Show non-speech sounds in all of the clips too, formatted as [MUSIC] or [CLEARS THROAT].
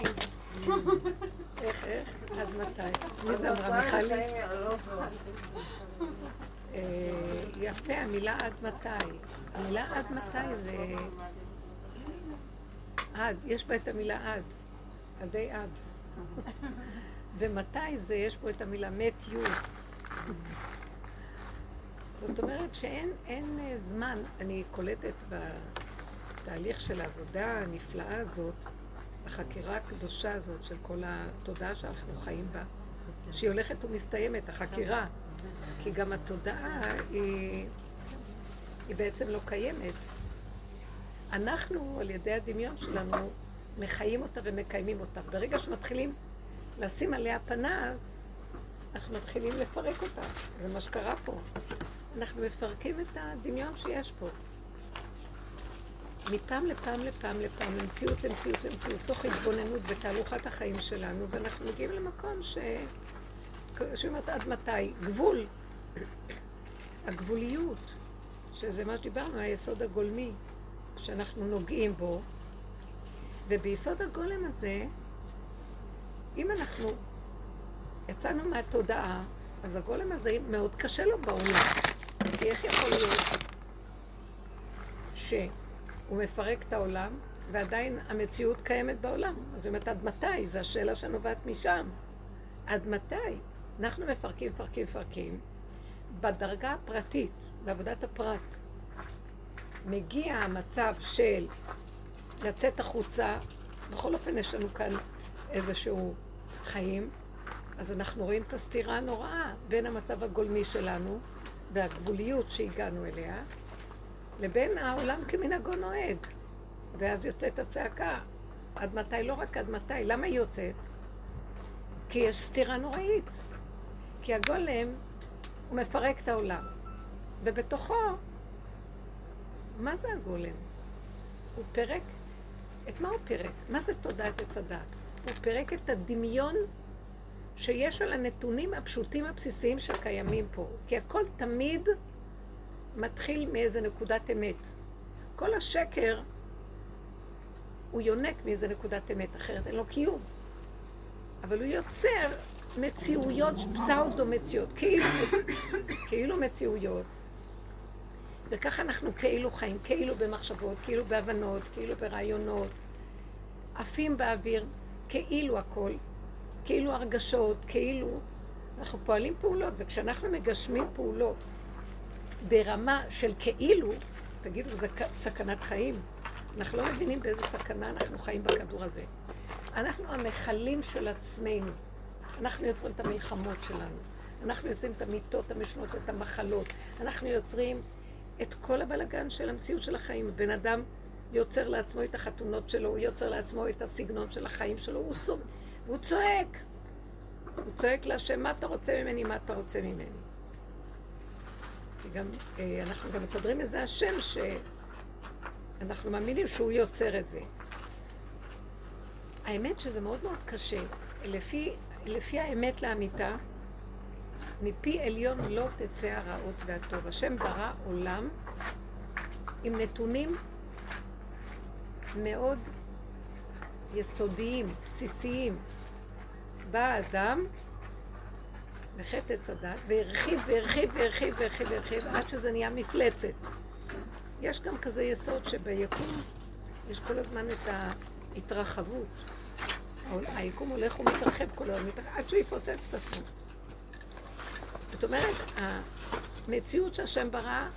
מתי? איך, איך? עד מתי? מי זה אמרה? מיכלי? אה, יפה, המילה עד מתי. המילה עד מתי זה... עד, יש בה את המילה עד. עדי עד. ומתי זה, יש פה את המילה מת י'. זאת אומרת שאין אה, זמן, אני קולטת בתהליך של העבודה הנפלאה הזאת, החקירה הקדושה הזאת של כל התודעה שאנחנו חיים בה, שהיא הולכת ומסתיימת, החקירה. כי גם התודעה היא, היא בעצם לא קיימת. אנחנו, על ידי הדמיון שלנו, מחיים אותה ומקיימים אותה. ברגע שמתחילים לשים עליה פנס, אנחנו מתחילים לפרק אותה. זה מה שקרה פה. אנחנו מפרקים את הדמיון שיש פה. מפעם לפעם לפעם לפעם, למציאות למציאות למציאות, תוך התבוננות בתהלוכת החיים שלנו, ואנחנו מגיעים למקום ש... שאומרת עד מתי? גבול. [CLEARS THROAT] הגבוליות, שזה מה שדיברנו, היסוד הגולמי, שאנחנו נוגעים בו, וביסוד הגולם הזה, אם אנחנו יצאנו מהתודעה, אז הגולם הזה מאוד קשה לו בעולם. כי איך יכול להיות שהוא מפרק את העולם ועדיין המציאות קיימת בעולם? זאת אומרת, עד מתי? זו השאלה שנובעת משם. עד מתי? אנחנו מפרקים, מפרקים, מפרקים. בדרגה הפרטית, בעבודת הפרט, מגיע המצב של לצאת החוצה, בכל אופן יש לנו כאן איזשהו חיים, אז אנחנו רואים את הסתירה הנוראה בין המצב הגולמי שלנו והגבוליות שהגענו אליה, לבין העולם כמנהגו נוהג. ואז יוצאת הצעקה. עד מתי? לא רק עד מתי. למה היא יוצאת? כי יש סתירה נוראית. כי הגולם, הוא מפרק את העולם. ובתוכו, מה זה הגולם? הוא פירק, את מה הוא פירק? מה זה תודעת עץ הדת? הוא פירק את הדמיון שיש על הנתונים הפשוטים הבסיסיים שקיימים פה. כי הכל תמיד מתחיל מאיזה נקודת אמת. כל השקר הוא יונק מאיזה נקודת אמת, אחרת אין לו קיום. אבל הוא יוצר מציאויות, פסאודו מציאות, כאילו, כאילו מציאויות. וככה אנחנו כאילו חיים, כאילו במחשבות, כאילו בהבנות, כאילו ברעיונות, עפים באוויר, כאילו הכל, כאילו הרגשות, כאילו... אנחנו פועלים פעולות, וכשאנחנו מגשמים פעולות ברמה של כאילו, תגידו, זה סכנת חיים. אנחנו לא מבינים באיזה סכנה אנחנו חיים בכדור הזה. אנחנו המכלים של עצמנו. אנחנו יוצרים את המלחמות שלנו. אנחנו יוצרים את המיטות המשנות, את המחלות. אנחנו יוצרים את כל הבלגן של המציאות של החיים. בן אדם יוצר לעצמו את החתונות שלו, הוא יוצר לעצמו את הסגנון של החיים שלו, הוא סוג, והוא צועק. הוא צועק להשם, מה אתה רוצה ממני, מה אתה רוצה ממני. גם, אה, אנחנו גם מסדרים איזה השם שאנחנו מאמינים שהוא יוצר את זה. האמת שזה מאוד מאוד קשה. לפי, לפי האמת לאמיתה, מפי עליון לא תצא הרעות והטוב. השם ברא עולם עם נתונים מאוד יסודיים, בסיסיים. בא האדם בחטא עץ הדת והרחיב והרחיב והרחיב והרחיב והרחיב עד שזה נהיה מפלצת. יש גם כזה יסוד שביקום יש כל הזמן את ההתרחבות. היקום הולך ומתרחב כל הזמן, עד שהוא יפוצץ את עצמו. זאת אומרת, המציאות שהשם ברא,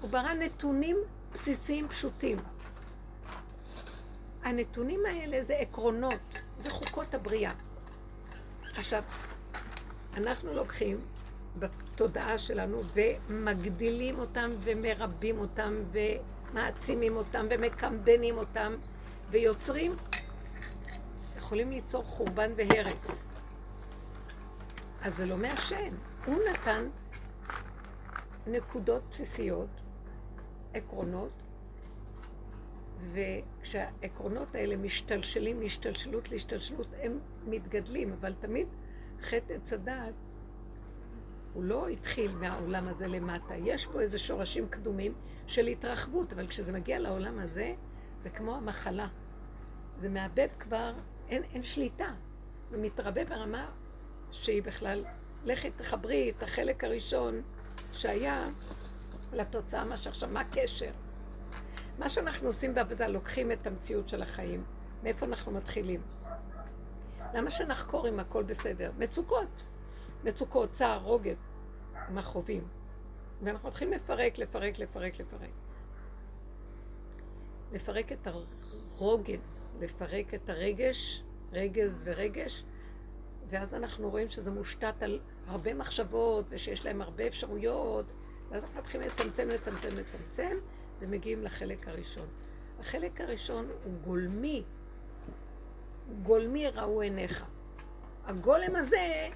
הוא ברא נתונים בסיסיים פשוטים. הנתונים האלה זה עקרונות, זה חוקות הבריאה. עכשיו, אנחנו לוקחים בתודעה שלנו ומגדילים אותם ומרבים אותם ומעצימים אותם ומקמבנים אותם ויוצרים, יכולים ליצור חורבן והרס. אז זה לא מהשם. הוא נתן נקודות בסיסיות, עקרונות, וכשהעקרונות האלה משתלשלים מהשתלשלות להשתלשלות, הם מתגדלים, אבל תמיד חטא עץ הדעת הוא לא התחיל מהעולם הזה למטה. יש פה איזה שורשים קדומים של התרחבות, אבל כשזה מגיע לעולם הזה, זה כמו המחלה. זה מאבד כבר אין, אין שליטה. ומתרבה ברמה שהיא בכלל, לכי תחברי את החלק הראשון שהיה לתוצאה מה שעכשיו, מה הקשר? מה שאנחנו עושים בעבודה, לוקחים את המציאות של החיים. מאיפה אנחנו מתחילים? למה שנחקור אם הכל בסדר? מצוקות. מצוקות, צער, רוגז, מה חווים. ואנחנו מתחילים לפרק, לפרק, לפרק, לפרק. לפרק את הרוגז, לפרק את הרגש, רגז ורגש, ואז אנחנו רואים שזה מושתת על הרבה מחשבות, ושיש להם הרבה אפשרויות, ואז אנחנו מתחילים לצמצם, לצמצם, לצמצם, ומגיעים לחלק הראשון. החלק הראשון הוא גולמי, גולמי ראו עיניך. הגולם הזה,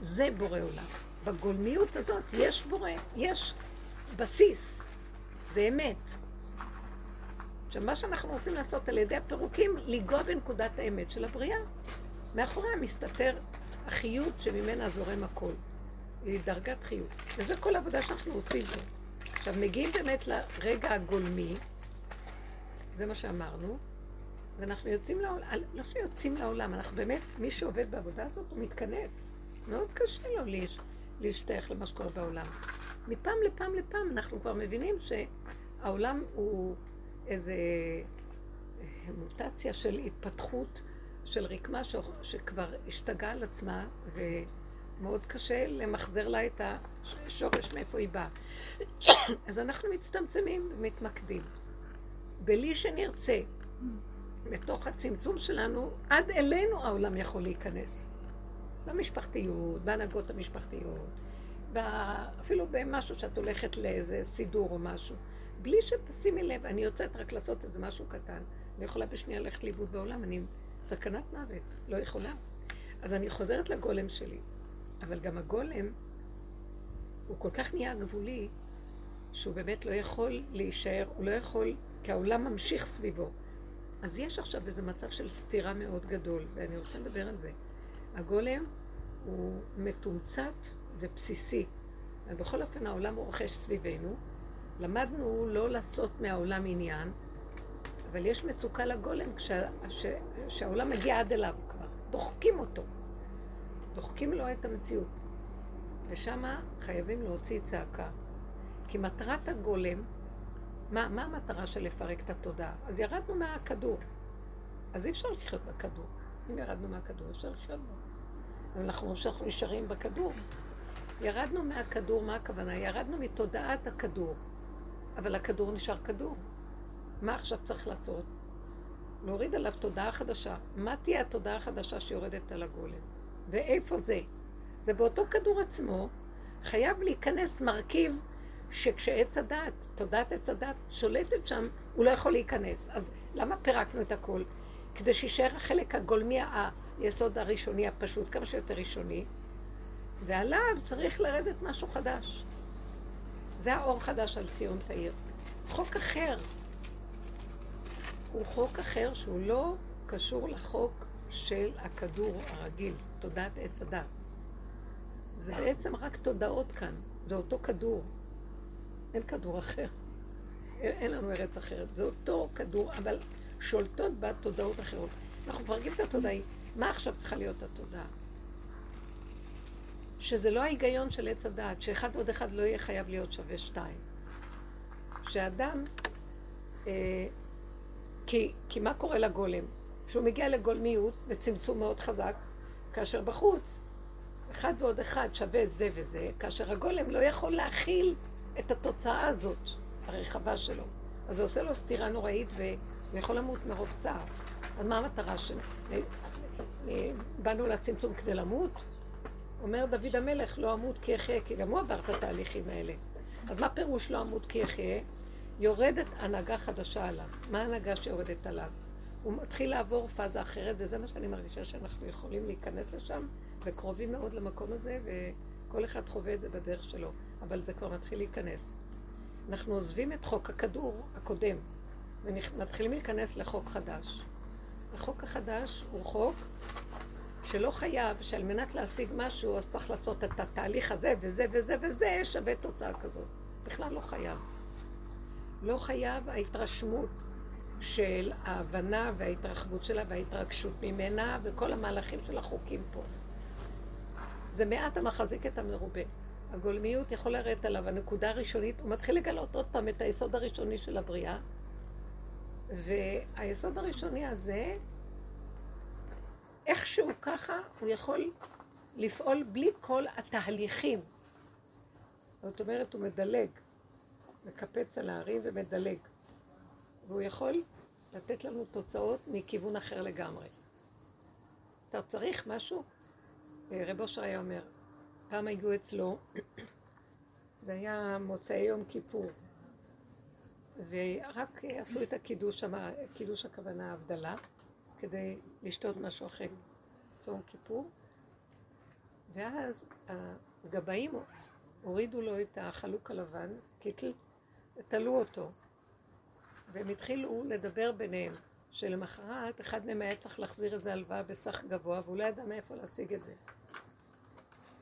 זה בורא עולם. בגולמיות הזאת יש בורא, יש בסיס, זה אמת. עכשיו, מה שאנחנו רוצים לעשות על ידי הפירוקים, לנגוע בנקודת האמת של הבריאה. מאחוריה מסתתר החיות שממנה זורם הכל. היא דרגת חיות. וזה כל העבודה שאנחנו עושים פה. עכשיו, מגיעים באמת לרגע הגולמי, זה מה שאמרנו, ואנחנו יוצאים לעולם, לא שיוצאים לעולם, אנחנו באמת, מי שעובד בעבודה הזאת, הוא מתכנס. מאוד קשה לו להש, להשתייך למה שקורה בעולם. מפעם לפעם לפעם אנחנו כבר מבינים שהעולם הוא איזה מוטציה של התפתחות של רקמה ש... שכבר השתגעה על עצמה ומאוד קשה למחזר לה את השורש מאיפה היא באה. [COUGHS] אז אנחנו מצטמצמים ומתמקדים. בלי שנרצה, בתוך הצמצום שלנו, עד אלינו העולם יכול להיכנס. במשפחתיות, בהנהגות המשפחתיות, אפילו במשהו שאת הולכת לאיזה סידור או משהו. בלי שתשימי לב, אני יוצאת רק לעשות איזה משהו קטן. אני יכולה בשנייה ללכת לאיבוד בעולם, אני סכנת מוות, לא יכולה. אז אני חוזרת לגולם שלי. אבל גם הגולם, הוא כל כך נהיה גבולי, שהוא באמת לא יכול להישאר, הוא לא יכול, כי העולם ממשיך סביבו. אז יש עכשיו איזה מצב של סתירה מאוד גדול, ואני רוצה לדבר על זה. הגולם הוא מתומצת ובסיסי. בכל אופן העולם הוא רוכש סביבנו. למדנו לא לעשות מהעולם עניין, אבל יש מצוקה לגולם כשה, מגיע עד אליו כבר. דוחקים אותו. דוחקים לו את המציאות. ושם חייבים להוציא צעקה. כי מטרת הגולם, מה, מה המטרה של לפרק את התודעה? אז ירדנו מהכדור. אז אי אפשר לחיות בכדור. אם ירדנו מהכדור, אפשר לחיות בו. אבל אנחנו שאנחנו נשארים בכדור. ירדנו מהכדור, מה הכוונה? ירדנו מתודעת הכדור. אבל הכדור נשאר כדור. מה עכשיו צריך לעשות? להוריד עליו תודעה חדשה. מה תהיה התודעה החדשה שיורדת על הגולם? ואיפה זה? זה באותו כדור עצמו, חייב להיכנס מרכיב שכשעץ הדת, תודעת עץ הדת, שולטת שם, הוא לא יכול להיכנס. אז למה פירקנו את הכל? כדי שיישאר החלק הגולמי, היסוד הראשוני הפשוט, כמה שיותר ראשוני, ועליו צריך לרדת משהו חדש. זה האור חדש על ציון תאיר. חוק אחר. הוא חוק אחר שהוא לא קשור לחוק של הכדור הרגיל, תודעת עץ הדת. זה בעצם רק תודעות כאן, זה אותו כדור. אין כדור אחר. אין לנו ארץ אחרת. זה אותו כדור, אבל שולטות בה תודעות אחרות. אנחנו מפרקים את התודעה. מה עכשיו צריכה להיות התודעה? שזה לא ההיגיון של עץ הדעת, שאחד ועוד אחד לא יהיה חייב להיות שווה שתיים. שאדם, אה, כי, כי מה קורה לגולם? שהוא מגיע לגולמיות וצמצום מאוד חזק, כאשר בחוץ אחד ועוד אחד שווה זה וזה, כאשר הגולם לא יכול להכיל את התוצאה הזאת, הרחבה שלו. אז זה עושה לו סתירה נוראית והוא יכול למות מרוב צער. אז מה המטרה שלנו? באנו לצמצום כדי למות? אומר דוד המלך, לא אמות כי אחיה, כי גם הוא עבר את התהליכים האלה. אז מה פירוש לא אמות כי אחיה? יורדת הנהגה חדשה עליו. מה ההנהגה שיורדת עליו? הוא מתחיל לעבור פאזה אחרת, וזה מה שאני מרגישה שאנחנו יכולים להיכנס לשם, וקרובים מאוד למקום הזה, וכל אחד חווה את זה בדרך שלו, אבל זה כבר מתחיל להיכנס. אנחנו עוזבים את חוק הכדור הקודם, ומתחילים להיכנס לחוק חדש. החוק החדש הוא חוק שלא חייב שעל מנת להשיג משהו אז צריך לעשות את התהליך הזה וזה וזה וזה שווה תוצאה כזאת. בכלל לא חייב. לא חייב ההתרשמות של ההבנה וההתרחבות שלה וההתרגשות ממנה וכל המהלכים של החוקים פה. זה מעט המחזיק את המרובה. הגולמיות יכול לרדת עליו, הנקודה הראשונית, הוא מתחיל לגלות עוד פעם את היסוד הראשוני של הבריאה, והיסוד הראשוני הזה, איכשהו ככה, הוא יכול לפעול בלי כל התהליכים. זאת אומרת, הוא מדלג, מקפץ על ההרים ומדלג. והוא יכול לתת לנו תוצאות מכיוון אחר לגמרי. אתה צריך משהו? אה, רב אושר היה אומר, פעם הגיעו אצלו, [CLEARS THROAT] זה היה מוצאי יום כיפור, ורק עשו את הקידוש קידוש הכוונה הבדלה, כדי לשתות משהו אחרי צום כיפור, ואז הגבאים הורידו לו את החלוק הלבן, קיטל, תלו אותו, והם התחילו לדבר ביניהם, שלמחרת אחד מהם היה צריך להחזיר איזה הלוואה בסך גבוה, והוא לא ידע מאיפה להשיג את זה.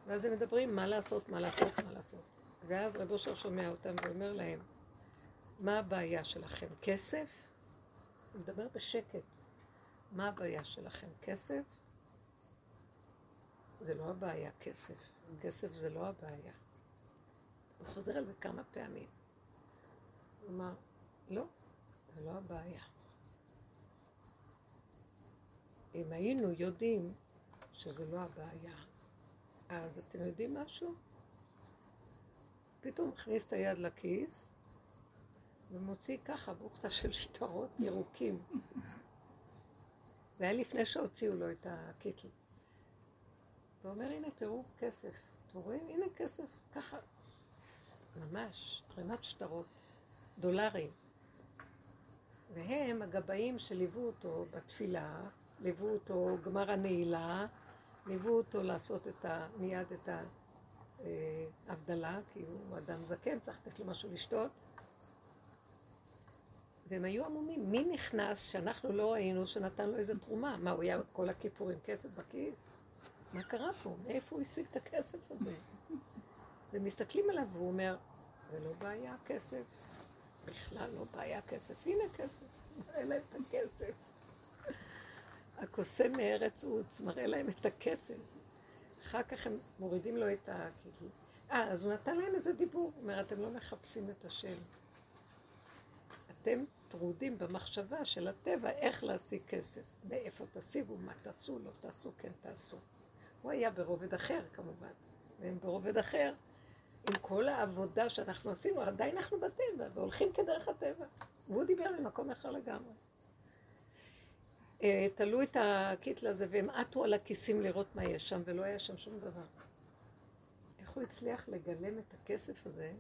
ואז הם מדברים מה לעשות, מה לעשות, מה לעשות. ואז רב אושר שומע אותם ואומר להם, מה הבעיה שלכם? כסף? הוא מדבר בשקט. מה הבעיה שלכם? כסף? זה לא הבעיה, כסף. כסף זה לא הבעיה. הוא חוזר על זה כמה פעמים. הוא אמר, לא, זה לא הבעיה. אם היינו יודעים שזה לא הבעיה, אז אתם יודעים משהו? פתאום מכניס את היד לכיס ומוציא ככה בוכתה של שטרות ירוקים. זה היה לפני שהוציאו לו את הקיטל. ואומר, הנה תראו כסף. אתם רואים? הנה כסף. ככה. ממש, ערימת שטרות. דולרים. והם הגבאים שליוו אותו בתפילה, ליוו אותו גמר הנעילה, ליוו אותו לעשות את ה, מיד את ההבדלה, כי הוא אדם זקן, צריך לתת לו משהו לשתות. והם היו עמומים, מי נכנס שאנחנו לא ראינו שנתן לו איזה תרומה? מה, הוא היה כל הכיפורים כסף בכיס? מה קרה פה? מאיפה הוא השיג את הכסף הזה? [LAUGHS] ומסתכלים עליו והוא אומר, זה לא בעיה כסף, בכלל לא בעיה כסף, הנה כסף, מראה להם את הכסף. הקוסם מארץ עוץ מראה להם את הכסף. אחר כך הם מורידים לו את ה... אה, אז הוא נתן להם איזה דיבור. הוא אומר, אתם לא מחפשים את השם. אתם טרודים במחשבה של הטבע איך להשיג כסף. מאיפה תשיגו, מה תעשו, לא תעשו, כן תעשו. הוא היה ברובד אחר כמובן, והם ברובד אחר. עם כל העבודה שאנחנו עשינו, עדיין אנחנו בטבע, והולכים כדרך הטבע. והוא דיבר ממקום אחר לגמרי. אה, תלו את הקיטל הזה והם עטו על הכיסים לראות מה יש שם, ולא היה שם שום דבר. איך הוא הצליח לגלם את הכסף הזה?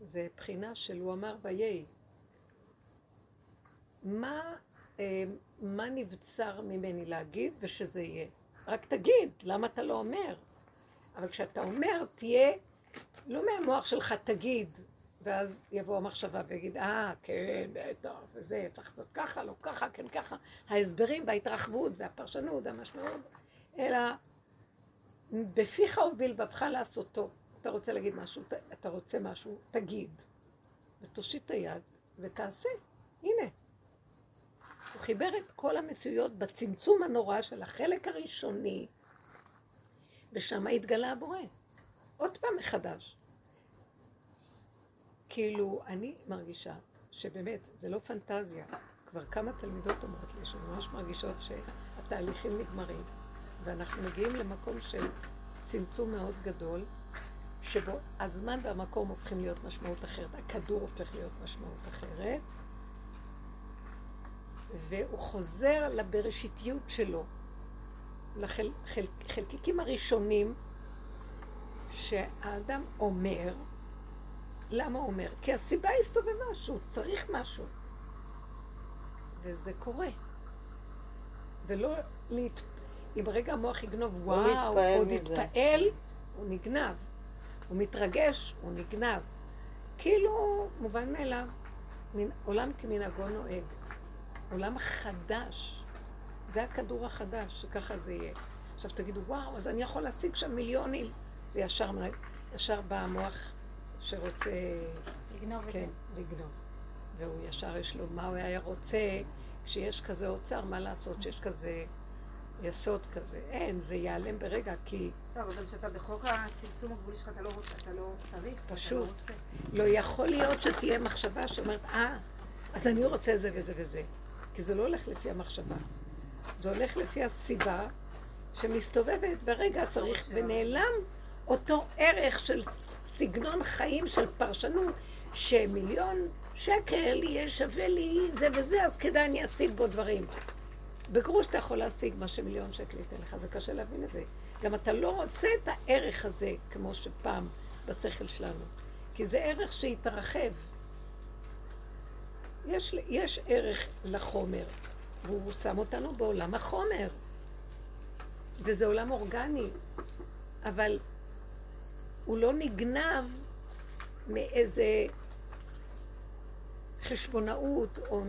זה בחינה של הוא אמר ויהי. מה, אה, מה נבצר ממני להגיד ושזה יהיה? רק תגיד, למה אתה לא אומר? אבל כשאתה אומר, תהיה, לא מהמוח שלך תגיד, ואז יבוא המחשבה ויגיד, אה, כן, בטח, וזה, צריך לעשות ככה, לא ככה, כן ככה. ההסברים וההתרחבות והפרשנות והמשמעות, אלא בפיך ובלבבך לעשותו. אתה רוצה להגיד משהו, אתה רוצה משהו, תגיד. ותושיט את היד ותעשה. הנה. הוא חיבר את כל המציאויות בצמצום הנורא של החלק הראשוני, ושם התגלה הבורא. עוד פעם מחדש. כאילו, אני מרגישה שבאמת, זה לא פנטזיה. כבר כמה תלמידות אומרות לי שממש מרגישות שהתהליכים נגמרים, ואנחנו מגיעים למקום של צמצום מאוד גדול, שבו הזמן והמקום הופכים להיות משמעות אחרת, הכדור הופך להיות משמעות אחרת, והוא חוזר לבראשיתיות שלו, לחלקיקים לחל, הראשונים שהאדם אומר, למה הוא אומר? כי הסיבה הסתובבה שהוא צריך משהו. וזה קורה. ולא להת... אם רגע המוח יגנוב, וואו, הוא עוד יתפעל, הוא נגנב. הוא מתרגש, הוא נגנב. כאילו, מובן מאליו, עולם כמנהגו נוהג. עולם חדש. זה הכדור החדש, שככה זה יהיה. עכשיו תגידו, וואו, אז אני יכול להשיג שם מיליונים. זה ישר, ישר בא המוח שרוצה... לגנוב כן, את זה. לגנוב. והוא ישר יש לו מה הוא היה רוצה, כשיש כזה אוצר, מה לעשות שיש כזה יסוד כזה. אין, זה ייעלם ברגע, כי... לא, אבל כשאתה בחוק הצמצום הגבולי שלך, אתה לא, רוצה, אתה לא צריך, פשוט. אתה לא, לא יכול להיות שתהיה מחשבה שאומרת, אה, אז אני רוצה זה וזה וזה. כי זה לא הולך לפי המחשבה. זה הולך לפי הסיבה שמסתובבת ברגע צריך, ונעלם אותו ערך של סגנון חיים של פרשנות, שמיליון שקל יהיה שווה לי זה וזה, אז כדאי אני אשיג בו דברים. בגרוש אתה יכול להשיג מה שמיליון שקל ייתן לך, זה קשה להבין את זה. גם אתה לא רוצה את הערך הזה, כמו שפעם בשכל שלנו. כי זה ערך שהתרחב. יש, יש ערך לחומר, והוא שם אותנו בעולם החומר. וזה עולם אורגני, אבל הוא לא נגנב מאיזה חשבונאות או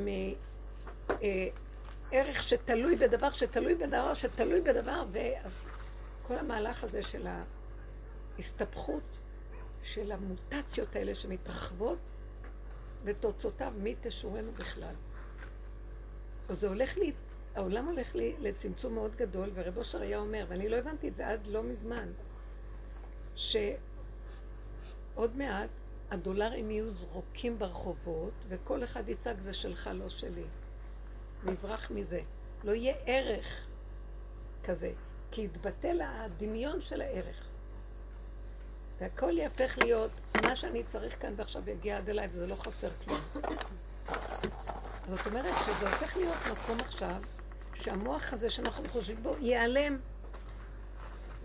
מערך שתלוי בדבר שתלוי בדבר שתלוי בדבר, ואז כל המהלך הזה של ההסתבכות, של המוטציות האלה שמתרחבות, ותוצאותיו מי תשורנו בכלל. זה הולך לי, העולם הולך לי לצמצום מאוד גדול, ורב אושר היה אומר, ואני לא הבנתי את זה עד לא מזמן, שעוד מעט הדולרים יהיו זרוקים ברחובות, וכל אחד יצעק זה שלך, לא שלי. נברח מזה. לא יהיה ערך כזה, כי יתבטל הדמיון של הערך. והכל יהפך להיות מה שאני צריך כאן ועכשיו יגיע עד אליי, וזה לא חסר כלום. זאת אומרת שזה הופך להיות מקום עכשיו, שהמוח הזה שאנחנו חושבים בו ייעלם.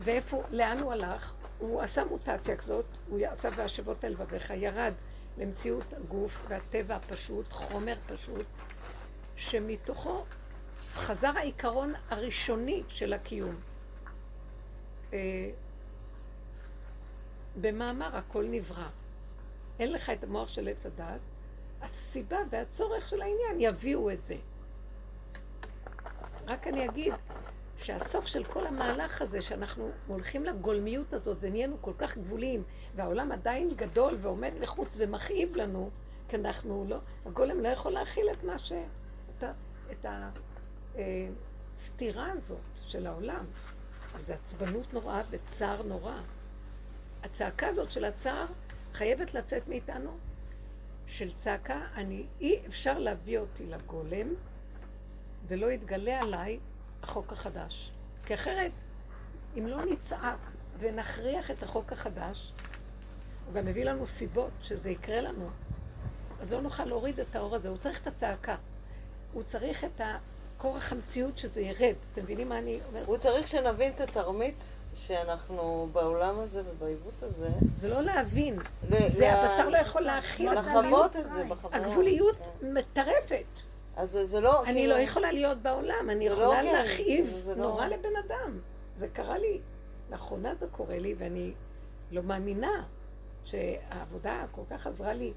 ואיפה, לאן הוא הלך? הוא עשה מוטציה כזאת, הוא עשה והשבות אל לבביך, ירד למציאות הגוף והטבע הפשוט, חומר פשוט, שמתוכו חזר העיקרון הראשוני של הקיום. אה, במאמר הכל נברא. אין לך את המוח של עץ הדת, הסיבה והצורך של העניין יביאו את זה. רק אני אגיד שהסוף של כל המהלך הזה, שאנחנו הולכים לגולמיות הזאת ונהיינו כל כך גבוליים, והעולם עדיין גדול ועומד לחוץ ומכאיב לנו, כי אנחנו לא, הגולם לא יכול להכיל את מה ש... את, ה, את הסתירה אה, הזאת של העולם. אז זה עצבנות נוראה וצער נורא. הצעקה הזאת של הצער חייבת לצאת מאיתנו, של צעקה, אני, אי אפשר להביא אותי לגולם ולא יתגלה עליי החוק החדש. כי אחרת, אם לא נצעק ונכריח את החוק החדש, הוא גם מביא לנו סיבות שזה יקרה לנו, אז לא נוכל להוריד את האור הזה. הוא צריך את הצעקה. הוא צריך את כורח המציאות שזה ירד. אתם מבינים מה אני אומרת? הוא צריך שנבין את התרמית שאנחנו בעולם הזה ובעיוות הזה. זה לא להבין. זה הבשר לא יכול להכיל את זה. לחוות את זה בחברה. הגבוליות מטרפת. אז זה לא... אני כאילו... לא יכולה להיות בעולם, אני לא יכולה לא להכאיב לא... נורא לבן אדם. זה קרה לי, לאחרונה זה קורה לי, ואני לא מאמינה שהעבודה כל כך עזרה לי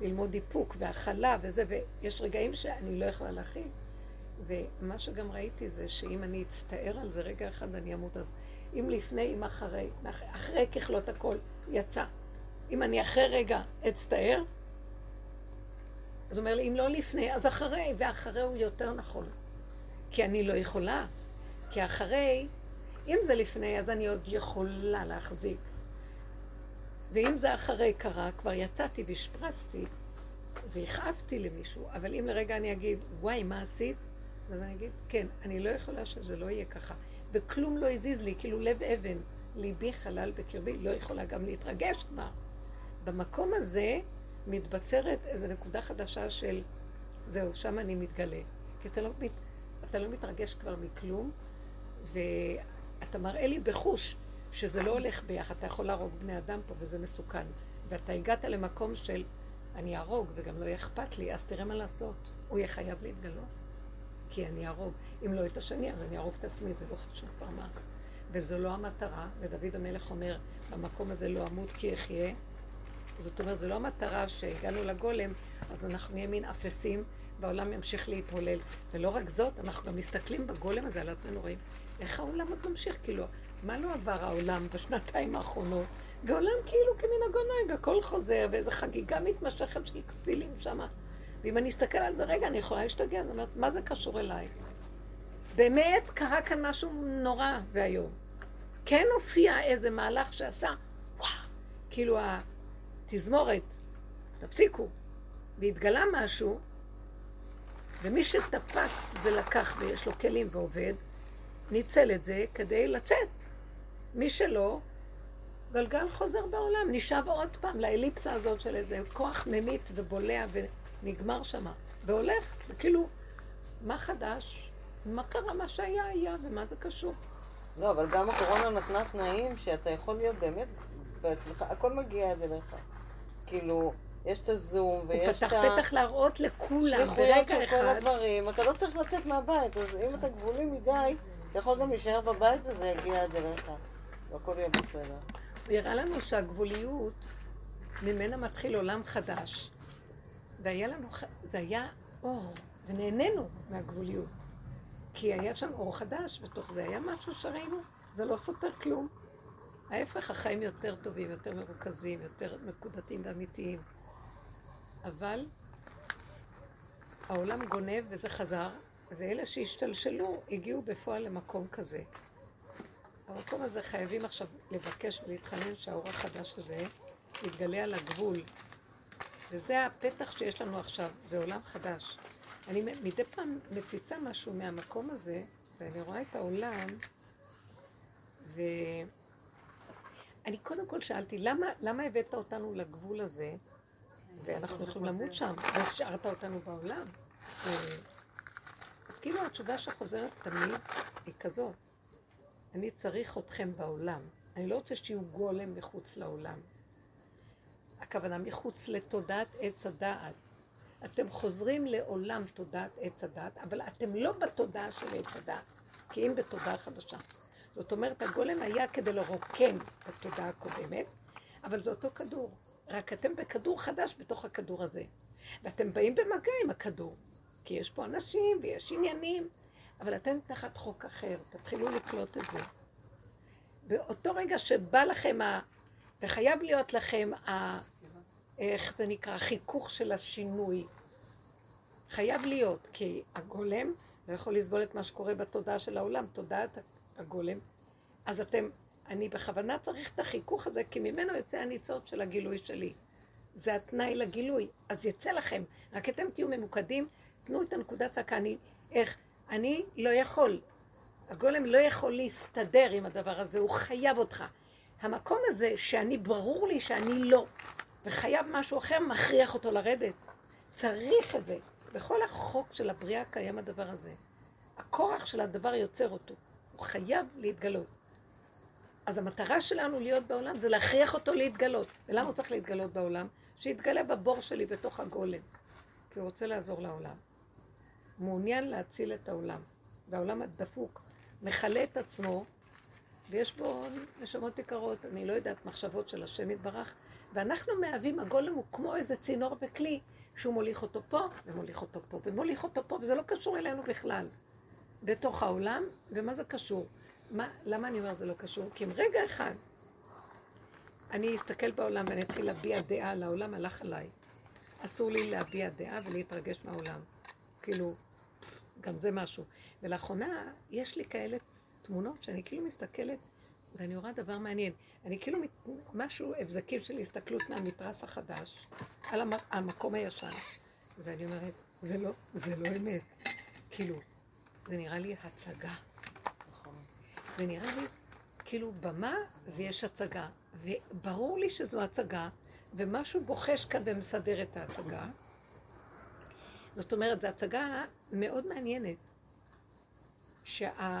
ללמוד איפוק והכלה וזה, ויש רגעים שאני לא יכולה להכיל. ומה שגם ראיתי זה שאם אני אצטער על זה רגע אחד אני אמות אז. אם לפני, אם אחרי, אחרי ככלות הכל, יצא. אם אני אחרי רגע אצטער, אז הוא אומר לי, אם לא לפני, אז אחרי, ואחרי הוא יותר נכון. כי אני לא יכולה. כי אחרי, אם זה לפני, אז אני עוד יכולה להחזיק. ואם זה אחרי קרה, כבר יצאתי והשפרצתי והכאבתי למישהו, אבל אם לרגע אני אגיד, וואי, מה עשית? אז אני אגיד, כן, אני לא יכולה שזה לא יהיה ככה. וכלום לא הזיז לי, כאילו לב אבן, ליבי חלל בקרבי, לא יכולה גם להתרגש כבר. במקום הזה מתבצרת איזו נקודה חדשה של, זהו, שם אני מתגלה. כי אתה לא, מת, אתה לא מתרגש כבר מכלום, ואתה מראה לי בחוש שזה לא הולך ביחד, אתה יכול להרוג בני אדם פה וזה מסוכן. ואתה הגעת למקום של אני אהרוג וגם לא יהיה אכפת לי, אז תראה מה לעשות. הוא יהיה חייב להתגלות. כי אני אהרוג. אם לא את השני, אז אני אהרוג את עצמי, זה לא חשוב כבר מה. וזו לא המטרה, ודוד המלך אומר, במקום הזה לא אמות כי אחיה. זאת אומרת, זו לא המטרה שהגענו לגולם, אז אנחנו נהיה מין אפסים, והעולם ימשיך להתהולל. ולא רק זאת, אנחנו גם מסתכלים בגולם הזה על עצמנו, רואים איך העולם עוד ממשיך, כאילו, מה לא עבר העולם בשנתיים האחרונות? ועולם כאילו כמנהגו נוהג, הכל חוזר, ואיזו חגיגה מתמשכת של כסילים שם. ואם אני אסתכל על זה רגע, אני יכולה להשתגע, זאת אומרת, מה זה קשור אליי? באמת קרה כאן משהו נורא ואיום. כן הופיע איזה מהלך שעשה, וואו, כאילו התזמורת, תפסיקו, והתגלה משהו, ומי שתפס ולקח ויש לו כלים ועובד, ניצל את זה כדי לצאת. מי שלא, גלגל חוזר בעולם, נשאב עוד פעם לאליפסה הזאת של איזה כוח ממית ובולע ונגמר שמה. והולך, כאילו, מה חדש? מה קרה? מה שהיה היה, ומה זה קשור? לא, אבל גם הקורונה נתנה תנאים שאתה יכול להיות באמת בעצמך, הכל מגיע עד אליך. כאילו, יש את הזום, הוא ויש את פתח ה... פתח להראות לכולם ברגע של כל אחד. הדברים, אתה לא צריך לצאת מהבית, אז אם אתה גבולי מדי, אתה יכול גם להישאר בבית וזה יגיע עד אליך. והכל יהיה בסדר. הוא הראה לנו שהגבוליות, ממנה מתחיל עולם חדש. והיה לנו, ח- זה היה אור, ונהנינו מהגבוליות. כי היה שם אור חדש, בתוך זה היה משהו שראינו, זה לא סותר כלום. ההפך, החיים יותר טובים, יותר מרוכזים, יותר נקודתיים ואמיתיים. אבל העולם גונב וזה חזר, ואלה שהשתלשלו הגיעו בפועל למקום כזה. המקום הזה חייבים עכשיו לבקש ולהתחנן שהאור החדש הזה יתגלה על הגבול. וזה הפתח שיש לנו עכשיו, זה עולם חדש. אני מדי פעם מציצה משהו מהמקום הזה, ואני רואה את העולם, ואני קודם כל שאלתי, למה, למה הבאת אותנו לגבול הזה, ואנחנו יכולים למות שם, והשארת אותנו בעולם? אז כאילו התשובה שחוזרת תמיד היא כזאת. אני צריך אתכם בעולם. אני לא רוצה שתהיו גולם מחוץ לעולם. הכוונה מחוץ לתודעת עץ הדעת. אתם חוזרים לעולם תודעת עץ הדעת, אבל אתם לא בתודעה של עץ הדעת, כי אם בתודעה חדשה. זאת אומרת, הגולם היה כדי לרוקן את התודעה הקודמת, אבל זה אותו כדור. רק אתם בכדור חדש בתוך הכדור הזה. ואתם באים במגע עם הכדור, כי יש פה אנשים ויש עניינים, אבל אתם תחת חוק אחר, תתחילו לקלוט את זה. באותו רגע שבא לכם ה... וחייב להיות לכם ה... איך זה נקרא? החיכוך של השינוי. חייב להיות, כי הגולם לא יכול לסבול את מה שקורה בתודעה של העולם, תודעת הגולם. אז אתם, אני בכוונה צריך את החיכוך הזה, כי ממנו יוצא הניצוץ של הגילוי שלי. זה התנאי לגילוי. אז יצא לכם, רק אתם תהיו ממוקדים, תנו את הנקודת צעקה, אני, איך, אני לא יכול. הגולם לא יכול להסתדר עם הדבר הזה, הוא חייב אותך. המקום הזה שאני, ברור לי שאני לא, וחייב משהו אחר, מכריח אותו לרדת. צריך את זה. בכל החוק של הבריאה קיים הדבר הזה. הכורח של הדבר יוצר אותו. הוא חייב להתגלות. אז המטרה שלנו להיות בעולם זה להכריח אותו להתגלות. ולמה הוא צריך להתגלות בעולם? שיתגלה בבור שלי בתוך הגולם. כי הוא רוצה לעזור לעולם. מעוניין להציל את העולם. והעולם הדפוק מכלה את עצמו, ויש בו נשמות יקרות, אני לא יודעת, מחשבות של השם יתברך, ואנחנו מהווים, הגולם הוא כמו איזה צינור וכלי, שהוא מוליך אותו פה, ומוליך אותו פה, ומוליך אותו פה, וזה לא קשור אלינו בכלל. בתוך העולם, ומה זה קשור? מה, למה אני אומרת זה לא קשור? כי אם רגע אחד אני אסתכל בעולם ואני אתחיל להביע דעה על העולם, הלך עליי. אסור לי להביע דעה ולהתרגש מהעולם. כאילו, גם זה משהו. ולאחרונה, יש לי כאלה תמונות שאני כאילו מסתכלת ואני רואה דבר מעניין. אני כאילו, מת- משהו, הבזקים של הסתכלות מהמתרס החדש על המ- המקום הישן. ואני אומרת, זה לא, זה לא אמת. כאילו, זה נראה לי הצגה. זה נראה לי כאילו במה ויש הצגה. וברור לי שזו הצגה, ומשהו בוחש כאן ומסדר את ההצגה. זאת אומרת, זו הצגה מאוד מעניינת, שהבן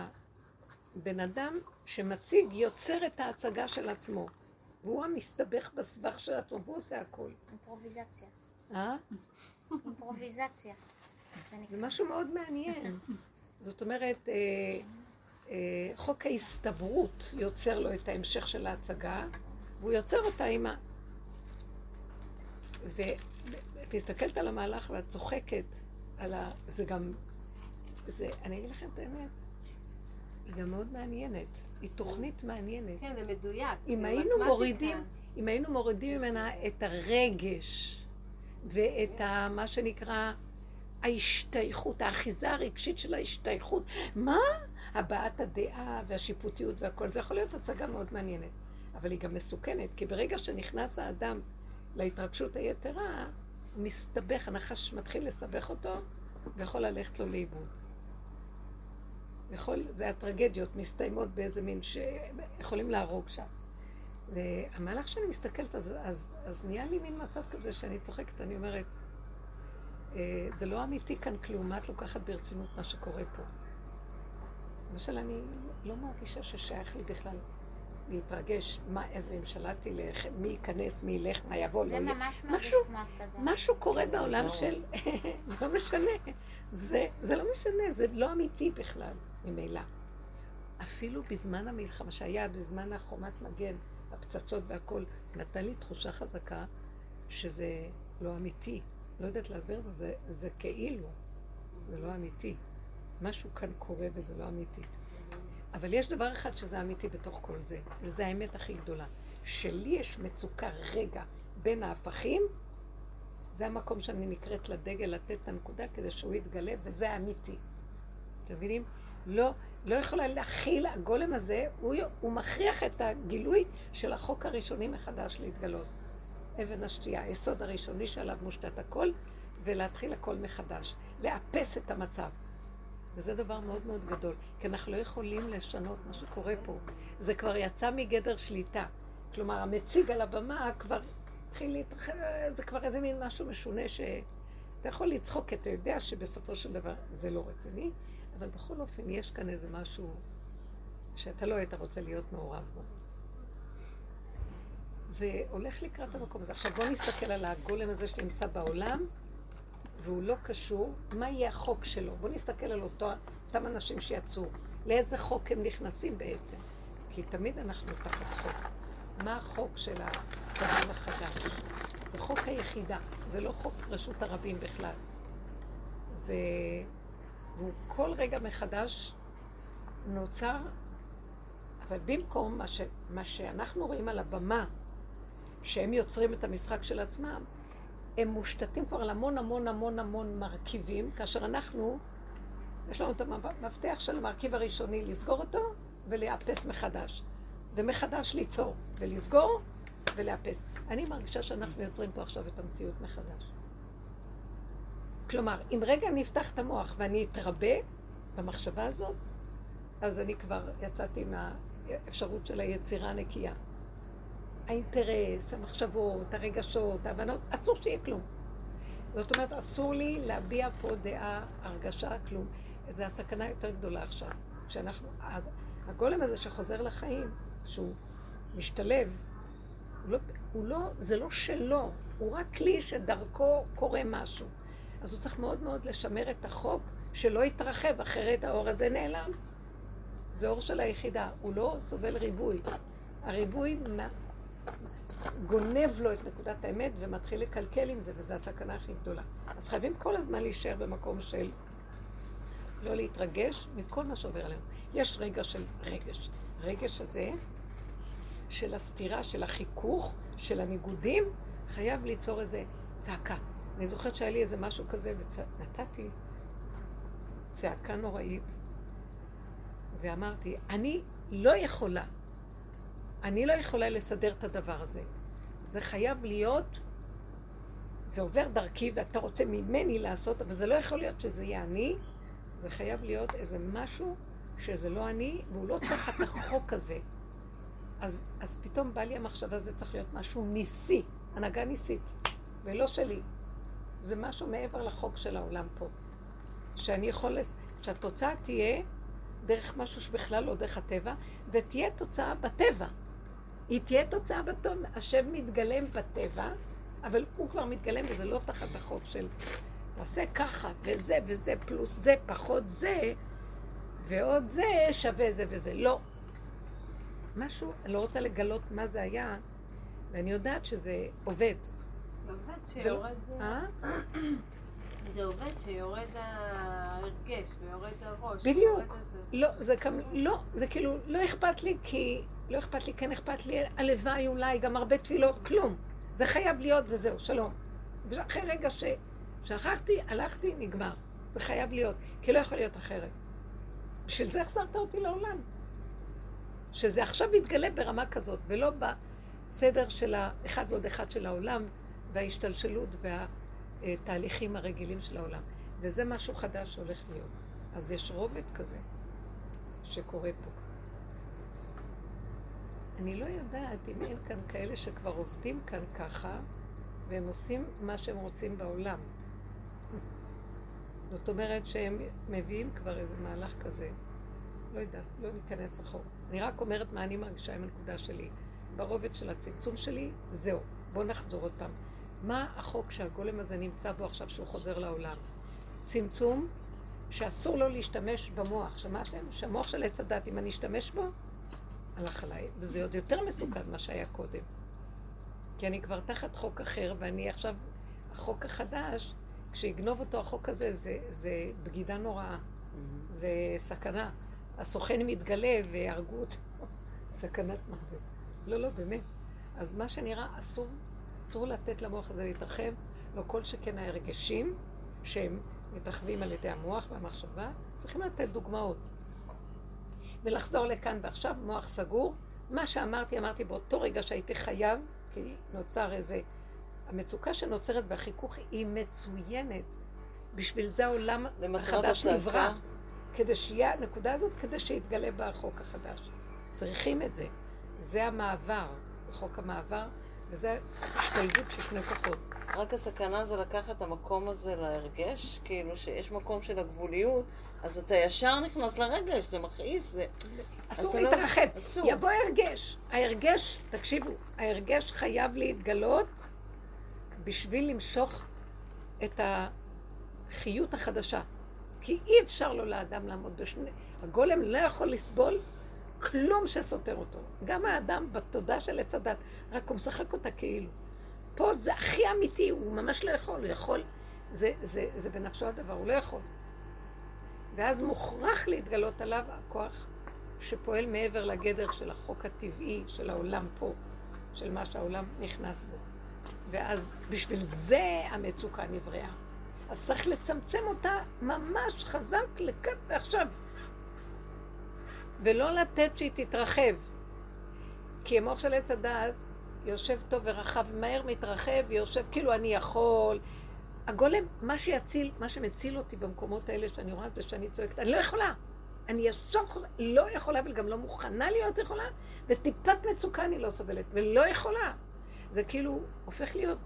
אדם שמציג יוצר את ההצגה של עצמו, והוא המסתבך בסבך של עצמו, והוא עושה הכל. אימפרוביזציה. אה? אימפרוביזציה. זה משהו מאוד מעניין. זאת אומרת, אה, אה, חוק ההסתברות יוצר לו את ההמשך של ההצגה, והוא יוצר אותה עם ה... ואת מסתכלת על המהלך ואת צוחקת על ה... זה גם... זה... אני אגיד לכם את האמת, היא גם מאוד מעניינת. היא תוכנית מעניינת. כן, זה מדויק. אם היינו. מורידים, אם היינו מורידים ממנה את הרגש ואת ה, מה שנקרא ההשתייכות, האחיזה הרגשית של ההשתייכות. מה? הבעת הדעה והשיפוטיות והכל. זה יכול להיות הצגה מאוד מעניינת, אבל היא גם מסוכנת, כי ברגע שנכנס האדם להתרגשות היתרה, הוא מסתבך, הנחש מתחיל לסבך אותו, ויכול ללכת לו לאיבוד. יכול, זה הטרגדיות מסתיימות באיזה מין שיכולים להרוג שם. והמהלך שאני מסתכלת, אז, אז, אז נהיה לי מין מצב כזה שאני צוחקת, אני אומרת, אה, זה לא אמיתי כאן כלום, מה את לוקחת ברצינות מה שקורה פה? למשל, אני לא מרגישה ששייך לי בכלל להתרגש, מה, איזה ממשלה תלך, מי ייכנס, מי ילך, מה יבוא, לא זה יהיה. ממש מרגיש כמו הצגה. משהו קורה בעולם של... [LAUGHS] זה לא משנה. זה, זה לא משנה, זה לא אמיתי בכלל, ממילא. אפילו בזמן המלחמה, שהיה בזמן החומת מגן, הפצצות והכל, נתן לי תחושה חזקה שזה לא אמיתי. לא יודעת להסביר את זה, זה, זה כאילו, זה לא אמיתי. משהו כאן קורה וזה לא אמיתי. אבל יש דבר אחד שזה אמיתי בתוך כל זה, וזו האמת הכי גדולה. שלי יש מצוקה רגע בין ההפכים, זה המקום שאני נקראת לדגל לתת את הנקודה כדי שהוא יתגלה, וזה האמיתי. אתם מבינים? לא, לא יכולה להכיל, הגולם הזה, הוא, הוא מכריח את הגילוי של החוק הראשוני מחדש להתגלות. אבן השתייה, היסוד הראשוני שעליו מושתת הכל, ולהתחיל הכל מחדש. לאפס את המצב. וזה דבר מאוד מאוד גדול, כי אנחנו לא יכולים לשנות מה שקורה פה. זה כבר יצא מגדר שליטה. כלומר, המציג על הבמה כבר התחיל להתרחב, זה כבר איזה מין משהו משונה ש... אתה יכול לצחוק, כי אתה יודע שבסופו של דבר זה לא רציני, אבל בכל אופן יש כאן איזה משהו שאתה לא היית רוצה להיות מעורב בו. זה הולך לקראת המקום הזה. עכשיו בואו נסתכל על הגולם הזה שנמצא בעולם, והוא לא קשור, מה יהיה החוק שלו? בואו נסתכל על אותו, אותם אנשים שיצאו. לאיזה חוק הם נכנסים בעצם? כי תמיד אנחנו תחת חוק. מה החוק של הקבל החדש? זה חוק היחידה, זה לא חוק רשות הרבים בכלל. זה... והוא כל רגע מחדש נוצר, אבל במקום מה, ש... מה שאנחנו רואים על הבמה, שהם יוצרים את המשחק של עצמם, הם מושתתים כבר על המון המון המון המון מרכיבים, כאשר אנחנו, יש לנו את המפתח של המרכיב הראשוני, לסגור אותו ולאפס מחדש. ומחדש ליצור, ולסגור ולאפס. אני מרגישה שאנחנו יוצרים פה עכשיו את המציאות מחדש. כלומר, אם רגע אני אפתח את המוח ואני אתרבה במחשבה הזאת, אז אני כבר יצאתי מהאפשרות של היצירה הנקייה. האינטרס, המחשבות, הרגשות, ההבנות, אסור שיהיה כלום. זאת אומרת, אסור לי להביע פה דעה, הרגשה, כלום. זו הסכנה יותר גדולה עכשיו. כשאנחנו, הגולם הזה שחוזר לחיים, שהוא משתלב, הוא לא, הוא לא, זה לא שלו, הוא רק כלי שדרכו קורה משהו. אז הוא צריך מאוד מאוד לשמר את החוק, שלא יתרחב, אחרת האור הזה נעלם. זה אור של היחידה, הוא לא סובל ריבוי. הריבוי גונב לו את נקודת האמת ומתחיל לקלקל עם זה, וזו הסכנה הכי גדולה. אז חייבים כל הזמן להישאר במקום של לא להתרגש מכל מה שעובר עלינו. יש רגע של רגש. הרגש הזה, של הסתירה, של החיכוך, של הניגודים, חייב ליצור איזה צעקה. אני זוכרת שהיה לי איזה משהו כזה, ונתתי צעקה נוראית, ואמרתי, אני לא יכולה אני לא יכולה לסדר את הדבר הזה. זה חייב להיות, זה עובר דרכי ואתה רוצה ממני לעשות, אבל זה לא יכול להיות שזה יהיה אני, זה חייב להיות איזה משהו שזה לא אני, והוא לא תחת החוק הזה. אז, אז פתאום בא לי המחשבה, זה צריך להיות משהו ניסי, הנהגה ניסית, ולא שלי. זה משהו מעבר לחוק של העולם פה. שאני יכול, שהתוצאה תהיה דרך משהו שבכלל לא דרך הטבע, ותהיה תוצאה בטבע. היא תהיה תוצאה בטוב. השם מתגלם בטבע, אבל הוא כבר מתגלם וזה לא תחת החוק של תעשה ככה, וזה וזה פלוס זה פחות זה, ועוד זה שווה זה וזה. לא. משהו, אני לא רוצה לגלות מה זה היה, ואני יודעת שזה עובד. זה עובד זה- שיורד... אה? זה עובד שיורד ההרגש ויורד הראש. בדיוק. לא, זה גם, לא, זה כאילו, לא אכפת לי כי, לא אכפת לי, כן אכפת לי, הלוואי אולי, גם הרבה תפילות, כלום. זה חייב להיות וזהו, שלום. ואחרי רגע ששכחתי, הלכתי, נגמר. זה חייב להיות, כי לא יכול להיות אחרת. בשביל זה החזרת אותי לעולם. שזה עכשיו מתגלה ברמה כזאת, ולא בסדר של האחד ועוד אחד של העולם, וההשתלשלות והתהליכים הרגילים של העולם. וזה משהו חדש שהולך להיות. אז יש רובד כזה שקורה פה. אני לא יודעת אם אין כאן כאלה שכבר עובדים כאן ככה, והם עושים מה שהם רוצים בעולם. זאת אומרת שהם מביאים כבר איזה מהלך כזה. לא יודעת, לא ניכנס אחורה. אני רק אומרת מה אני מרגישה עם הנקודה שלי. ברובד של הצמצום שלי, זהו. בואו נחזור עוד פעם. מה החוק שהגולם הזה נמצא בו עכשיו שהוא חוזר לעולם? צמצום שאסור לו להשתמש במוח. שמעתם? שהמוח של עץ הדת, אם אני אשתמש בו, הלך עליי. וזה עוד יותר מסוכן ממה שהיה קודם. כי אני כבר תחת חוק אחר, ואני עכשיו, החוק החדש, כשיגנוב אותו החוק הזה, זה, זה בגידה נוראה. זה סכנה. הסוכן מתגלה והרגו אותו. [LAUGHS] סכנת מוות. לא, לא, באמת. אז מה שנראה, אסור, אסור לתת למוח הזה להתרחב, לא כל שכן ההרגשים, שהם מתרחבים על ידי המוח והמחשבה, צריכים לתת דוגמאות. ולחזור לכאן ועכשיו, מוח סגור. מה שאמרתי, אמרתי באותו רגע שהייתי חייב, כי נוצר איזה... המצוקה שנוצרת והחיכוך היא מצוינת. בשביל זה העולם החדש נברא. כדי שיהיה הנקודה הזאת, כדי שיתגלה בה החוק החדש. צריכים את זה. זה המעבר, חוק המעבר, וזה הצטלבות של שני כוחות. רק הסכנה זה לקחת את המקום הזה להרגש, כאילו שיש מקום של הגבוליות, אז אתה ישר נכנס לרגש, זה מכעיס, זה... אסור להתרחב, לא... יבוא הרגש. ההרגש, תקשיבו, ההרגש חייב להתגלות בשביל למשוך את החיות החדשה. כי אי אפשר לו לאדם לעמוד בשני... הגולם לא יכול לסבול כלום שסותר אותו. גם האדם בתודה של עץ הדת, רק הוא משחק אותה כאילו. פה זה הכי אמיתי, הוא ממש לא יכול, הוא יכול, זה, זה, זה בנפשו הדבר, הוא לא יכול. ואז מוכרח להתגלות עליו הכוח שפועל מעבר לגדר של החוק הטבעי של העולם פה, של מה שהעולם נכנס בו. ואז בשביל זה המצוקה נבראה. אז צריך לצמצם אותה ממש חזק לכאן ועכשיו. ולא לתת שהיא תתרחב. כי המוח של עץ הדעת יושב טוב ורחב, מהר מתרחב, ויושב כאילו אני יכול. הגולם, מה שיציל, מה שמציל אותי במקומות האלה שאני רואה זה שאני צועקת, אני לא יכולה. אני ישר לא יכולה וגם לא מוכנה להיות יכולה, וטיפת מצוקה אני לא סובלת, ולא יכולה. זה כאילו הופך להיות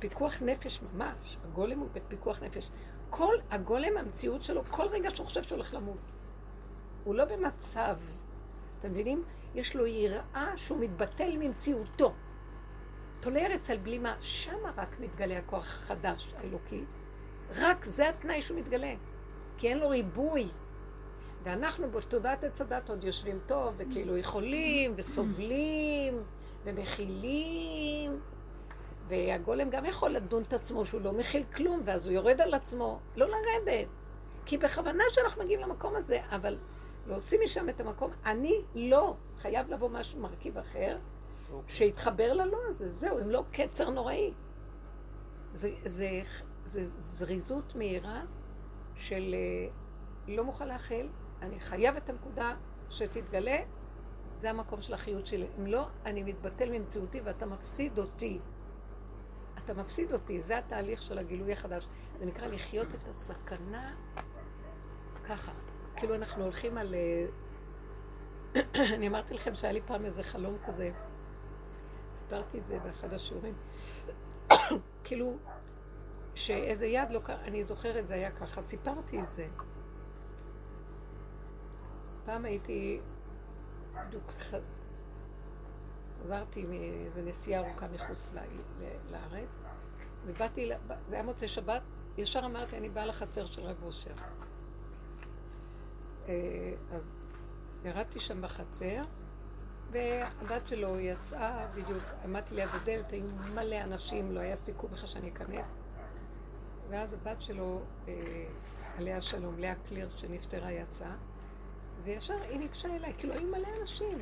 פיקוח נפש ממש. הגולם הוא בפיקוח נפש. כל הגולם, המציאות שלו, כל רגע שהוא חושב שהוא הולך למות. הוא לא במצב, אתם מבינים? יש לו יראה שהוא מתבטל ממציאותו. תולה ארץ על בלימה, שמה רק מתגלה הכוח החדש, האלוקי. רק זה התנאי שהוא מתגלה. כי אין לו ריבוי. ואנחנו בתודעת עץ הדת עוד יושבים טוב, וכאילו יכולים, וסובלים, ומכילים. והגולם גם יכול לדון את עצמו שהוא לא מכיל כלום, ואז הוא יורד על עצמו. לא לרדת. כי בכוונה שאנחנו מגיעים למקום הזה, אבל להוציא משם את המקום, אני לא. חייב לבוא משהו, מרכיב אחר, שיתחבר ללא הזה. זהו, אם לא קצר נוראי. זה, זה, זה זריזות מהירה של אה, לא מוכן לאחל, אני חייב את הנקודה שתתגלה, זה המקום של החיות שלי. אם לא, אני מתבטל ממציאותי ואתה מפסיד אותי. אתה מפסיד אותי, זה התהליך של הגילוי החדש. זה נקרא לחיות את הסכנה ככה. כאילו אנחנו הולכים על... אה, [CLEARS THROAT] אני אמרתי לכם שהיה לי פעם איזה חלום כזה, סיפרתי את זה באחד השיעורים, [CLEARS THROAT] כאילו שאיזה יד לא... אני זוכרת, זה היה ככה, סיפרתי את זה. פעם הייתי בדיוק חזרתי מאיזה נסיעה ארוכה מחוץ לארץ, ובאתי, זה היה מוצאי שבת, ישר אמרתי, אני באה לחצר של רב אושר. אה, אז ירדתי שם בחצר, והבת שלו יצאה בדיוק, עמדתי ליד הדלת, היו מלא אנשים, לא היה סיכוי בכלל שאני אכנס. ואז הבת שלו, אה, עליה שלום, לאה קליר שנפטרה, יצאה, וישר היא ניגשה אליי, כאילו היו מלא אנשים.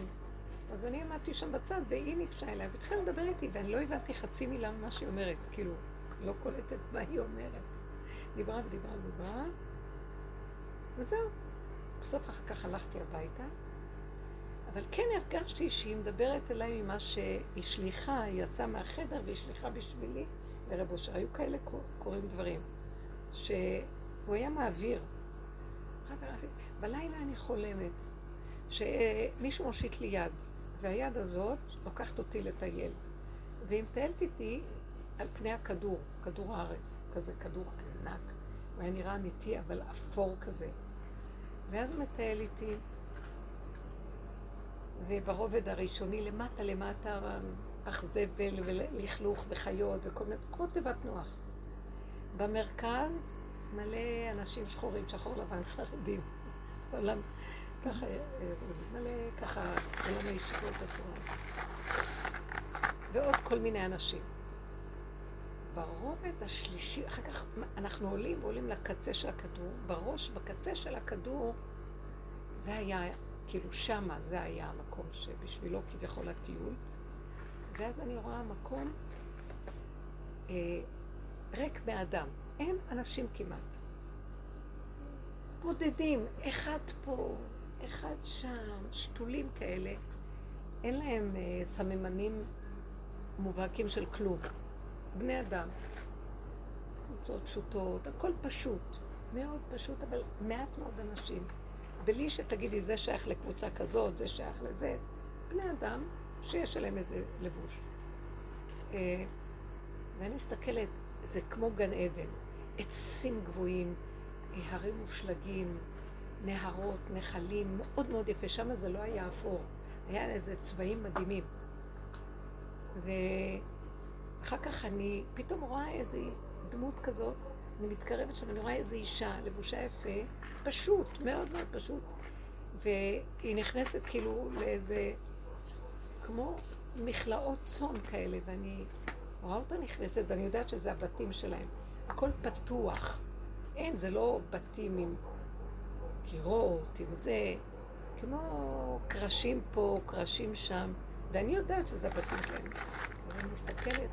אז אני עמדתי שם בצד, והיא ניגשה אליי, והתחילה לדבר איתי, ואני לא הבנתי חצי מילה ממה שהיא אומרת, כאילו, לא קולטת מה היא אומרת. דיברה ודיברה ודיברה, וזהו. בסוף אחר כך הלכתי הביתה, אבל כן הרגשתי שהיא מדברת אליי ממה שהיא שליחה, היא יצאה מהחדר והיא שליחה בשבילי לרב אושר. היו כאלה קורים דברים, שהוא היה מעביר. בלילה אני חולמת שמישהו מושיט לי יד, והיד הזאת לוקחת אותי לטייל. והיא מטיילת איתי על פני הכדור, כדור הארץ, כזה כדור ענק. הוא היה נראה אמיתי, אבל אפור כזה. ואז הוא מטייל איתי, וברובד הראשוני למטה למטה פח זבל ולכלוך וחיות וכל מיני, כמו תיבת נוח. במרכז מלא אנשים שחורים, שחור לבן חרדים. עולם, ככה, מלא ככה, עולם הישיבות התורה. ועוד כל מיני אנשים. ברובד השלישי, אחר כך אנחנו עולים ועולים לקצה של הכדור, בראש, בקצה של הכדור, זה היה, כאילו שמה, זה היה המקום שבשבילו כביכול הטיול. ואז אני רואה מקום אה, ריק מאדם, אין אנשים כמעט. בודדים, אחד פה, אחד שם, שתולים כאלה, אין להם אה, סממנים מובהקים של כלום. בני אדם. קבוצות פשוטות, הכל פשוט. מאוד פשוט, אבל מעט מאוד אנשים. בלי שתגידי, זה שייך לקבוצה כזאת, זה שייך לזה. בני אדם שיש עליהם איזה לבוש. אה, ואני מסתכלת, זה כמו גן עדן. עצים גבוהים, הרים מושלגים, נהרות, נחלים, מאוד מאוד יפה. שם זה לא היה אפור, היה איזה צבעים מדהימים. ואחר כך אני פתאום רואה איזו דמות כזאת, אני מתקרבת שם, אני רואה איזו אישה לבושה יפה, פשוט, מאוד מאוד פשוט, והיא נכנסת כאילו לאיזה, כמו מכלאות צאן כאלה, ואני רואה אותה נכנסת, ואני יודעת שזה הבתים שלהם. הכל פתוח. אין, זה לא בתים עם קירות, עם זה, כמו קרשים פה, קרשים שם. ואני יודעת שזה הבתים שלהם. אני מסתכלת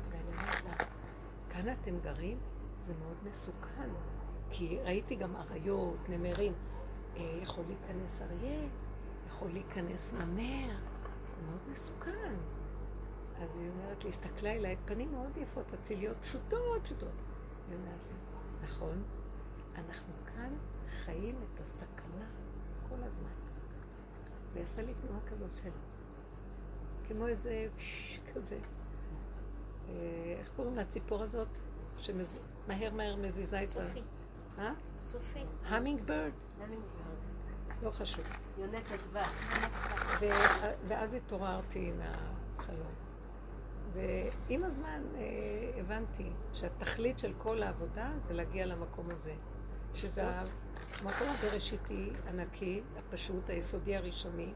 כאן אתם גרים? זה מאוד מסוכן. כי ראיתי גם אריות, נמרים. אה, יכול להיכנס אריה, יכול להיכנס נמר, זה מאוד מסוכן. אז היא אומרת לי, הסתכלה אליי, פנים מאוד יפות, אציליות פשוטות, פשוטות. היא אומרת לי, נכון, אנחנו כאן חיים את הסכנה כל הזמן. והיא עשה לי תנועה כזאת של... כמו איזה [LAUGHS] כזה. אה, איך קוראים לציפור הזאת? שמהר מהר מזיזה את ה... צופית. אה? צופית. המינג בירד? לא חשוב. הדבש. ו- ואז התעוררתי מהחלום. ועם הזמן אה, הבנתי שהתכלית של כל העבודה זה להגיע למקום הזה. שזה המקום הבראשיתי, ענקי, הפשוט, היסודי הראשוני.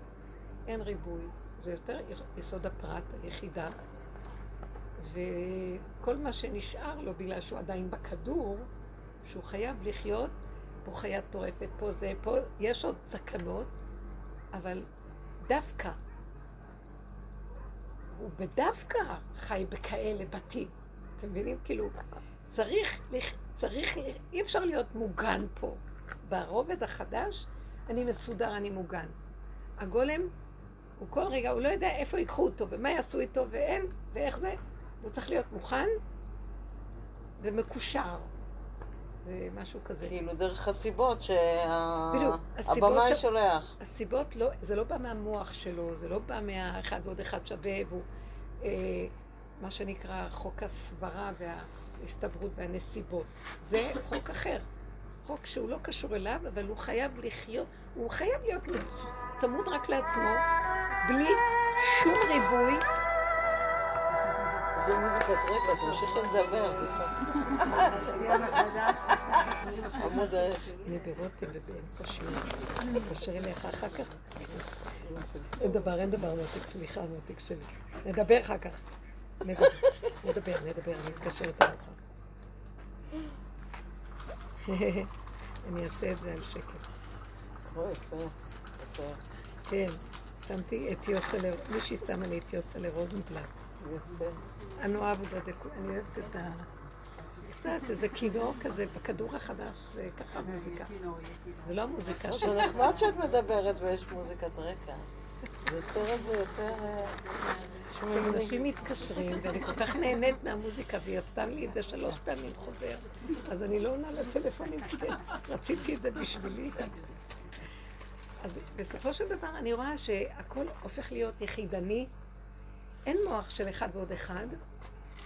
אין ריבוי, זה יותר יסוד הפרט, היחידה. וכל מה שנשאר לו, בגלל שהוא עדיין בכדור, שהוא חייב לחיות, פה חיה טורפת, פה זה, פה יש עוד סכנות, אבל דווקא, הוא בדווקא חי בכאלה בתים. אתם מבינים? כאילו, צריך, צריך, אי אפשר להיות מוגן פה. ברובד החדש, אני מסודר, אני מוגן. הגולם, הוא כל רגע, הוא לא יודע איפה ייקחו אותו, ומה יעשו איתו, ואין, ואיך זה. הוא צריך להיות מוכן ומקושר. ומשהו כזה. כאילו דרך הסיבות שהבמאי ש- שולח. הסיבות לא, זה לא בא מהמוח שלו, זה לא בא מהאחד ועוד אחד שווה, והוא אה, מה שנקרא חוק הסברה וההסתברות והנסיבות. זה חוק אחר. חוק שהוא לא קשור אליו, אבל הוא חייב לחיות, הוא חייב להיות צמוד רק לעצמו, בלי שום ריבוי. זה מוזיקת רקע, תמשיכי לדבר, זה טוב. עמוד האש. נדירות ובאמצע שיעור. תתקשרי אליך אחר כך. אין דבר, אין דבר, סליחה, מותק שלי. נדבר אחר כך. נדבר, נדבר, אני אתקשר אליך. אני אעשה את זה על שקט. כן, שמתי את יוסלה, מישהי שמה לי את יוסלה רוזנבלט. יפה. אני אוהב את זה, אני אוהבת את ה... קצת, איזה כינור כזה בכדור החדש, זה ככה מוזיקה. זה לא המוזיקה זה. נחמד שאת מדברת ויש מוזיקת רקע. זה יוצר את זה יותר אה, שמימי. אנשים מתקשרים, ואני כל כך נהנית מהמוזיקה, והיא עשתה לי את זה שלוש פעמים חוזר, אז אני לא עונה לטלפונים כדי, רציתי את זה בשבילי. אז בסופו של דבר אני רואה שהכל הופך להיות יחידני, אין מוח של אחד ועוד אחד,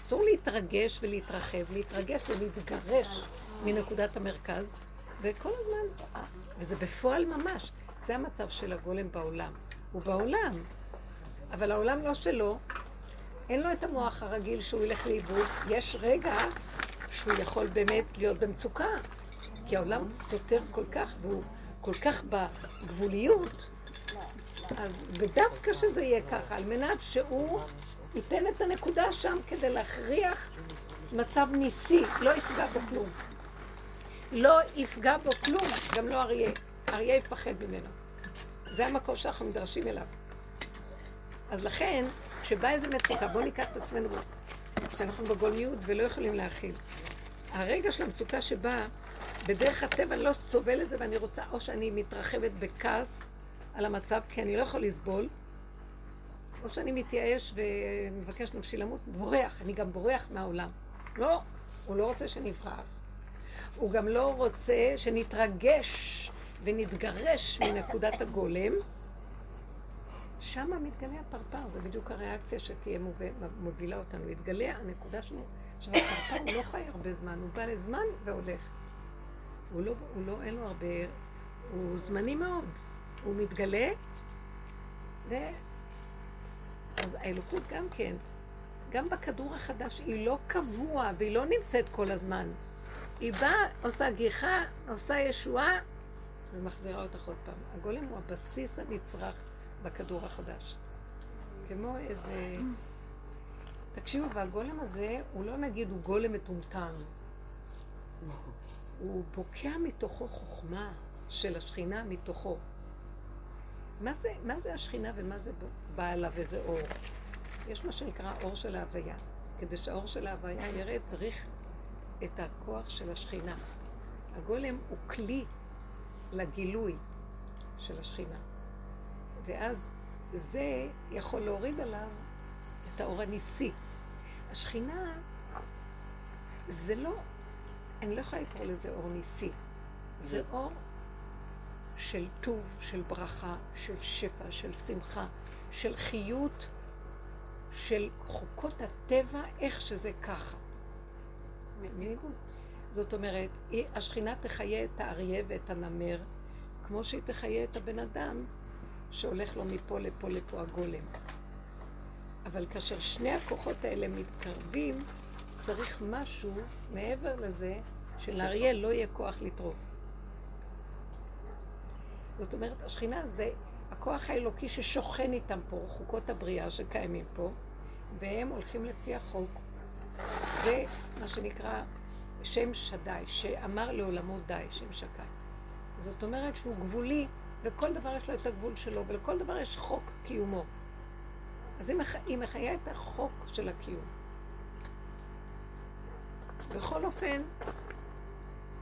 אסור להתרגש ולהתרחב, להתרגש ולהתגרש מנקודת המרכז, וכל הזמן, וזה בפועל ממש, זה המצב של הגולם בעולם. הוא בעולם, אבל העולם לא שלו, אין לו את המוח הרגיל שהוא ילך לאיבוד. יש רגע שהוא יכול באמת להיות במצוקה, כי העולם סותר כל כך, והוא כל כך בגבוליות, אז ודווקא שזה יהיה ככה, על מנת שהוא ייתן את הנקודה שם כדי להכריח מצב ניסי, לא יפגע בו כלום. לא יפגע בו כלום, גם לא אריה. אריה יפחד ממנו. זה המקום שאנחנו נדרשים אליו. אז לכן, כשבאה איזה מצוקה, בואו ניקח את עצמנו, כשאנחנו בגולמיות ולא יכולים להכיל. הרגע של המצוקה שבאה, בדרך הטבע אני לא סובל את זה ואני רוצה, או שאני מתרחבת בכעס על המצב, כי אני לא יכול לסבול, או שאני מתייאש ומבקש נפשי למות, בורח, אני גם בורח מהעולם. לא, הוא לא רוצה שנברח. הוא גם לא רוצה שנתרגש ונתגרש מנקודת הגולם. שם מתגלה הפרפר, זה בדיוק הריאקציה שתהיה מוביל- מובילה אותנו. מתגלה הנקודה שלנו. עכשיו הפרפר הוא לא חי הרבה זמן, הוא בא לזמן והולך. הוא לא, הוא לא, אין לו הרבה, הוא זמני מאוד. הוא מתגלה, ו... אז האלוקות גם כן, גם בכדור החדש, היא לא קבוע והיא לא נמצאת כל הזמן. היא באה, עושה גיחה, עושה ישועה, ומחזירה אותך עוד פעם. הגולם הוא הבסיס הנצרך בכדור החדש. כמו איזה... תקשיבו, והגולם הזה, הוא לא נגיד הוא גולם מטומטם. הוא בוקע מתוכו חוכמה של השכינה מתוכו. מה זה, מה זה השכינה ומה זה בעלה וזה אור? יש מה שנקרא אור של ההוויה. כדי שהאור של ההוויה ירד צריך את הכוח של השכינה. הגולם הוא כלי לגילוי של השכינה. ואז זה יכול להוריד עליו את האור הניסי. השכינה זה לא, אני לא יכולה לקרוא לזה אור ניסי. זה אור של טוב, של ברכה, של שפע, של שמחה, של חיות, של חוקות הטבע, איך שזה ככה. מבינים? זאת אומרת, השכינה תחיה את האריה ואת הנמר, כמו שהיא תחיה את הבן אדם שהולך לו מפה לפה לפה הגולם. אבל כאשר שני הכוחות האלה מתקרבים, צריך משהו מעבר לזה, שלאריה לא יהיה כוח לטרוף. זאת אומרת, השכינה זה הכוח האלוקי ששוכן איתם פה, חוקות הבריאה שקיימים פה, והם הולכים לפי החוק. זה מה שנקרא שם שדי, שאמר לעולמו די, שם שקי. זאת אומרת שהוא גבולי, וכל דבר יש לו את הגבול שלו, ולכל דבר יש חוק קיומו. אז היא, מח... היא מחיה את החוק של הקיום. בכל אופן,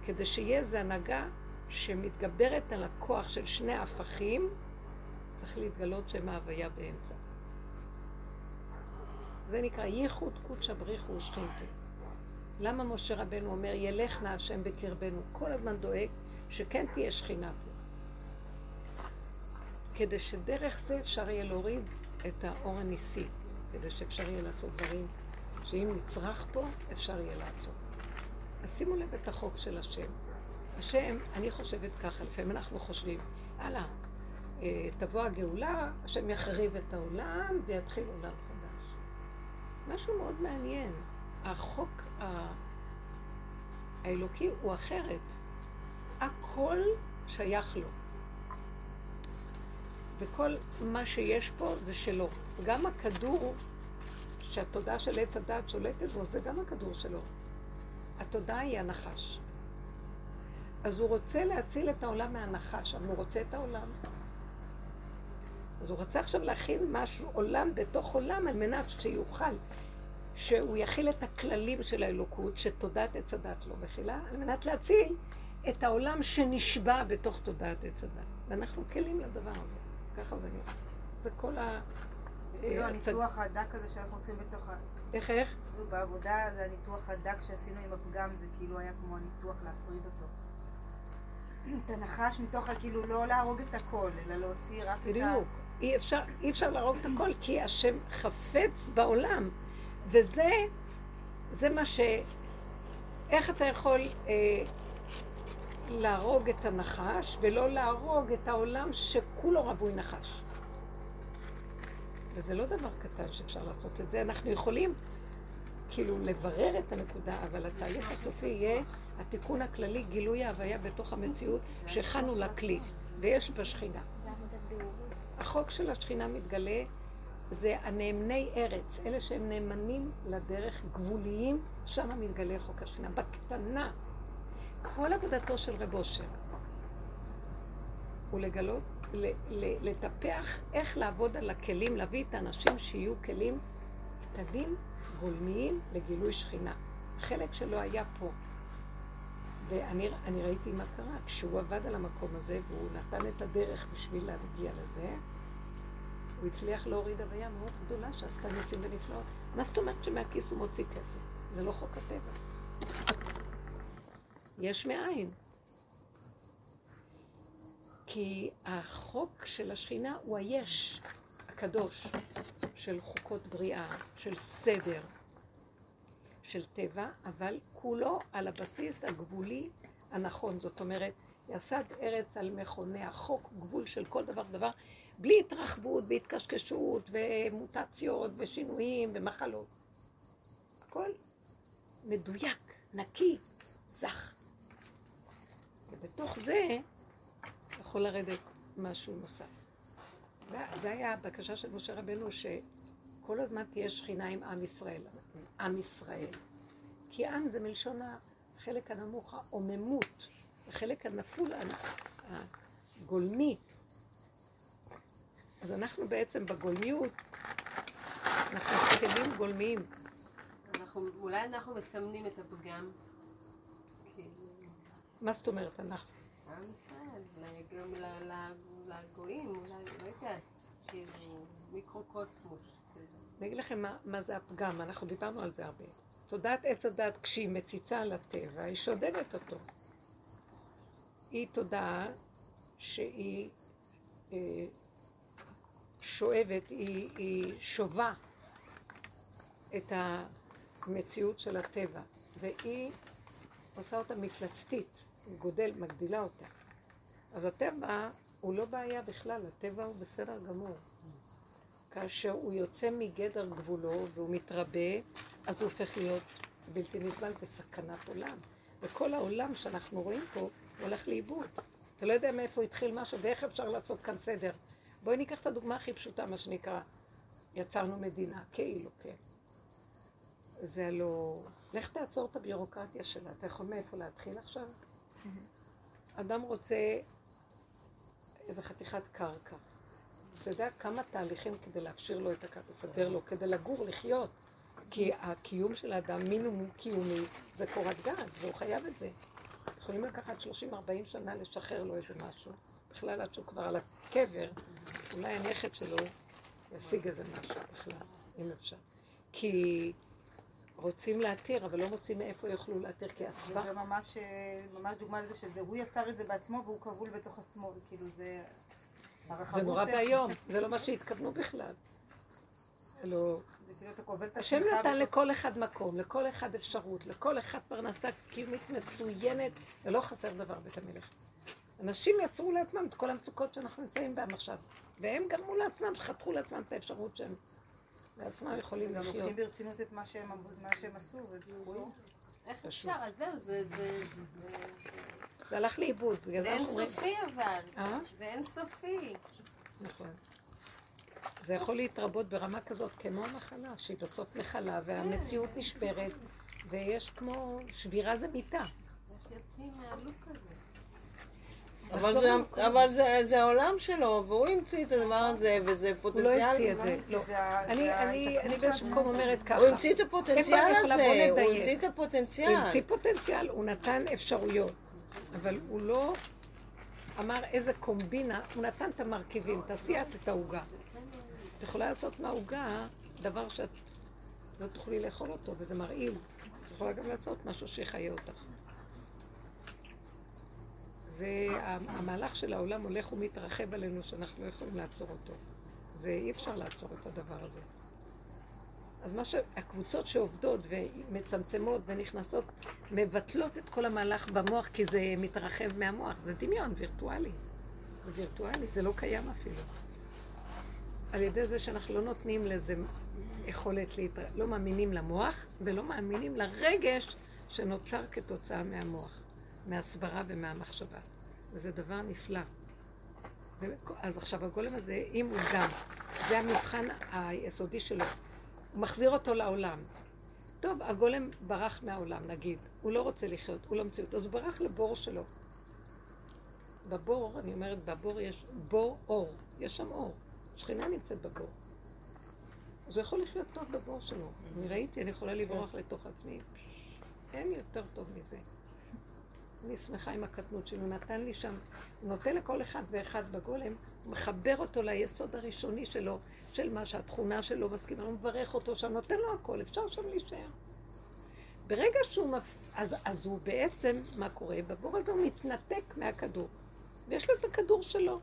כדי שיהיה איזו הנהגה שמתגברת על הכוח של שני ההפכים, צריך להתגלות שם ההוויה באמצע. זה נקרא ייחוד קודשא בריחו ושכינתי. למה משה רבנו אומר, ילך נא השם בקרבנו? כל הזמן דואג שכן תהיה שכינה פה. כדי שדרך זה אפשר יהיה להוריד את האור הניסי, כדי שאפשר יהיה לעשות דברים שאם נצרך פה, אפשר יהיה לעשות. אז שימו לב את החוק של השם. השם, אני חושבת ככה, לפעמים אנחנו חושבים, הלאה, אה, תבוא הגאולה, השם יחריב את העולם ויתחיל עולם חדש. משהו מאוד מעניין. החוק האלוקי הוא אחרת. הכל שייך לו. וכל מה שיש פה זה שלו. גם הכדור שהתודעה של עץ הדת שולטת בו, זה גם הכדור שלו. התודעה היא הנחש. אז הוא רוצה להציל את העולם מהנחש, אבל הוא רוצה את העולם. אז הוא רוצה עכשיו להכין משהו, עולם בתוך עולם, על מנת שיוכל, שהוא יכיל את הכללים של האלוקות, שתודעת עץ הדת לא מכילה, על מנת להציל את העולם שנשבע בתוך תודעת עץ הדת. ואנחנו כלים לדבר הזה. ככה זה נראה. זה כל ה... כאילו אה, הניתוח הדק הזה שאנחנו עושים בתוך ה... איך, איך? כאילו בעבודה זה הניתוח הדק שעשינו עם הפגם, זה כאילו היה כמו הניתוח להפריד אותו. את הנחש מתוך ה... כאילו לא להרוג את הכל, אלא להוציא רק את ה... בדיוק. אי אפשר, אי אפשר להרוג את הכל, כי השם חפץ בעולם. וזה, זה מה ש... איך אתה יכול אה, להרוג את הנחש, ולא להרוג את העולם שכולו רווי נחש? וזה לא דבר קטן שאפשר לעשות את זה. אנחנו יכולים כאילו לברר את הנקודה, אבל התהליך הסופי יהיה התיקון הכללי, גילוי ההוויה בתוך המציאות שהכנו לכלי, ויש בשכינה. זה עבודת בירורים. החוק של השכינה מתגלה זה הנאמני ארץ, אלה שהם נאמנים לדרך, גבוליים, שם מתגלה חוק השכינה. בקטנה, כל עבודתו של רב אושר הוא לגלות, לטפח איך לעבוד על הכלים, להביא את האנשים שיהיו כלים קטנים, גולמיים, לגילוי שכינה. החלק שלו היה פה. ואני אני ראיתי מה קרה, כשהוא עבד על המקום הזה והוא נתן את הדרך בשביל להגיע לזה, הוא הצליח להוריד הוויה מאוד גדולה שעשתה ניסים ונפלאות. מה זאת אומרת שמהכיס הוא מוציא כסף? זה לא חוק הטבע. יש מאין. כי החוק של השכינה הוא היש, הקדוש, של חוקות בריאה, של סדר, של טבע, אבל כולו על הבסיס הגבולי הנכון. זאת אומרת, יסד ארץ על מכוניה, חוק גבול של כל דבר דבר, בלי התרחבות והתקשקשות ומוטציות ושינויים ומחלות. הכל מדויק, נקי, זך. ובתוך זה יכול לרדת משהו נוסף. זה, היה הבקשה של משה רבנו, שכל הזמן תהיה שכינה עם עם ישראל, עם ישראל. כי עם זה מלשון החלק הנמוך, העוממות, החלק הנפול, הגולמי. אז אנחנו בעצם בגולמיות, אנחנו כלים גולמיים. אנחנו, אולי אנחנו מסמנים את הפגם. מה זאת אומרת אנחנו? עם ישראל, אולי גם ל- ל- לגויים, אולי, לא יודעת, כאילו, מיקרוקוסמוס. כאילו. אני אגיד לכם מה, מה זה הפגם, אנחנו דיברנו על זה הרבה. תודעת עץ הדת, כשהיא מציצה על הטבע, היא שודדת אותו. היא תודעה שהיא אה, שואבת, היא, היא שובה את המציאות של הטבע, והיא עושה אותה מפלצתית, גודל, מגדילה אותה. אז הטבע הוא לא בעיה בכלל, הטבע הוא בסדר גמור. כאשר הוא יוצא מגדר גבולו והוא מתרבה, אז הוא הופך להיות בלתי נסבל בסכנת עולם. וכל העולם שאנחנו רואים פה, הוא הולך לאיבוד. אתה לא יודע מאיפה התחיל משהו ואיך אפשר לעשות כאן סדר. בואי ניקח את הדוגמה הכי פשוטה, מה שנקרא, יצרנו מדינה, כאילו, כן. זה הלא... לך תעצור את הביורוקרטיה שלה, אתה יכול מאיפה להתחיל עכשיו? אדם רוצה איזה חתיכת קרקע. אתה יודע כמה תהליכים כדי להפשיר לו את הקרקע, לסדר לו, כדי לגור, לחיות. כי הקיום של האדם, מינימום קיומי, זה קורת גג, והוא חייב את זה. יכולים לקחת 30-40 שנה לשחרר לו איזה משהו. בכלל עד שהוא כבר על הקבר, אולי הנכד שלו ישיג איזה משהו בכלל, אם אפשר. כי רוצים להתיר, אבל לא מוצאים מאיפה יוכלו להתיר, כי הסבך... זה ממש, אה, ממש דוגמה לזה שזה, הוא יצר את זה בעצמו והוא כבול בתוך עצמו, וכאילו זה... זה נורא ואיום, זה לא מה שהתכוונו בכלל. את השם נתן לכל אחד מקום, לכל אחד אפשרות, לכל אחד פרנסה קיומית מצוינת, ולא חסר דבר בית המלך. אנשים יצרו לעצמם את כל המצוקות שאנחנו נמצאים בהן עכשיו, והם גרמו לעצמם, חתכו לעצמם את האפשרות שהם לעצמם יכולים גם לחיות. לוקחים ברצינות את מה שהם אמרו- מה שהם עשו. איך. אפשר? אז זהו, זה- זה- זה- זה הלך לאיבוד, בגלל זה זה אנחנו אומרים... אינסופי אבל. אה? זה אינסופי. נכון. זה יכול להתרבות ברמה כזאת כמו המחלה, שהיא בסוף מכלה, והמציאות נשברת, ויש כמו שבירה זה מיטה. אבל זה- אבל זה- זה העולם שלו, והוא המציא את הדבר הזה, וזה הוא לא פוטנציאל. המציא את זה, לא. זה אני- זה אני אני באיזשהו מקום אומרת ככה. הוא המציא את הפוטנציאל הזה, הוא. המציא את הוא הפוטנציאל. המציא פוטנציאל, הוא נתן אפשרויות, אבל הוא לא אמר איזה קומבינה, הוא נתן את המרכיבים, תעשי את את העוגה. את יכולה לעשות מהעוגה דבר שאת לא תוכלי לאכול אותו, וזה מרעיל. את יכולה גם לעשות משהו שיחיה אותך. והמהלך של העולם הולך ומתרחב עלינו שאנחנו לא יכולים לעצור אותו. זה אי אפשר לעצור את הדבר הזה. אז מה שהקבוצות שעובדות ומצמצמות ונכנסות, מבטלות את כל המהלך במוח כי זה מתרחב מהמוח. זה דמיון וירטואלי. זה וירטואלי, זה לא קיים אפילו. על ידי זה שאנחנו לא נותנים לזה יכולת להתר... לא מאמינים למוח ולא מאמינים לרגש שנוצר כתוצאה מהמוח, מהסברה ומהמחשבה. וזה דבר נפלא. אז עכשיו הגולם הזה, אם הוא גם, זה המבחן היסודי שלו, הוא מחזיר אותו לעולם. טוב, הגולם ברח מהעולם, נגיד, הוא לא רוצה לחיות, הוא לא מציאות, אז הוא ברח לבור שלו. בבור, אני אומרת, בבור יש בור אור, יש שם אור, שכינה נמצאת בבור. אז הוא יכול לחיות טוב בבור שלו. אני ראיתי, אני יכולה לברוח לתוך עצמי. אין יותר טוב מזה. אני שמחה עם הקטנות שלו, נתן לי שם, נותן לכל אחד ואחד בגולם, מחבר אותו ליסוד הראשוני שלו, של מה שהתכונה שלו מסכימה, הוא מברך אותו שם, נותן לו הכל, אפשר שם להישאר. ברגע שהוא, מפ... אז, אז הוא בעצם, מה קורה? בבור הזה הוא מתנתק מהכדור, ויש לו את הכדור שלו.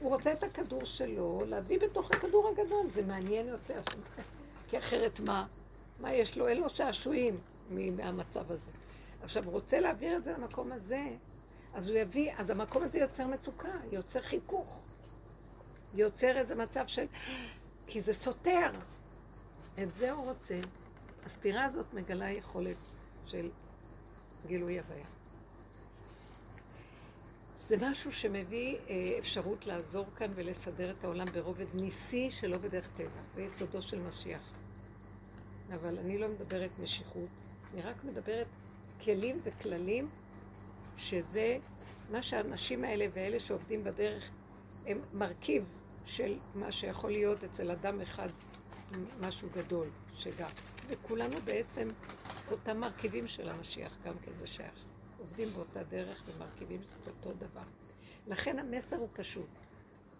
הוא רוצה את הכדור שלו להביא בתוך הכדור הגדול, זה מעניין יותר, כי אחרת מה? מה יש לו? אין לו שעשועים מהמצב הזה. עכשיו, הוא רוצה להעביר את זה למקום הזה, אז הוא יביא, אז המקום הזה יוצר מצוקה, יוצר חיכוך, יוצר איזה מצב של... כי זה סותר. את זה הוא רוצה. הסתירה הזאת מגלה יכולת של גילוי הוויה. זה משהו שמביא אה, אפשרות לעזור כאן ולסדר את העולם ברובד ניסי שלא בדרך טבע. זה יסודו של משיח. אבל אני לא מדברת משיכות, אני רק מדברת כלים וכללים, שזה מה שהאנשים האלה ואלה שעובדים בדרך הם מרכיב של מה שיכול להיות אצל אדם אחד משהו גדול שגם. וכולנו בעצם אותם מרכיבים של המשיח, גם כן זה שייך. עובדים באותה דרך ומרכיבים את אותו דבר. לכן המסר הוא פשוט.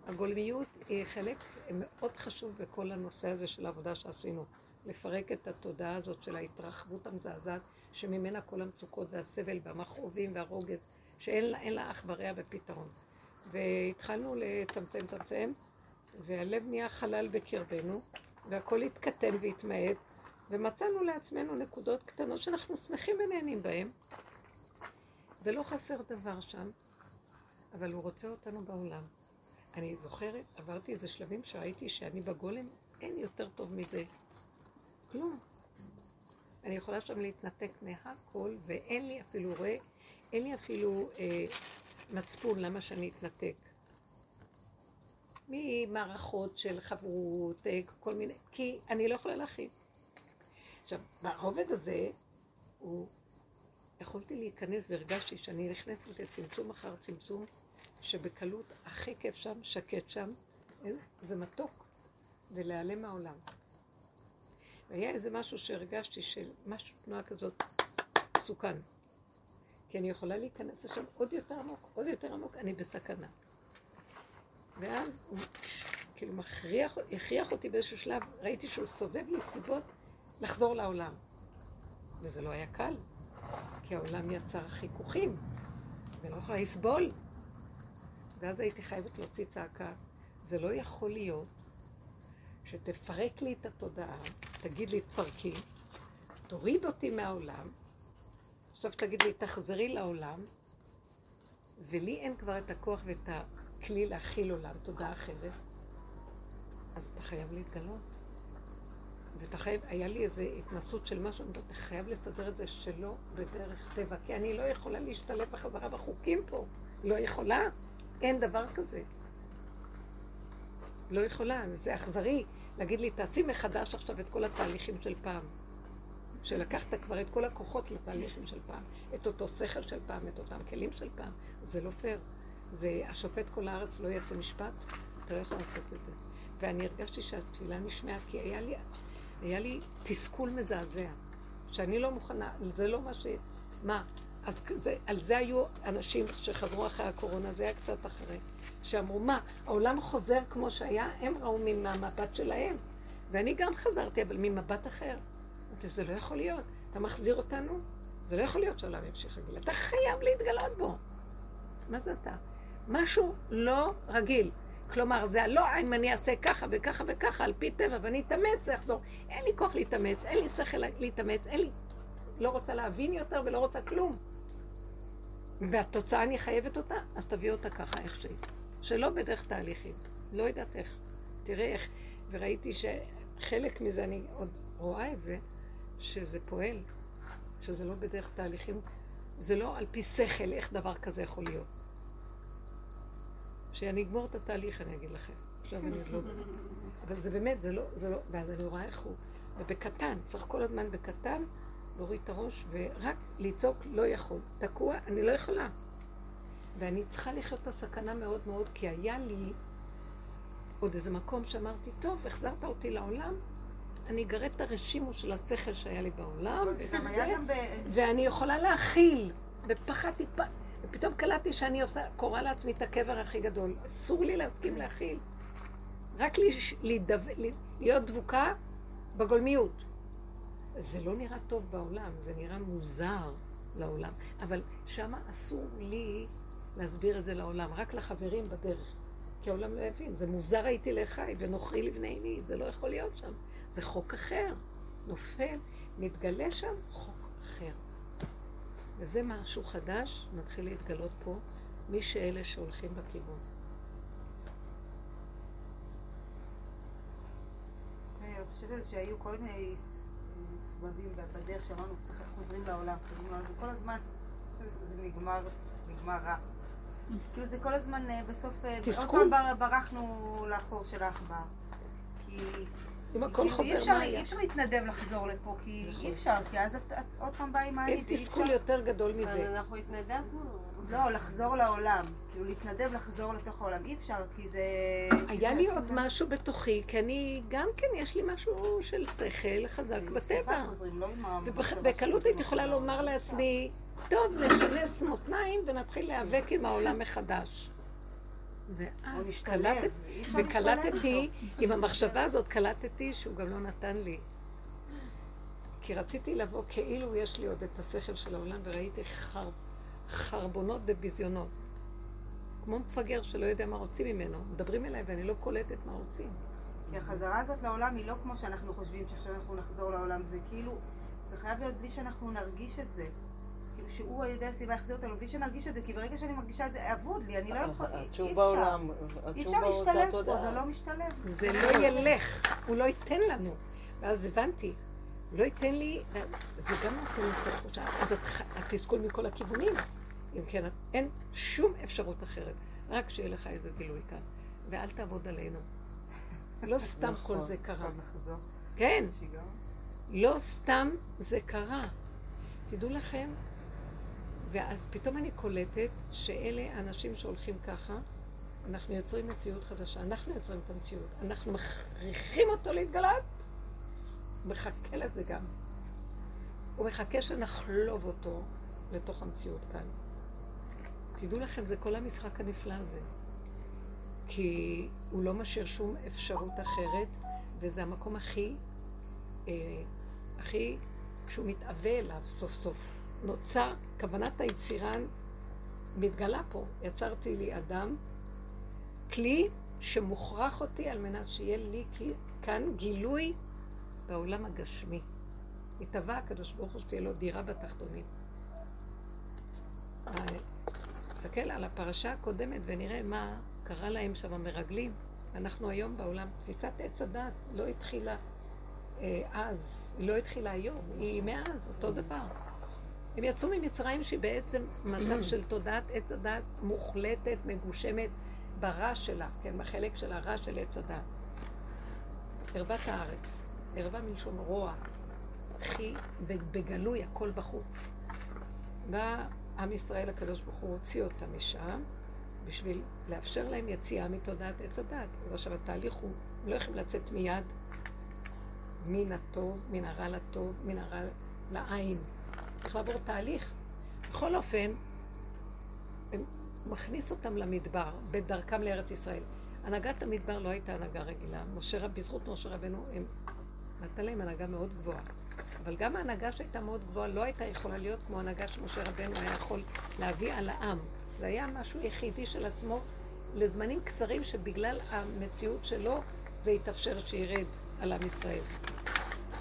הגולמיות היא חלק מאוד חשוב בכל הנושא הזה של העבודה שעשינו. לפרק את התודעה הזאת של ההתרחבות המזעזעת, שממנה כל המצוקות והסבל והמכאובים והרוגז, שאין לה, לה אח ורע בפתרון. והתחלנו לצמצם, צמצם, והלב נהיה חלל בקרבנו, והכל התקטן והתמעט, ומצאנו לעצמנו נקודות קטנות שאנחנו שמחים ונהנים בהן, ולא חסר דבר שם, אבל הוא רוצה אותנו בעולם. אני זוכרת, עברתי איזה שלבים שראיתי שאני בגולם, אין יותר טוב מזה. כלום. אני יכולה שם להתנתק מהכל, ואין לי אפילו רואה, אין לי אפילו אה, מצפון למה שאני אתנתק. ממערכות של חברות, אה, כל מיני, כי אני לא יכולה להכין. עכשיו, ברובד הזה, הוא... יכולתי להיכנס והרגשתי שאני נכנסת לצמצום אחר צמצום, שבקלות הכי כיף שם, שקט שם, זה מתוק, ולהיעלם מהעולם. והיה איזה משהו שהרגשתי שמשהו, תנועה כזאת, מסוכן. כי אני יכולה להיכנס לשם עוד יותר עמוק, עוד יותר עמוק, אני בסכנה. ואז הוא כאילו מכריח, הכריח אותי באיזשהו שלב, ראיתי שהוא סובב לי סיבות לחזור לעולם. וזה לא היה קל, כי העולם יצר חיכוכים, ולא יכולה לסבול. ואז הייתי חייבת להוציא צעקה. זה לא יכול להיות שתפרק לי את התודעה, תגיד לי תפרקי, תוריד אותי מהעולם, עכשיו תגיד לי תחזרי לעולם, ולי אין כבר את הכוח ואת הכלי להכיל עולם, תודעה אחרת, אז אתה חייב להתגלות. ואתה חייב, היה לי איזו התנסות של משהו, אתה חייב לסדר את זה שלא בדרך טבע, כי אני לא יכולה להשתלב בחזרה בחוקים פה. לא יכולה, אין דבר כזה. לא יכולה, זה אכזרי להגיד לי, תעשי מחדש עכשיו את כל התהליכים של פעם. שלקחת כבר את כל הכוחות לתהליכים של פעם, את אותו שכל של פעם, את אותם כלים של פעם, זה לא פייר. זה השופט כל הארץ לא יעשה משפט, אתה לא יכול לעשות את זה. ואני הרגשתי שהתפילה נשמעה, כי היה לי, היה לי תסכול מזעזע, שאני לא מוכנה, זה לא מה ש... מה? אז זה, על זה היו אנשים שחזרו אחרי הקורונה, זה היה קצת אחרי, שאמרו, מה, העולם חוזר כמו שהיה? הם ראו מהמבט שלהם, ואני גם חזרתי, אבל ממבט אחר. אמרתי, זה לא יכול להיות. אתה מחזיר אותנו? זה לא יכול להיות שהעולם ימשיך רגיל. אתה חייב להתגלות בו. מה זה אתה? משהו לא רגיל. כלומר, זה הלא אם אני אעשה ככה וככה וככה על פי טבע ואני אתאמץ, זה יחזור. אין לי כוח להתאמץ, אין לי שכל להתאמץ, אין לי... לא רוצה להבין יותר ולא רוצה כלום. והתוצאה אני חייבת אותה, אז תביא אותה ככה איך שהיא. שלא בדרך תהליכים. לא יודעת איך. תראה איך. וראיתי שחלק מזה, אני עוד רואה את זה, שזה פועל. שזה לא בדרך תהליכים. זה לא על פי שכל איך דבר כזה יכול להיות. כשאני אגמור את התהליך אני אגיד לכם. עכשיו אני עוד לא... אבל זה באמת, זה לא, זה לא... ואז אני רואה איך הוא... ובקטן, צריך כל הזמן בקטן להוריד את הראש ורק לצעוק לא יכול. תקוע, אני לא יכולה. ואני צריכה לחיות את הסכנה מאוד מאוד, כי היה לי עוד איזה מקום שאמרתי, טוב, החזרת אותי לעולם, אני אגרד את הרשימו של השכל שהיה לי בעולם. ואני יכולה להכיל, ופחד טיפה, ופתאום קלטתי שאני עושה, קוראה לעצמי את הקבר הכי גדול. אסור לי להסכים להכיל. רק להש- להידב... להיות דבוקה בגולמיות. זה לא נראה טוב בעולם, זה נראה מוזר לעולם. אבל שמה אסור לי להסביר את זה לעולם, רק לחברים בדרך. כי העולם לא יבין, זה מוזר הייתי לחי ונוכרי לבני עיני, זה לא יכול להיות שם. זה חוק אחר. נופל, מתגלה שם חוק אחר. וזה משהו חדש, מתחיל להתגלות פה, מי שאלה שהולכים בכיוון. אני חושבת שהיו כל מיני סבבים בדרך שאמרנו, צריך חוזרים לעולם, וכל הזמן זה נגמר, נגמר רע. כאילו זה כל הזמן אה, בסוף, אה, עוד. פעם בר- ברחנו לחור של העכבר. כי אם הכל כאילו, אי חוזר, אפשר- מה אי? אפשר להתנדב לחזור לפה, כי נכון. אי אפשר, כי אז את עוד פעם באה עם אין הענית, אי תסכול יותר גדול אבל מזה. אנחנו התנדבנו. לא, לחזור לעולם. כאילו להתנדב לחזור לתוך העולם. אי אפשר, כי זה... היה לי עוד משהו בתוכי, כי אני, גם כן, יש לי משהו של שכל חזק בטבע. לא ובקלות שזה הייתי יכולה. לומר לעצמי, טוב, נשנס מותניים ונתחיל להיאבק עם העולם מחדש. ואז קלטת, וקלטתי, עם המחשבה הזאת קלטתי שהוא גם לא נתן לי. כי רציתי לבוא כאילו יש לי עוד את השכל של העולם, וראיתי חר... חרבונות וביזיונות. כמו מפגר שלא יודע מה רוצים ממנו. מדברים אליי ואני לא קולטת מה רוצים. כי החזרה הזאת לעולם היא לא כמו שאנחנו חושבים שעכשיו אנחנו נחזור לעולם, זה כאילו, זה חייב להיות בלי שאנחנו נרגיש את זה. שהוא על ידי הסיבה יחזיר אותנו, בלי שנרגיש את זה, כי ברגע שאני מרגישה את זה, אבוד לי, אני לא יכולה, אי אפשר. בעולם, אי אפשר להשתלב פה. זה לא משתלב. זה לא ילך, הוא לא ייתן לנו. ואז הבנתי, לא ייתן לי, זה גם נותן את התחושה. אז את- התסכול מכל הכיוונים. אם כן, אין שום אפשרות אחרת. רק שיהיה לך איזה גילוי כאן. ואל תעבוד עלינו. לא [LAUGHS] סתם כל נכון. זה קרה. כן. לא סתם זה קרה. תדעו לכם, ואז פתאום אני קולטת שאלה אנשים שהולכים ככה, אנחנו יוצרים מציאות חדשה, אנחנו יוצרים את המציאות, אנחנו מכריחים אותו להתגלות, מחכה לזה גם. הוא מחכה שנחלוב אותו לתוך המציאות כאן. תדעו לכם, זה כל המשחק הנפלא הזה. כי הוא לא משאיר שום אפשרות אחרת, וזה המקום הכי, אה, הכי, שהוא מתאווה אליו סוף סוף. נוצר, כוונת היצירן מתגלה פה. יצרתי לי אדם, כלי שמוכרח אותי על מנת שיהיה לי כאן גילוי בעולם הגשמי. התהווה הקדוש ברוך הוא שתהיה לו דירה בתחתונים. אה, נסתכל על הפרשה הקודמת ונראה מה קרה להם שם המרגלים. אנחנו היום בעולם, תפיסת עץ הדת לא התחילה אה, אז, היא לא התחילה היום, היא מאז, אותו דבר. הם יצאו ממצרים שהיא בעצם מצב של תודעת עץ הדת מוחלטת, מגושמת ברע שלה, כן, בחלק של הרע של עץ הדת. ערוות הארץ, ערווה מלשון רוע, חי ובגלוי הכל בחוץ. בא עם ישראל, הקדוש ברוך הוא הוציא אותם משם, בשביל לאפשר להם יציאה מתודעת עץ הדת. אז עכשיו התהליך הוא, הם לא יכולים לצאת מיד מן הטוב, מן הרע לטוב, מן הרע לעין. צריך לעבור תהליך. בכל אופן, מכניס אותם למדבר, בדרכם לארץ ישראל. הנהגת המדבר לא הייתה הנהגה רגילה. משה בזכות משה רבנו, הם נתן להם הנהגה מאוד גבוהה. אבל גם ההנהגה שהייתה מאוד גבוהה לא הייתה יכולה להיות כמו הנהגה שמשה רבנו היה יכול להביא על העם. זה היה משהו יחידי של עצמו לזמנים קצרים שבגלל המציאות שלו זה התאפשר שירד על עם ישראל.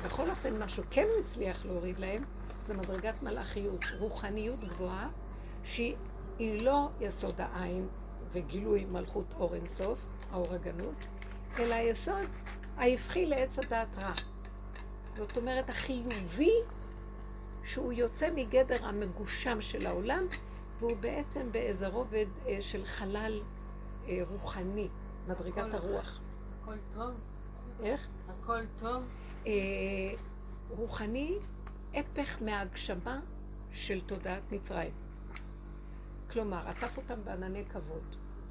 בכל אופן, מה שכן הוא הצליח להוריד להם זה מדרגת מלאכיות, רוחניות גבוהה, שהיא לא יסוד העין וגילוי מלכות אור אינסוף, האור הגנוז, אלא היסוד ההפכי לעץ הדעת רע. זאת אומרת, החיובי שהוא יוצא מגדר המגושם של העולם, והוא בעצם באיזה רובד אה, של חלל אה, רוחני, מדרגת הכל- הרוח. הכל טוב? איך? הכל טוב? אה, רוחני, הפך מההגשמה של תודעת מצרים. כלומר, עטף אותם בענני כבוד,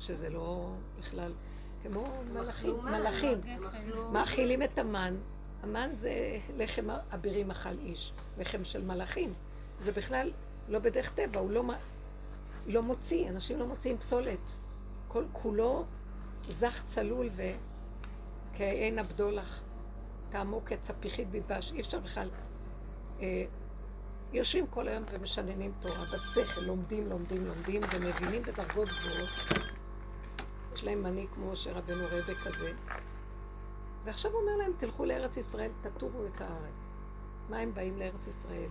שזה לא בכלל, כמו מלאכים, מלאכים, הם אכלו- מאכילים את המן. המן זה לחם אבירים אכל איש, לחם של מלאכים. זה בכלל לא בדרך טבע, הוא לא, לא מוציא, אנשים לא מוציאים פסולת. כל כולו זך צלול וכעין הבדולח, טעמו כצפיחית בדבש, אי אפשר בכלל. אה, יושבים כל היום ומשננים תורה בשכל, לומדים, לומדים, לומדים, ומבינים בדרגות גבוהות. יש להם מנהיג כמו משה רבנו רבה כזה. ועכשיו הוא אומר להם, תלכו לארץ ישראל, תטורו את הארץ. מה הם באים לארץ ישראל?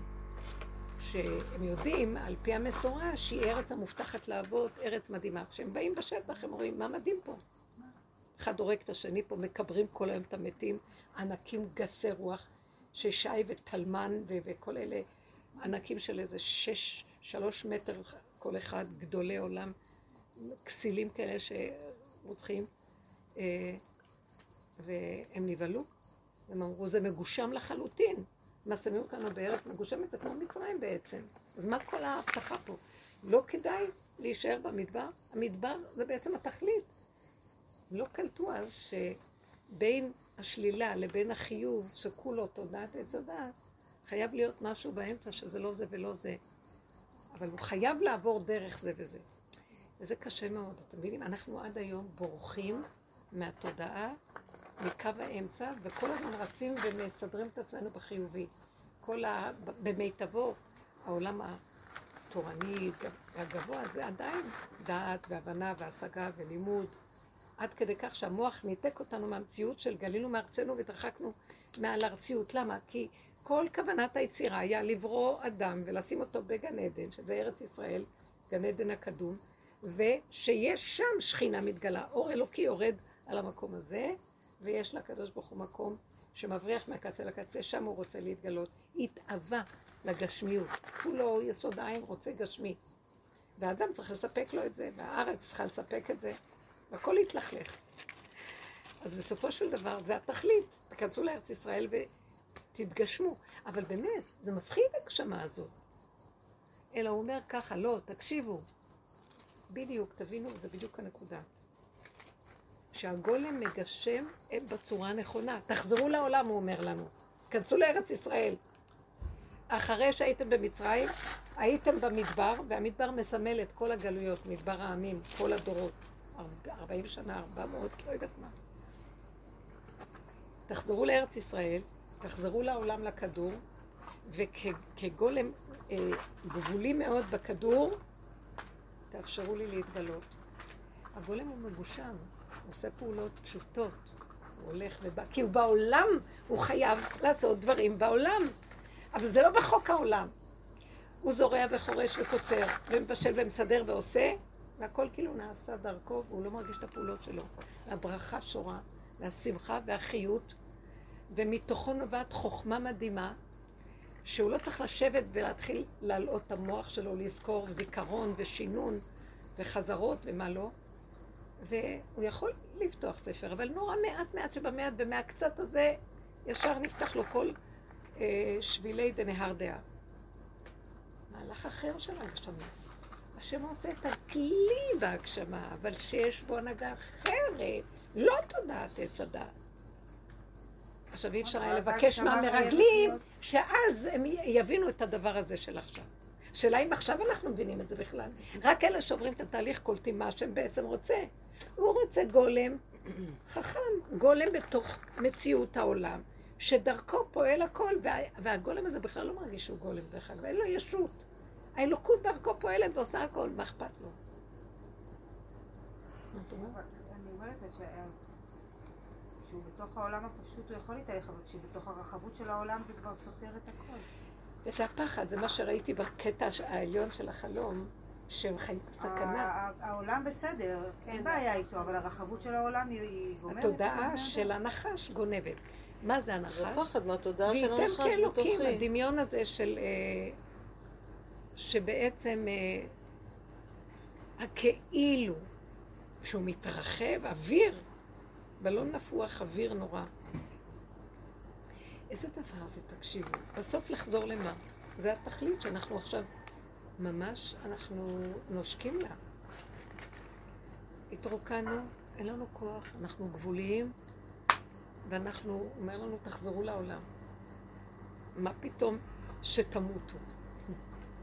שהם יודעים, על פי המסורה, שהיא ארץ המובטחת לאבות, ארץ מדהימה. כשהם באים בשטח, הם אומרים, מה מדהים פה? אחד הורג את השני פה, מקברים כל היום את המתים, ענקים גסי רוח, ששי וטלמן ו- וכל אלה ענקים של איזה שש, שלוש מטר כל אחד, גדולי עולם, כסילים כאלה שרוצחים, אה, והם נבהלו. הם אמרו, זה מגושם לחלוטין. מה שמים אותנו בארץ מגושמת, זה כמו מצרים בעצם. אז מה כל ההבטחה פה? לא כדאי להישאר במדבר? המדבר זה בעצם התכלית. לא קלטו אז שבין השלילה לבין החיוב, שכולו תודעת עץ הדעת, חייב להיות משהו באמצע שזה לא זה ולא זה. אבל הוא חייב לעבור דרך זה וזה. וזה קשה מאוד, אתם מבינים? אנחנו עד היום בורחים מהתודעה, מקו האמצע, וכל הזמן רצים ומסדרים את עצמנו בחיובי. כל ה... במיטבו, העולם התורני הגבוה זה עדיין דעת והבנה והשגה ולימוד. עד כדי כך שהמוח ניתק אותנו מהמציאות של גלינו מארצנו והתרחקנו מעל ארציות. למה? כי כל כוונת היצירה היה לברוא אדם ולשים אותו בגן עדן, שזה ארץ ישראל, גן עדן הקדום, ושיש שם שכינה מתגלה. אור אלוקי יורד על המקום הזה, ויש לקדוש ברוך הוא מקום שמבריח מהקצה לקצה, שם הוא רוצה להתגלות. התאווה לגשמיות. כולו יסוד העין רוצה גשמי. והאדם צריך לספק לו את זה, והארץ צריכה לספק את זה, והכל יתלכלך. אז בסופו של דבר זה התכלית. תיכנסו לארץ ישראל ותתגשמו. אבל באמת, זה מפחיד הגשמה הזאת. אלא הוא אומר ככה, לא, תקשיבו. בדיוק, תבינו, זה בדיוק הנקודה. שהגולם מגשם בצורה הנכונה. תחזרו לעולם, הוא אומר לנו. כנסו לארץ ישראל. אחרי שהייתם במצרים, הייתם במדבר, והמדבר מסמל את כל הגלויות, מדבר העמים, כל הדורות. 40 שנה, 400, לא יודעת מה. תחזרו לארץ ישראל, תחזרו לעולם לכדור, וכגולם אה, גבולי מאוד בכדור, תאפשרו לי להתגלות. הגולם הוא מגושם, עושה פעולות פשוטות, הוא הולך ובא, כי הוא בעולם, הוא חייב לעשות דברים בעולם, אבל זה לא בחוק העולם. הוא זורע וחורש וקוצר, ומבשל ומסדר ועושה, והכל כאילו נעשה דרכו, והוא לא מרגיש את הפעולות שלו. הברכה שורה, והשמחה והחיות, ומתוכו נובעת חוכמה מדהימה, שהוא לא צריך לשבת ולהתחיל להלאות את המוח שלו, לזכור זיכרון ושינון וחזרות ומה לא. והוא יכול לפתוח ספר, אבל נורא מעט מעט שבמעט ומהקצת הזה ישר נפתח לו כל אה, שבילי דנהר דעה. מהלך אחר של הגשמה. השם רוצה את הכלי בהגשמה, אבל שיש בו הנהגה אחרת, לא תודעת עץ הדת. עכשיו אי אפשר היה לבקש מהמרגלים שאז הם יבינו את הדבר הזה של עכשיו. השאלה אם עכשיו אנחנו מבינים את זה בכלל. רק אלה שעוברים את התהליך קולטים מה השם בעצם רוצה. הוא רוצה גולם [CLEARS THROAT] חכם, גולם בתוך מציאות העולם, שדרכו פועל הכל, וה, והגולם הזה בכלל לא מרגיש שהוא גולם דרך אגב, אין לו ישות. האלוקות דרכו פועלת ועושה הכל, מה אכפת לו? אני אומרת ש- שהוא בתוך העולם הפשוט הוא יכול להתהלך, אבל כשהוא בתוך הרחבות של העולם זה כבר סותר את הכל. וזה הפחד, זה מה שראיתי בקטע העליון של החלום, שהם חיים בסכנה. העולם בסדר, אין בעיה איתו, אבל הרחבות של העולם היא- גומרת. התודעה של. הנחש גונבת. מה זה זה הנחש? פחד מהתודעה של הנחש כאלוקים, בתוכי. הדמיון הזה של... שבעצם אה, הכאילו, שהוא מתרחב, אוויר, בלון נפוח, אוויר נורא. איזה דבר זה, תקשיבו. בסוף לחזור למה? זה התכלית שאנחנו עכשיו, ממש, אנחנו נושקים לה. התרוקנו, אין לנו כוח, אנחנו גבוליים, ואנחנו, אומר לנו, תחזרו לעולם. מה פתאום שתמותו?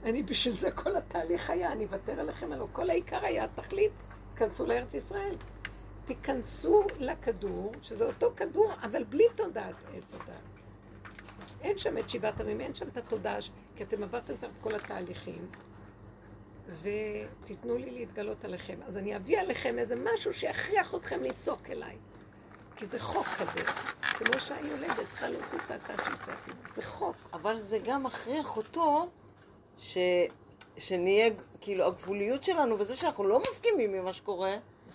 אני בשביל זה כל התהליך היה, אני אוותר עליכם, הלוא כל העיקר היה התכלית, כנסו לארץ ישראל. תיכנסו לכדור, שזה אותו כדור, אבל בלי תודעת עץ הדת. אין שם את שבעת עמים, אין שם את התודעה, כי אתם עברתם את כל התהליכים, ותיתנו לי להתגלות עליכם. אז אני אביא עליכם איזה משהו שיכריח אתכם לצעוק אליי. כי זה חוק כזה. כמו שהיולדת צריכה להוציא צעקה של צעקים. זה חוק. אבל זה גם מכריח אותו ש... שנהיה, כאילו, הגבוליות שלנו וזה שאנחנו לא מסכימים עם מה שקורה,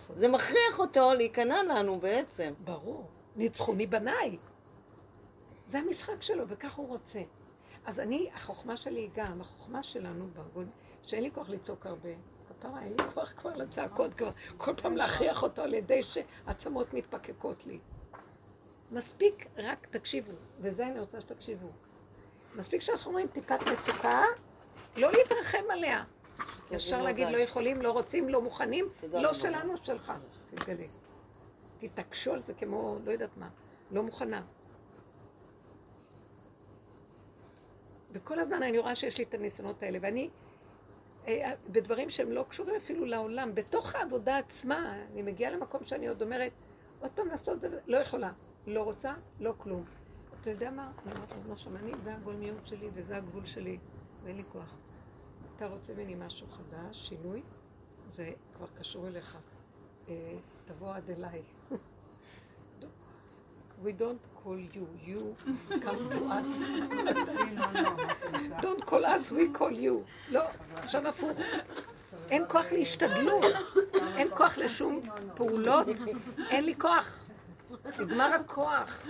זה מכריח אותו להיכנע לנו בעצם. ברור. ניצחוני בניי. זה המשחק שלו, וכך הוא רוצה. אז אני, החוכמה שלי היא גם, החוכמה שלנו, בארגון, שאין לי כוח לצעוק הרבה. כפרה, אין לי כוח כבר לצעקות, כבר כל פעם להכריח אותו על ידי שעצמות מתפקקות לי. מספיק, רק תקשיבו, וזה אני רוצה שתקשיבו. מספיק שאנחנו רואים טיפת מצוקה, לא להתרחם עליה. ישר. להגיד לא יכולים, לא רוצים, לא מוכנים, לא. שלנו, שלך. תתגלה. תתעקשו על זה כמו, לא יודעת מה, לא מוכנה. וכל הזמן אני רואה שיש לי את הניסיונות האלה, ואני, אה, בדברים שהם לא קשורים אפילו לעולם, בתוך העבודה עצמה, אני מגיעה למקום שאני עוד אומרת, עוד פעם לעשות את זה, לא יכולה, לא רוצה, לא כלום. אתה יודע מה? אני אומרת לו, שם, אני, זה הגולמיות שלי וזה הגבול שלי, ואין לי כוח. אתה רוצה ממני משהו חדש, שינוי, זה כבר קשור אליך. אה, תבוא עד אליי. [LAUGHS] We don't call you, you come to us. [LAUGHS] Don't call us, we call you. לא, עכשיו הפוך. אין כוח להשתדלות, אין כוח לשום פעולות, אין לי כוח. נגמר הכוח.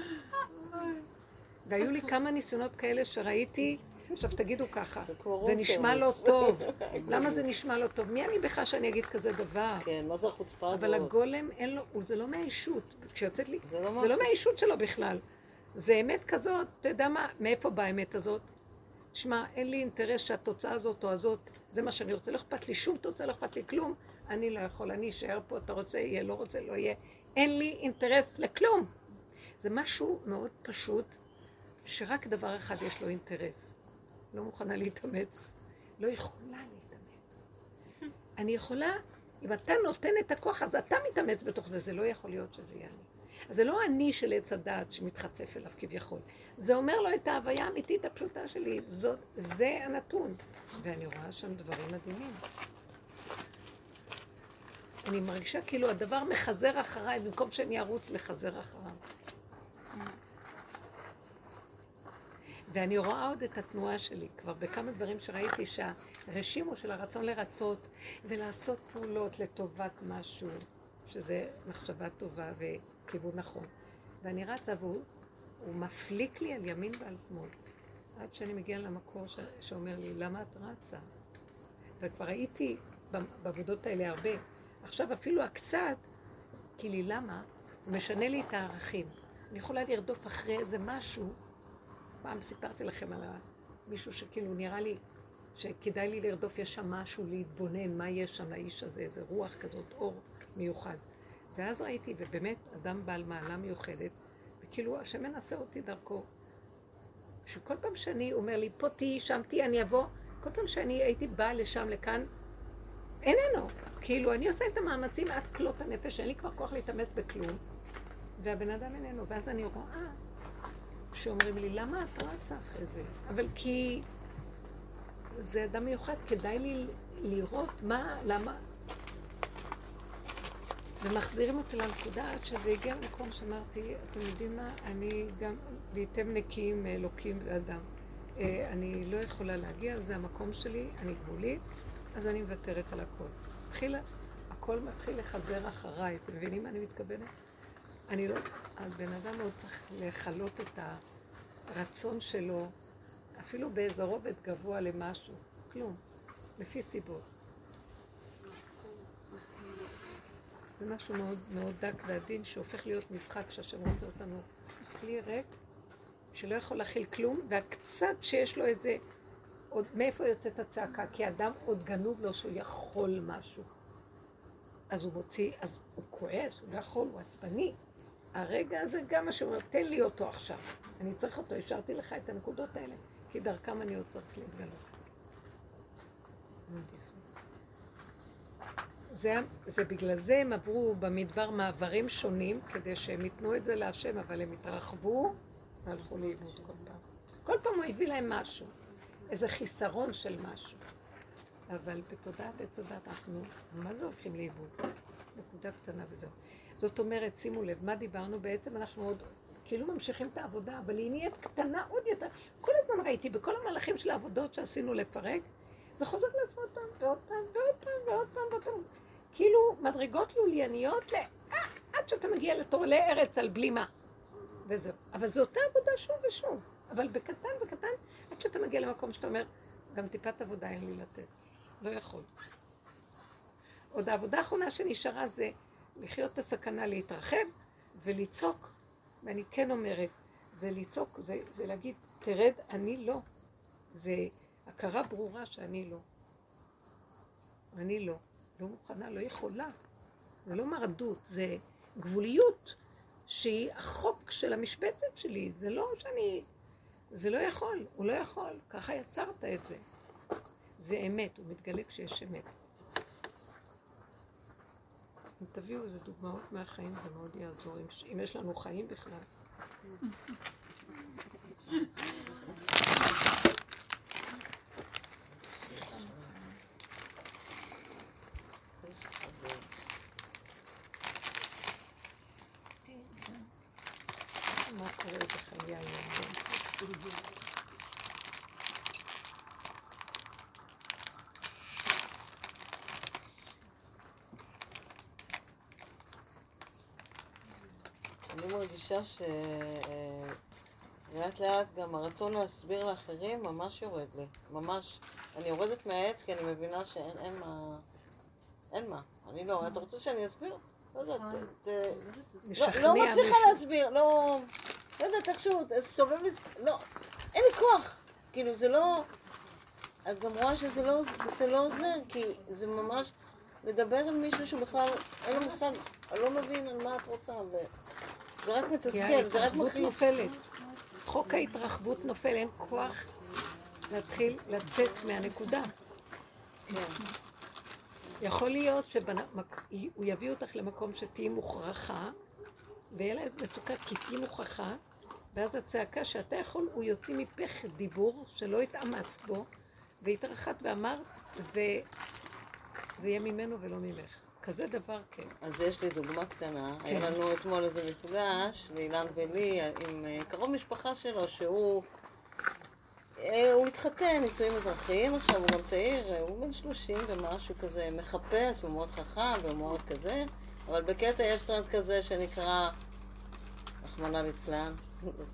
והיו לי כמה ניסיונות כאלה שראיתי, עכשיו תגידו ככה, זה נשמע לא. טוב. [LAUGHS] למה זה נשמע לא טוב? מי אני בכלל שאני אגיד כזה דבר? כן, מה זה החוצפה הזאת? אבל הגולם אין לו, זה לא מהאישות. כשיוצאת לי, זה לא לא מה- מהאישות שלו בכלל. זה אמת כזאת, אתה יודע מה, מאיפה באה האמת הזאת? שמע, אין לי אינטרס שהתוצאה הזאת או הזאת, זה מה שאני רוצה, לא אכפת לי שום תוצאה, לא אכפת לי כלום, אני לא יכול, אני אשאר פה, אתה רוצה, יהיה, לא רוצה, לא יהיה. אין לי אינטרס לכלום. זה משהו מאוד פשוט, שרק דבר אחד יש לו אינטרס. לא מוכנה להתאמץ. לא יכולה להתאמץ. אני יכולה, אם אתה נותן את הכוח, אז אתה מתאמץ בתוך זה, זה לא יכול להיות שזה יהיה אני. זה לא אני של עץ הדעת שמתחצף אליו כביכול. זה אומר לו את ההוויה האמיתית הפשוטה שלי, זאת, זה הנתון. ואני רואה שם דברים מדהימים. אני מרגישה כאילו הדבר מחזר אחריי, במקום שאני ארוץ לחזר אחריו. ואני רואה עוד את התנועה שלי, כבר בכמה דברים שראיתי שהרשימו של הרצון לרצות ולעשות פעולות לטובת משהו, שזה מחשבה טובה וכיוון נכון. ואני רצה והוא הוא מפליק לי על ימין ועל שמאל, עד שאני מגיעה למקור ש, שאומר לי, למה את רצה? וכבר הייתי בעבודות האלה הרבה. עכשיו אפילו הקצת, כי לי למה? הוא משנה לי את הערכים. אני יכולה לרדוף אחרי איזה משהו פעם סיפרתי לכם על מישהו שכאילו נראה לי שכדאי לי לרדוף, יש שם משהו להתבונן, מה יש שם לאיש הזה, איזה רוח כזאת, אור מיוחד. ואז ראיתי, ובאמת, אדם בעל מעלה מיוחדת, וכאילו השם מנסה אותי דרכו. שכל פעם שאני אומר לי, פה תהיי, שם תהיי, אני אבוא, כל פעם שאני הייתי באה לשם, לכאן, איננו. כאילו, אני עושה את המאמצים עד כלות הנפש, אין לי כבר כוח להתאמץ בכלום, והבן אדם איננו. ואז אני רואה שאומרים לי, למה את רצה אחרי זה? אבל כי זה אדם מיוחד, כדאי לי לראות מה, למה... ומחזירים אותי לנקודה עד שזה הגיע למקום שאמרתי, אתם יודעים מה, אני גם, והייתם נקיים מאלוקים ואדם. אה, אני לא יכולה להגיע, זה המקום שלי, אני גבולית, אז אני מוותרת על הכל. התחילה, הכל מתחיל לחזר אחריי, אתם מבינים מה אני מתכוונת? אני לא, הבן אדם לא צריך לכלות את הרצון שלו, אפילו באיזה רובד גבוה למשהו, כלום, לפי סיבות. זה משהו מאוד, מאוד דק ועדין שהופך להיות משחק שהשם רוצה אותנו כלי ריק שלא יכול להכיל כלום והקצת שיש לו איזה עוד מאיפה יוצאת הצעקה? כי האדם עוד גנוב לו שהוא יכול משהו אז הוא מוציא, אז הוא כועס, הוא לא יכול, הוא עצבני הרגע הזה גם שהוא אומר, תן לי אותו עכשיו אני צריך אותו, השארתי לך את הנקודות האלה כי דרכם אני עוד צריך להתגלות זה, זה בגלל זה הם עברו במדבר מעברים שונים, כדי שהם ייתנו את זה להשם, אבל הם התרחבו והלכו לאיבוד כל פעם. כל פעם הוא הביא להם משהו, איזה חיסרון של משהו. אבל בתודעת עץ הדת אנחנו, מה זה הולכים לאיבוד? נקודה קטנה וזהו. זאת אומרת, שימו לב, מה דיברנו? בעצם אנחנו עוד כאילו ממשיכים את העבודה, אבל היא נהיית קטנה עוד יותר. כל הזמן ראיתי בכל המהלכים של העבודות שעשינו לפרק, זה חוזר לעצמו עוד פעם, ועוד פעם, ועוד פעם, ועוד פעם, ועוד פעם. כאילו מדרגות לולייניות. אה, עד שאתה מגיע לתורלי ארץ על בלימה. וזהו. אבל זו אותה עבודה שוב ושוב. אבל בקטן וקטן, עד שאתה מגיע למקום שאתה אומר, גם טיפת עבודה אין לי לתת. לא יכול. עוד העבודה האחרונה שנשארה זה לחיות את הסכנה, להתרחב ולצעוק. ואני כן אומרת, זה לצעוק, זה, זה להגיד, תרד, אני לא. זה הכרה ברורה שאני לא. אני לא. לא מוכנה, לא יכולה. זה לא מרדות, זה גבוליות שהיא החוק של המשבצת שלי. זה לא שאני... זה לא יכול, הוא לא יכול. ככה יצרת את זה. זה אמת, הוא מתגלה כשיש אמת. אם תביאו איזה דוגמאות מהחיים זה מאוד יעזור, אם יש לנו חיים בכלל. מה קורה בחיי היום? אני מרגישה שלאט לאט גם הרצון להסביר לאחרים ממש יורד לי. ממש. אני יורדת מהעץ כי אני מבינה שאין אין מה... אין מה. אני לא. אתה רוצה שאני אסביר? לא יודעת. ת- ת- לא- לא מצליחה. להסביר. לא... לא יודעת איכשהו, סובב לי... לא. אין לי כוח. כאילו, זה לא... את גם רואה שזה לא, זה לא עוזר, כי זה ממש לדבר עם מישהו שבכלל אין לו מושג, אני לא מבין על מה את רוצה, וזה רק מתסכל, זה רק מכניס. חוק ההתרחבות נופל, אין כוח להתחיל לצאת מהנקודה. כן. יכול להיות שהוא יביא אותך למקום שתהיי מוכרחה, ויהיה לה איזו מצוקה כי תהיי מוכרחה, ואז הצעקה שאתה יכול, הוא יוציא מפך דיבור שלא התאמצת בו, והתרחת ואמרת, וזה יהיה ממנו ולא ממך. כזה דבר כן. אז יש לי דוגמה קטנה. היה לנו אתמול איזה מפגש, לאילן ולי, עם אה, קרוב משפחה שלו, שהוא... אה, הוא התחתן, נישואים אזרחיים עכשיו, הוא גם צעיר, אה, הוא בן 30 ומשהו כזה, מחפש, הוא מאוד חכם ומאוד כזה, אבל בקטע יש טרנד כזה שנקרא, רחמנא ליצלן,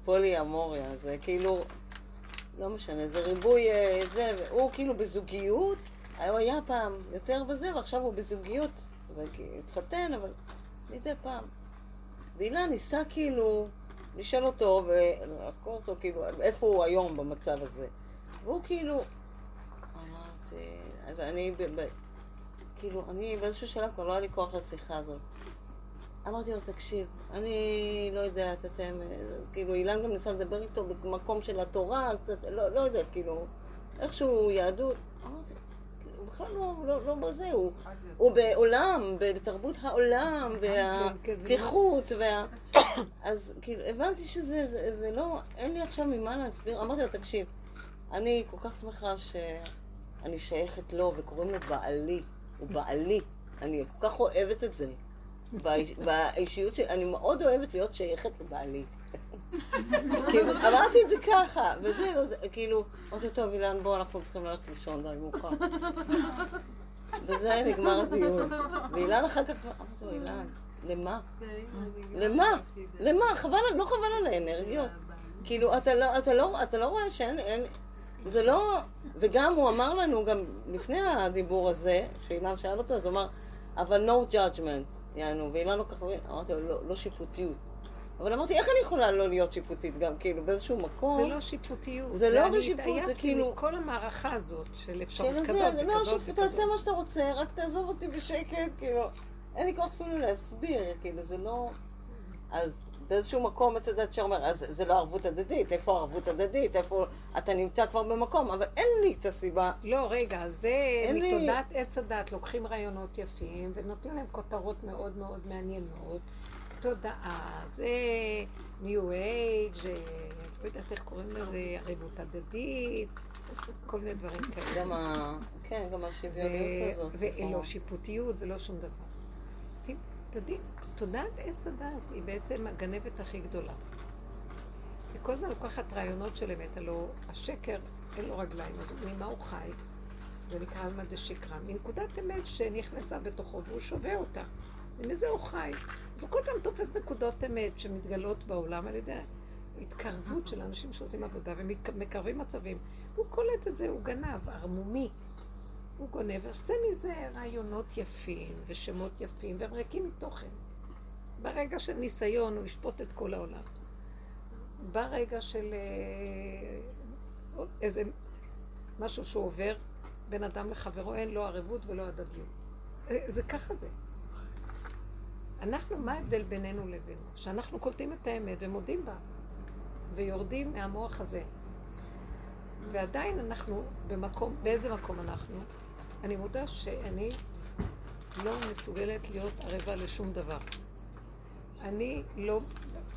פולי אמוריה, זה כאילו, לא משנה, זה ריבוי, אה, זה, והוא כאילו בזוגיות, הוא היה פעם יותר בזה, ועכשיו הוא בזוגיות, והתחתן, אבל מדי פעם. ואילן ניסה כאילו לשאול אותו ולחקור אותו כאילו איפה הוא היום במצב הזה. והוא כאילו אמר, אה, ואני, ב- ב- כאילו, אני באיזשהו שלב כבר לא היה לי כוח לשיחה הזאת. אמרתי לו, תקשיב, אני לא יודעת, אתם, כאילו, אילן גם ניסה לדבר איתו במקום של התורה, קצת, לא, לא יודעת, כאילו, איכשהו יהדות. אמרתי, הוא בכלל לא, לא, לא בזה, הוא, הוא בעולם, בתרבות העולם, והפתיחות, וה... אז כאילו, הבנתי שזה זה, זה לא, אין לי עכשיו ממה להסביר. אמרתי לו, תקשיב, אני כל כך שמחה שאני שייכת לו, וקוראים לו בעלי, הוא בעלי. אני כל כך אוהבת את זה. באיש- באישיות שלי, אני מאוד אוהבת להיות שייכת לבעלי. כאילו, אמרתי את זה ככה, וזהו, זה- כאילו, אמרתי טוב, אילן, בוא, אנחנו צריכים ללכת לישון, די, מאוחר. וזה [LAUGHS] נגמר [LAUGHS] הדיון. [LAUGHS] ואילן אחר כך, לו, אילן, למה? למה? למה? חבל, לא חבל על האנרגיות. כאילו, אתה לא, אתה לא, אתה לא רואה שאין, אין, זה לא, וגם הוא אמר לנו, גם לפני הדיבור הזה, שאילן שאל אותו, אז הוא אמר, אבל no judgment, יענו, ואילן לא ככה, אמרתי לו, לא, לא שיפוטיות. אבל אמרתי, איך אני יכולה לא להיות שיפוטית גם, כאילו, באיזשהו מקום? זה לא שיפוטיות. זה לא אני בשיפוט, זה התעייפתי כאילו- מכל המערכה הזאת של אפשרות כזאת זה לא וכזאת תעשה וכזאת. מה שאתה רוצה, רק תעזוב אותי בשקט, כאילו, אין לי כוח אפילו להסביר, כאילו, זה לא... אז באיזשהו מקום, את יודעת שאומר, אז זה לא ערבות הדדית, איפה ערבות הדדית, איפה... אתה נמצא כבר במקום, אבל אין לי את הסיבה. לא, רגע, זה מתודעת עץ הדת, לוקחים רעיונות יפים ונותנים להם כותרות מאוד מאוד מעניינות. תודעה, זה ניו אייג', לא יודעת איך קוראים לזה, ערבות הדדית, כל מיני דברים כאלה. גם ה... כן, גם השוויוניות הזאת. ולא נכון. שיפוטיות ולא שום דבר. תודעת עץ הדת היא בעצם הגנבת הכי גדולה. היא כל הזמן לוקחת רעיונות של אמת, הלוא השקר אין לו רגליים, אז ממה הוא חי? זה נקרא עלמא דשקרא, מנקודת אמת שנכנסה בתוכו והוא שובה אותה. ומזה הוא חי. אז הוא כל פעם תופס נקודות אמת שמתגלות בעולם על ידי התקרבות של אנשים שעושים עבודה ומקרבים מצבים. והוא קולט את זה, הוא גנב, ערמומי. הוא גונב ועושה מזה רעיונות יפים ושמות יפים והם ריקים מתוכן. ברגע של ניסיון הוא ישפוט את כל העולם. ברגע של אה, איזה משהו שהוא עובר בין אדם לחברו, אין לו ערבות ולא הדדיות. אה, זה ככה זה. אנחנו, מה ההבדל בינינו לבינו? שאנחנו קולטים את האמת ומודים בה, ויורדים מהמוח הזה. ועדיין אנחנו במקום, באיזה מקום אנחנו? אני מודה שאני לא מסוגלת להיות ערבה לשום דבר. אני לא,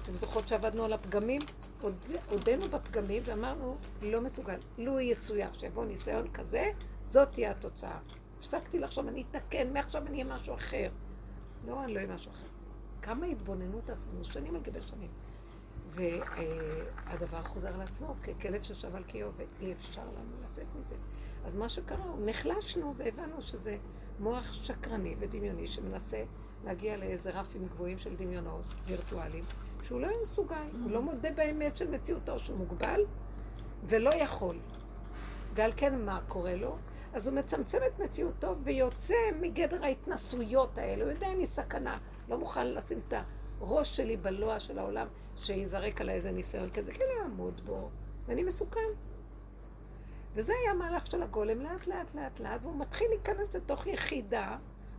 אתם זוכרות שעבדנו על הפגמים? עוד, עודנו בפגמים ואמרנו, לא מסוגל. לו יצויר שיבוא ניסיון כזה, זאת תהיה התוצאה. הפסקתי לחשוב, אני אתקן, מעכשיו אני אהיה משהו אחר. לא, אהיה משהו אחר. כמה התבוננות עשינו, שנים על גבי שנים. והדבר חוזר על עצמו ככלב ששב על קיאו, ואי אפשר לנו לצאת מזה. אז מה שקרה, נחלשנו והבנו שזה מוח שקרני ודמיוני שמנסה להגיע לאיזה רפים גבוהים של דמיונות וירטואליים, שהוא לא יהיה מסוגל, הוא לא מודה באמת של מציאותו, שהוא מוגבל ולא יכול. ועל כן מה קורה לו? אז הוא מצמצם את מציאותו ויוצא מגדר ההתנסויות האלה. הוא יודע, אני סכנה, לא מוכן לשים את הראש שלי בלוע של העולם שיזרק עליי איזה ניסיון כזה, כן לעמוד בו, ואני מסוכן. וזה היה המהלך של הגולם, לאט לאט לאט לאט, והוא מתחיל להיכנס לתוך יחידה.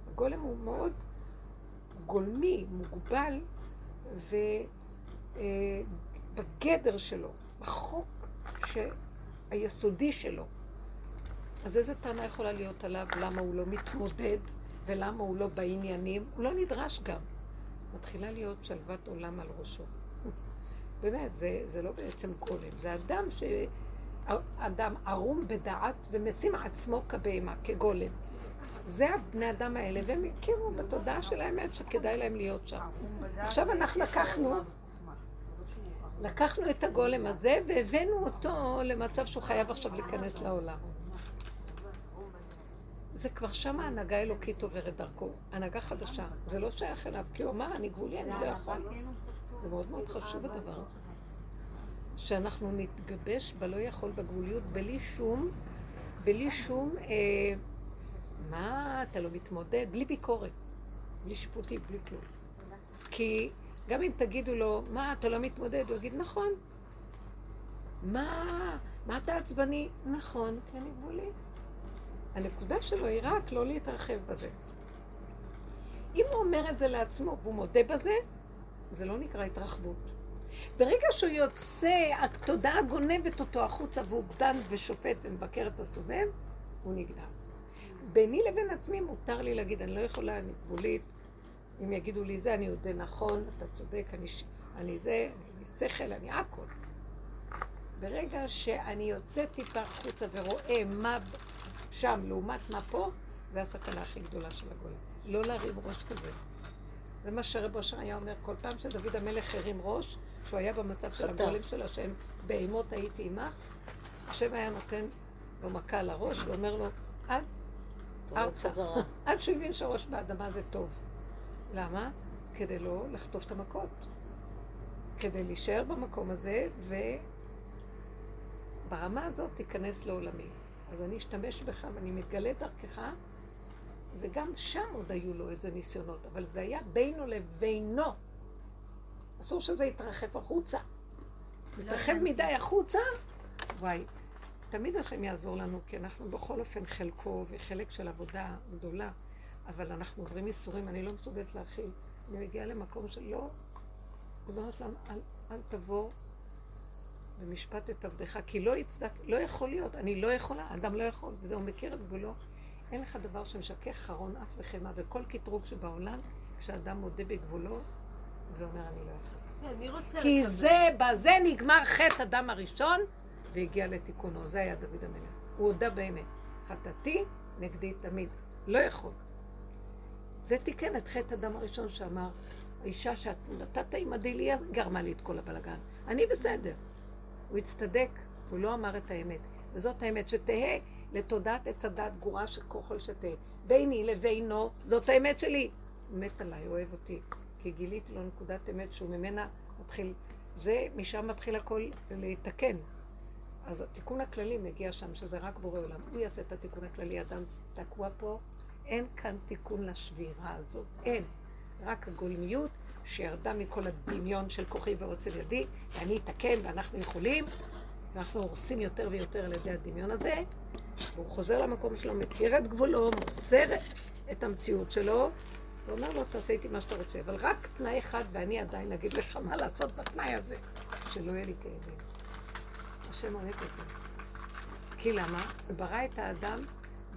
הגולם הוא מאוד גולמי, מוגבל, ובגדר שלו, בחוק. היסודי שלו. אז איזה טענה יכולה להיות עליו למה הוא לא מתמודד ולמה הוא לא בעניינים? הוא לא נדרש גם. מתחילה להיות שלוות עולם על ראשו. [LAUGHS] באמת, זה, זה לא בעצם גולם, זה אדם ש... אדם ערום בדעת ומשים עצמו כבהמה, כגולם. זה הבני אדם האלה, והם הכירו בתודעה של האמת שכדאי להם להיות שם. עכשיו אנחנו לקחנו, לקחנו את הגולם הזה והבאנו אותו למצב שהוא חייב עכשיו להיכנס לעולם. זה כבר שם ההנהגה האלוקית עוברת דרכו, הנהגה חדשה. זה לא שייך אליו, כי הוא אמר, אני גבולי, אני לא יכול. זה מאוד מאוד חשוב הדבר. שאנחנו נתגבש בלא יכול בגבוליות בלי שום, בלי שום, אה, מה, אתה לא מתמודד? בלי ביקורת, בלי שיפוטי, בלי כלום. כי גם אם תגידו לו, מה, אתה לא מתמודד? הוא יגיד, נכון. מה, מה אתה עצבני? נכון, אני גבולי. הנקודה שלו היא רק לא להתרחב בזה. אם הוא אומר את זה לעצמו והוא מודה בזה, זה לא נקרא התרחבות. ברגע שהוא יוצא, התודעה גונבת אותו החוצה והוא דן ושופט ומבקר את הסובב, הוא נגנב. ביני לבין עצמי מותר לי להגיד, אני לא יכולה, אני גבולית. אם יגידו לי זה, אני אודה נכון, אתה צודק, אני. אני זה, אני שכל, אני הכל. ברגע שאני יוצאת טיפה החוצה ורואה מה שם לעומת מה פה, זה הסכנה הכי גדולה של הגולה. לא להרים ראש כזה. זה מה שרב אושר היה אומר כל פעם שדוד המלך הרים ראש, כשהוא היה במצב של הגולם של השם, באימות הייתי עמך, השם היה נותן לו מכה לראש ואומר לו, עד ארצה. עד שהוא הבין שהראש באדמה זה טוב. למה? כדי לא לחטוף את המכות. כדי להישאר במקום הזה, וברמה הזאת תיכנס לעולמי. אז אני אשתמש בך ואני מתגלה דרכך, וגם שם עוד היו לו איזה ניסיונות, אבל זה היה בינו לבינו. אסור שזה יתרחב החוצה. מתרחב מדי החוצה, וואי, תמיד השם יעזור לנו, כי אנחנו בכל אופן חלקו וחלק של עבודה גדולה, אבל אנחנו עוברים ייסורים, אני לא מסוגלת להכיל. אני מגיעה למקום של לא, ריבונו שלם, אל, אל תבוא במשפט את עבדך, כי לא יצדק, לא יכול להיות, אני לא יכולה, אדם לא יכול, וזה הוא מכיר את גבולו. אין לך דבר שמשכך חרון אף וחמא, וכל קטרוג שבעולם, כשאדם מודה בגבולו, ואומר אני לא יכול. רוצה כי לקבל. זה, בזה נגמר חטא אדם הראשון, והגיע לתיקונו. זה היה דוד המלך. הוא הודה באמת. חטאתי נגדי תמיד. לא יכול. זה תיקן את חטא אדם הראשון שאמר, האישה שאת נתת עימדי לי, גרמה לי את כל הבלגן. אני בסדר. הוא הצטדק, הוא לא אמר את האמת. וזאת האמת, שתהא לתודעת עץ הדעת גרועה כוחו שתהא. ביני לבינו, זאת האמת שלי. מת עליי, אוהב אותי. כי גיליתי לו נקודת אמת שהוא ממנה מתחיל, זה, משם מתחיל הכל להתקן. אז התיקון הכללי מגיע שם, שזה רק בורא עולם. הוא יעשה את התיקון הכללי, אדם תקוע פה. אין כאן תיקון לשבירה הזאת. אין. רק הגולמיות שירדה מכל הדמיון של כוחי ועוצב ידי, ואני אתקן ואנחנו יכולים, ואנחנו הורסים יותר ויותר על ידי הדמיון הזה, והוא חוזר למקום שלו, מכיר את גבולו, מוסר את המציאות שלו, ואומר לו, תעשה איתי מה שאתה רוצה. אבל רק תנאי אחד, ואני עדיין אגיד לך מה לעשות בתנאי הזה, שלא יהיה לי כאבים. השם אוהב את זה. כי למה? הוא ברא את האדם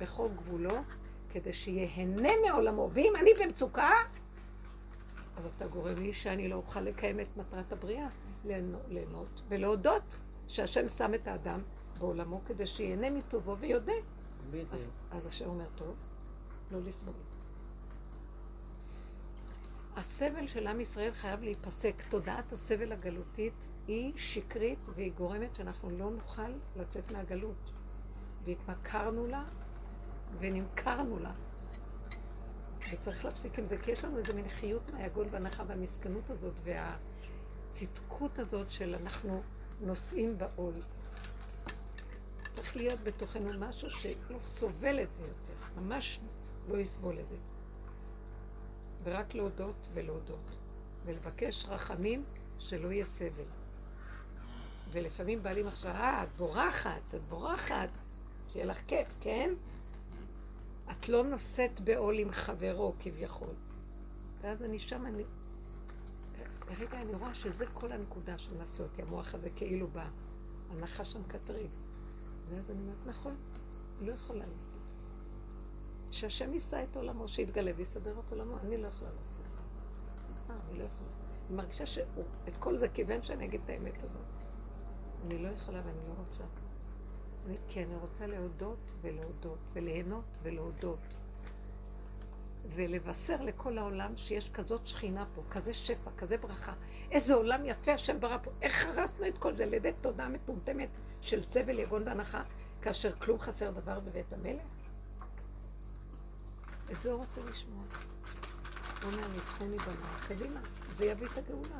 בכל גבולו, כדי שיהנה מעולמו. ואם אני במצוקה, אז אתה גורם לי שאני לא אוכל לקיים את מטרת הבריאה, ליהנות, ולהודות שהשם שם את האדם בעולמו כדי שיהנה מטובו ויודה. אז, אז השם אומר, טוב, לא לסבול. הסבל של עם ישראל חייב להיפסק. תודעת הסבל הגלותית היא שקרית והיא גורמת שאנחנו לא נוכל לצאת מהגלות. והתמכרנו לה ונמכרנו לה. וצריך להפסיק עם זה, כי יש לנו איזה מין חיות מהיגון והנחה והמסכנות הזאת והצדקות הזאת של אנחנו נושאים בעול. צריך להיות בתוכנו משהו שלא סובל את זה יותר, ממש לא יסבול את זה. ורק להודות ולהודות, ולבקש רחמים שלא יהיה סבל. ולפעמים לי מחשבה, אה, את בורחת, את בורחת, שיהיה לך כיף, כן? את לא נושאת בעול עם חברו כביכול. ואז אני שם, אני... רגע, אני רואה שזה כל הנקודה שמנסה אותי, המוח הזה כאילו בא. הנחש שם קטריג. ואז אני אומרת, נכון, לא יכולה לעשות. שהשם יישא את עולמו, שיתגלה ויסדר את עולמו, אני לא יכולה לעשות. אה, אני לא יכולה. אני מרגישה שאת כל זה כיוון שאני אגיד את האמת הזאת. אני לא יכולה ואני לא רוצה. כי אני רוצה להודות ולהודות, וליהנות ולהודות. ולבשר לכל העולם שיש כזאת שכינה פה, כזה שפע, כזה ברכה. איזה עולם יפה השם ברא פה. איך הרסנו את כל זה על ידי תודעה מטומטמת של סבל, יגון והנחה, כאשר כלום חסר דבר בבית המלך? את זה הוא רוצה לשמוע. הוא אומר, ניצחוני בנה, קדימה, זה יביא את הגאולה.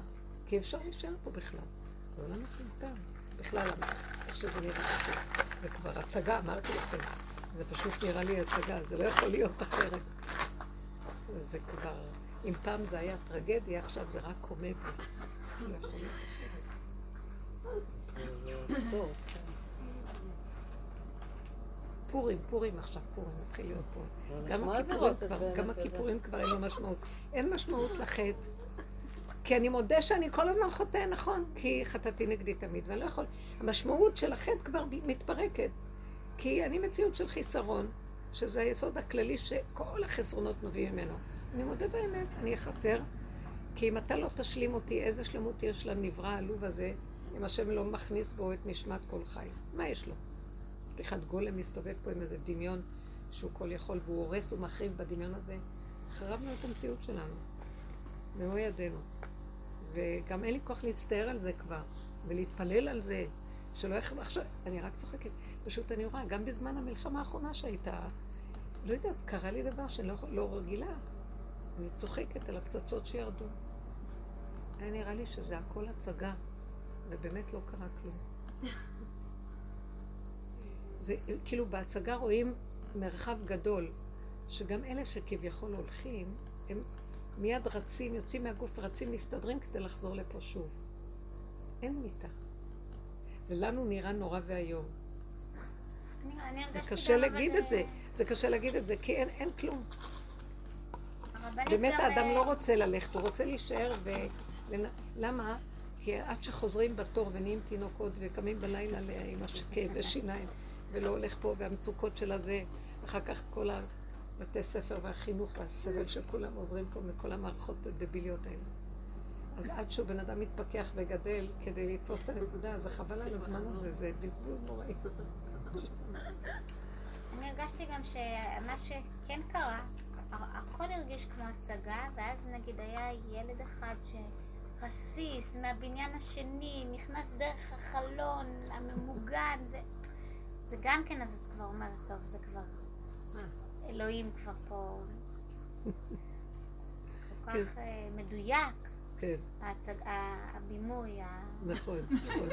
כי אפשר להישאר פה בכלל. זה עולם מטומטם. בכלל, איך שזה נראה פה. זה כבר הצגה, אמרתי לכם. זה פשוט נראה לי הצגה, זה לא יכול להיות אחרת. זה כבר, אם פעם זה היה טרגדיה, עכשיו זה רק קומדיה. אבסורד. פורים, פורים עכשיו, פורים, מתחיל להיות פורים. זה גם. הכיפורים כבר אין לו משמעות. אין משמעות לחטא. כי אני מודה שאני כל הזמן חוטא, נכון? כי חטאתי נגדי תמיד, ואני לא יכול... המשמעות של החטא כבר מתפרקת. כי אני מציאות של חיסרון, שזה היסוד הכללי שכל החסרונות נובעים ממנו. אני מודה באמת, אני חסר, כי אם אתה לא תשלים אותי, איזה שלמות יש לנברא העלוב הזה, אם השם לא מכניס בו את נשמת כל חי? מה יש לו? אחד גולם מסתובב פה עם איזה דמיון שהוא כל יכול והוא הורס ומחריב בדמיון הזה. חרבנו את המציאות שלנו. במו ידינו. וגם אין לי כוח להצטער על זה כבר, ולהתפלל על זה, שלא יחשב עכשיו, אני רק צוחקת. פשוט אני רואה, גם בזמן המלחמה האחרונה שהייתה, לא יודעת, קרה לי דבר שאני לא, לא רגילה. אני צוחקת על הפצצות שירדו. היה נראה לי שזה הכל הצגה, ובאמת לא קרה כלום. [LAUGHS] זה כאילו בהצגה רואים מרחב גדול, שגם אלה שכביכול הולכים, הם מיד רצים, יוצאים מהגוף ורצים, מסתדרים כדי לחזור לפה שוב. אין מיטה. זה לנו נראה נורא ואיום. זה קשה להגיד את זה, זה קשה להגיד את זה, כי אין, אין כלום. באמת האדם אה, לא רוצה ללכת, הוא רוצה להישאר ו... למה? כי עד שחוזרים בתור ונהיים תינוקות וקמים בלילה עם כאבי [LAUGHS] שיניים ולא הולך פה והמצוקות של הזה, אחר כך כל הבתי ספר והחינוך והסבל שכולם עוברים פה מכל המערכות הדביליות האלה. אז עד שהוא בן אדם מתפכח וגדל כדי לתפוס את הנקודה, זה חבל על הזמן הזה, זה בזבוז נוראי. אני הרגשתי גם שמה שכן קרה, הכל הרגיש כמו הצגה, ואז נגיד היה ילד אחד שרסיס מהבניין השני, נכנס דרך החלון הממוגן, ו... זה גם כן, אז את כבר אומרת, טוב, זה כבר... אלוהים כבר פה [LAUGHS] כל כך אה, מדויק, כן, הבימוי. נכון, [LAUGHS] נכון.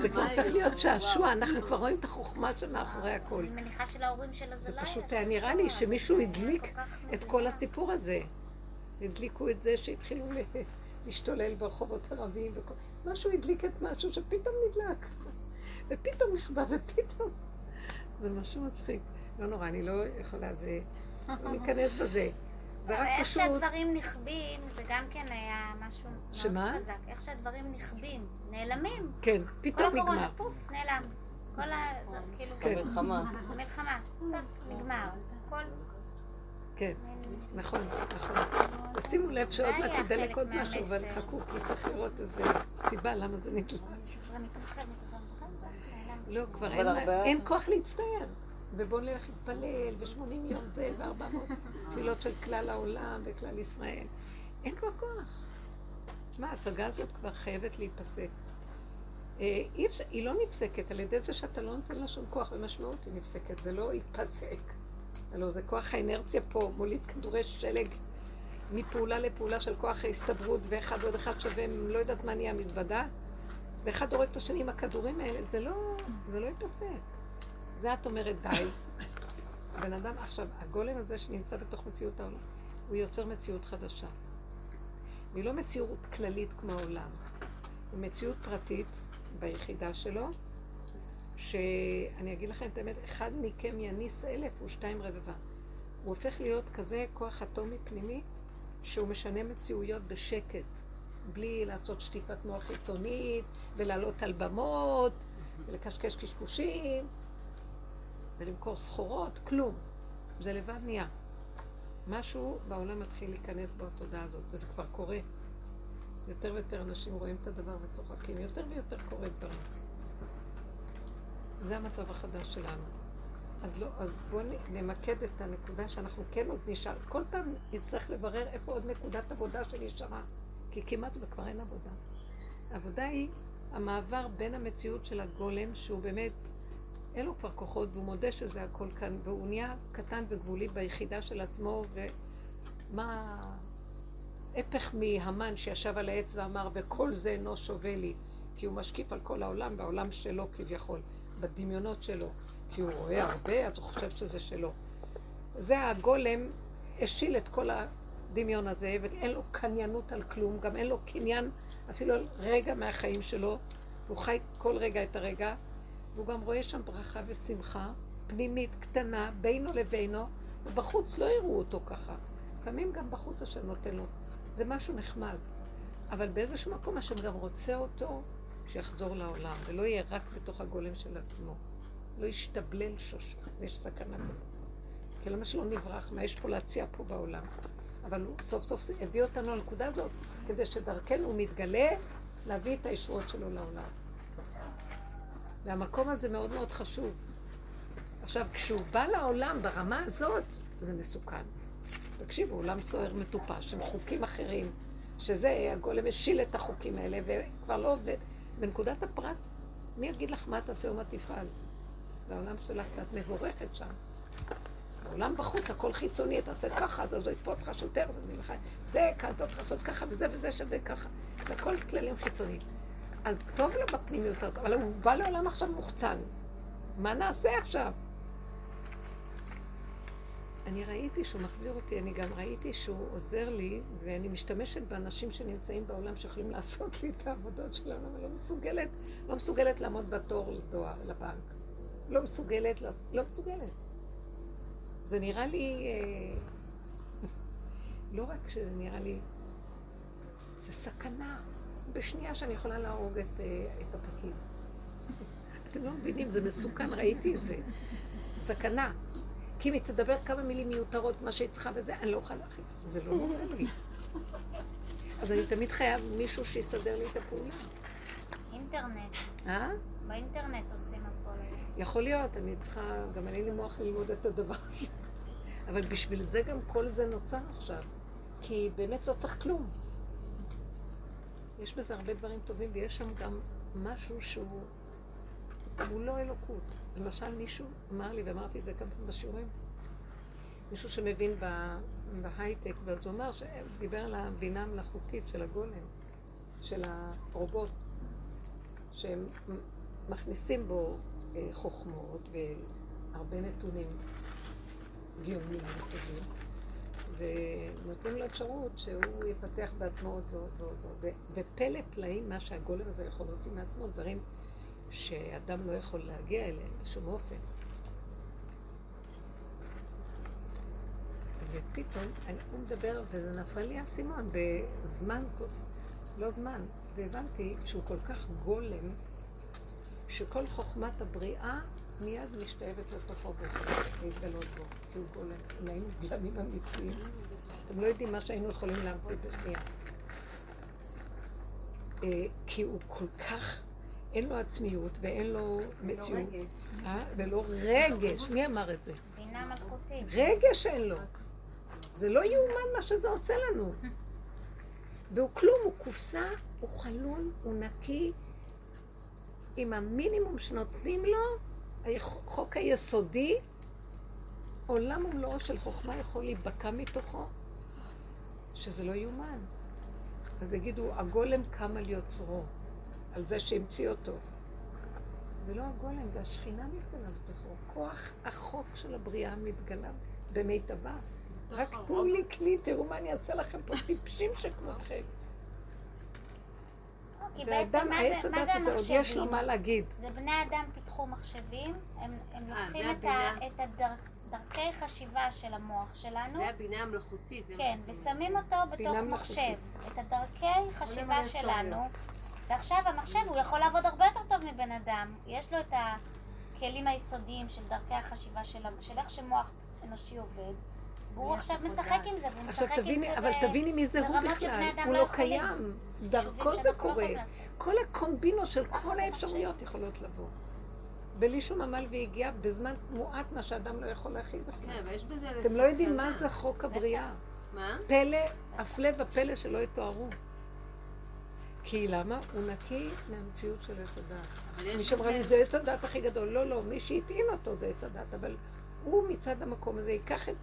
זה כבר הופך להיות שעשוע, אנחנו כבר רואים את החוכמה שמאחורי הכל. אני מניחה שלהורים שלה זה זה לא היה. פשוט שעשוע, היה נראה לי שמישהו זה הדליק את כל. הסיפור הזה. הדליקו את זה שהתחילו [LAUGHS] להשתולל ברחובות ערביים וכל... משהו הדליק את משהו שפתאום נדלק. ופתאום נכבה ופתאום... זה משהו מצחיק. לא נורא, אני לא יכולה, זה... לא ניכנס בזה. זה רק איך פשוט... שהדברים נכבים, זה גם כן היה משהו מאוד שמה? חזק. איך שהדברים נכבים, נעלמים. כן, כל פתאום הקורונה, נגמר. פוף, נעלם. כל ה... זה כאילו... כן. המלחמה. זה מלחמה. טוב, נגמר. כל... כן, נכון, נכון. תשימו לב שעוד מעט תדלק עוד משהו, אבל. חכו, כי צריך לראות איזה סיבה למה זה נדלק. זה מתרחב, מתרחב, נעלם. לא, כבר אין, הרבה- אין כוח להצטער. ובואו נלך להתפלל, ו-80 יום זה, ו-400 תפילות של כלל העולם וכלל ישראל. אין כבר כוח. מה, ההצגה הזאת כבר חייבת להיפסק. אה, אי אפשר, היא לא נפסקת על ידי זה שאתה לא נותן לה שום כוח ומשמעות, היא נפסקת, זה לא ייפסק. הלוא זה כוח האנרציה פה, מוליד כדורי שלג מפעולה לפעולה של כוח ההסתברות, ואחד עוד אחד שווה, לא יודעת מה נהיה מזוודה, ואחד הורג את השני עם הכדורים האלה, זה לא, זה לא ייפסק. זה את אומרת די. הבן אדם, עכשיו, הגולם הזה שנמצא בתוך מציאות העולם, הוא יוצר מציאות חדשה. והיא לא מציאות כללית כמו העולם. היא מציאות פרטית ביחידה שלו, שאני אגיד לכם את האמת, אחד מכם יניס אלף ושתיים רבבה. הוא הופך להיות כזה כוח אטומי פנימי, שהוא משנה מציאויות בשקט, בלי לעשות שטיפת מוח חיצונית, ולעלות על במות, ולקשקש קשקושים, ולמכור סחורות, כלום. זה לבד נהיה. משהו בעולם מתחיל להיכנס בתודעה הזאת, וזה כבר קורה. יותר ויותר אנשים רואים את הדבר וצוחקים, יותר ויותר קורה דברים. זה המצב החדש שלנו. אז, לא, אז בואו נמקד את הנקודה שאנחנו כן עוד נשאר. כל פעם נצטרך לברר איפה עוד נקודת עבודה שנשארה, כי כמעט וכבר אין עבודה. העבודה היא המעבר בין המציאות של הגולם, שהוא באמת, אין לו כבר כוחות, והוא מודה שזה הכל כאן, והוא נהיה קטן וגבולי ביחידה של עצמו, ומה... הפך מהמן שישב על העץ ואמר, וכל זה אינו שווה לי, כי הוא משקיף על כל העולם, והעולם שלו כביכול, בדמיונות שלו. כי הוא רואה הרבה, אז הוא חושב שזה שלו. זה הגולם השיל את כל הדמיון הזה, ואין לו קניינות על כלום, גם אין לו קניין אפילו על רגע מהחיים שלו. הוא חי כל רגע את הרגע, והוא גם רואה שם ברכה ושמחה, פנימית קטנה בינו לבינו, ובחוץ לא יראו אותו ככה. לפעמים גם בחוץ השם נותן לו. זה משהו נחמד. אבל באיזשהו מקום השם גם רוצה אותו שיחזור לעולם, ולא יהיה רק בתוך הגולם של עצמו. לא ישתבלל שוש, יש סכנה כזאת. כי למה שלא נברח? מה יש פה להציע פה בעולם? אבל הוא סוף סוף הביא אותנו לנקודה הזאת, כדי שדרכנו הוא מתגלה להביא את הישועות שלו לעולם. והמקום הזה מאוד מאוד חשוב. עכשיו, כשהוא בא לעולם ברמה הזאת, זה מסוכן. תקשיבו, עולם סוער מטופש, עם חוקים אחרים, שזה, הגולם השיל את החוקים האלה, וכבר לא עובד. בנקודת הפרט, מי יגיד לך מה תעשה ומה תפעל? זה העולם שלך, ואת מבורכת שם. העולם בחוץ, הכל חיצוני, אתה עושה ככה, אז יתפוס לך שוטר, זה מלחם. זה, כאן טוב לך לעשות ככה, וזה וזה שווה ככה. זה הכל כללים חיצוניים. אז טוב לו בפנימיות, אבל הוא בא לעולם עכשיו מוחצן. מה נעשה עכשיו? אני ראיתי שהוא מחזיר אותי, אני גם ראיתי שהוא עוזר לי, ואני משתמשת באנשים שנמצאים בעולם שיכולים לעשות לי את העבודות שלנו, אבל לא מסוגלת, לא מסוגלת לעמוד בתור לדואר, לבנק. לא מסוגלת, לא, לא מסוגלת. זה נראה לי, אה, לא רק שזה נראה לי, זה סכנה. בשנייה שאני יכולה להרוג את, אה, את הפקיד. אתם לא מבינים, זה מסוכן, ראיתי את זה. סכנה. כי אם היא תדבר כמה מילים מיותרות, מה שהיא צריכה וזה, אני לא אוכל להכין. זה לא נורא לי. אז אני תמיד חייב מישהו שיסדר לי את הפעולה. אינטרנט. אה? באינטרנט עושים. יכול להיות, אני צריכה, גם אין לי מוח ללמוד את הדבר הזה. אבל בשביל זה גם כל זה נוצר עכשיו. כי באמת לא צריך כלום. יש בזה הרבה דברים טובים, ויש שם גם משהו שהוא הוא לא אלוקות. למשל, מישהו אמר לי, ואמרתי את זה כמה פעמים בשיעורים, מישהו שמבין בהייטק, ואז הוא אמר, דיבר על הבינה המלאכותית של הגולם, של הרובוט, שהם מכניסים בו חוכמות והרבה נתונים גאוניים וטובים. ונותנים לו אפשרות שהוא יפתח בעצמו עוד ועוד ועוד. ופלא פלאים, מה שהגולם הזה יכול להוציא מעצמו, דברים שאדם לא יכול להגיע אליהם בשום אופן. ופתאום, הוא מדבר, וזה נפל לי האסימון, בזמן, לא זמן, והבנתי שהוא כל כך גולם, שכל חוכמת הבריאה מיד משתאבת לתוכו ולהתגלות בו, כי הוא גולם. אם היינו גלמים אמיתיים, אתם לא יודעים מה שהיינו יכולים להמציא בשנייה. אה, כי הוא כל כך, אין לו עצמיות ואין לו מציאות. אה? ולא רגש. מי אמר את זה? בינה מלכותית. רגש אין לו. זה לא יאומן מה שזה עושה לנו. [LAUGHS] והוא כלום, הוא קופסה, הוא חלול, הוא נקי, עם המינימום שנותנים לו, החוק היסודי, עולם ומלואו של חוכמה יכול להיבקע מתוכו, שזה לא יאומן. אז יגידו, הגולם קם על יוצרו, על זה שהמציא אותו. זה לא הגולם, זה השכינה מתגלה בתוכו. כוח החוק של הבריאה מתגלה במיטבה. רק תנו לי כלי, תראו מה אני אעשה לכם פה, טיפשים שכמותכם. כי בעצם מה זה, מה זה עוד יש לו המחשבים? מה להגיד. זה בני אדם פיתחו מחשבים, הם, הם אה, לוקחים את, ה. את הדרכי חשיבה של המוח שלנו, זה הבינה המלאכותית. כן, ושמים אותו בתוך. מחשב, את הדרכי חשיבה שלנו, ועכשיו המחשב הוא יכול לעבוד הרבה יותר טוב מבן אדם, יש לו את הכלים היסודיים של דרכי החשיבה של, של איך שמוח אנושי עובד, והוא עכשיו משחק עם זה, והוא עכשיו משחק עם תביני, זה אבל ב- תביני מי זה הוא בכלל, הוא לא. קיים. דרכו זה קורה. כל הקומבינות של כל האפשרויות יכולות לבוא. בלי שום עמל ויגיעה, בזמן מועט מה שאדם לא יכול להכיל בכלל. כן, אבל יש בזה אתם לא יודעים. מה זה חוק הבריאה. מה? פלא, הפלא ופלא שלא יתוארו. כי למה? הוא נקי מהמציאות של עץ הדת. מי שאמרה לי, זה עץ הדת הכי גדול. לא, לא, מי שהטעין אותו זה עץ הדת, אבל הוא מצד המקום הזה ייקח את...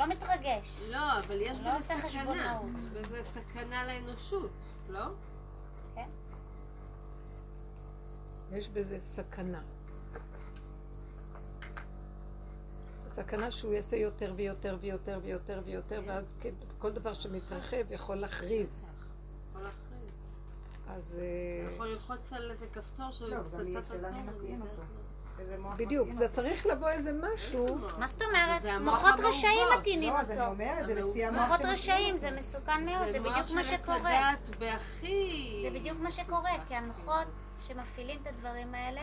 לא מתרגש. לא, אבל יש לא בזה סכנה. וזה סכנה לאנושות, לא? כן? יש בזה סכנה. סכנה שהוא יעשה יותר ויותר ויותר ויותר ויותר, ואז כן, כל דבר שמתרחב יכול להחריב. יכול להחריב. אז אה, יכול ללחוץ על איזה כפתור של פצצת שאלה בדיוק, זה. צריך לבוא איזה משהו, מה זאת אומרת? מוחות. רשעים לא, אז אני אותו. אומרת, זה לפי המוח מוחות רשעים. זה מסוכן מאוד, זה בדיוק מה שקורה. זה בדיוק מה שקורה, כי המוחות שמפעילים את הדברים האלה,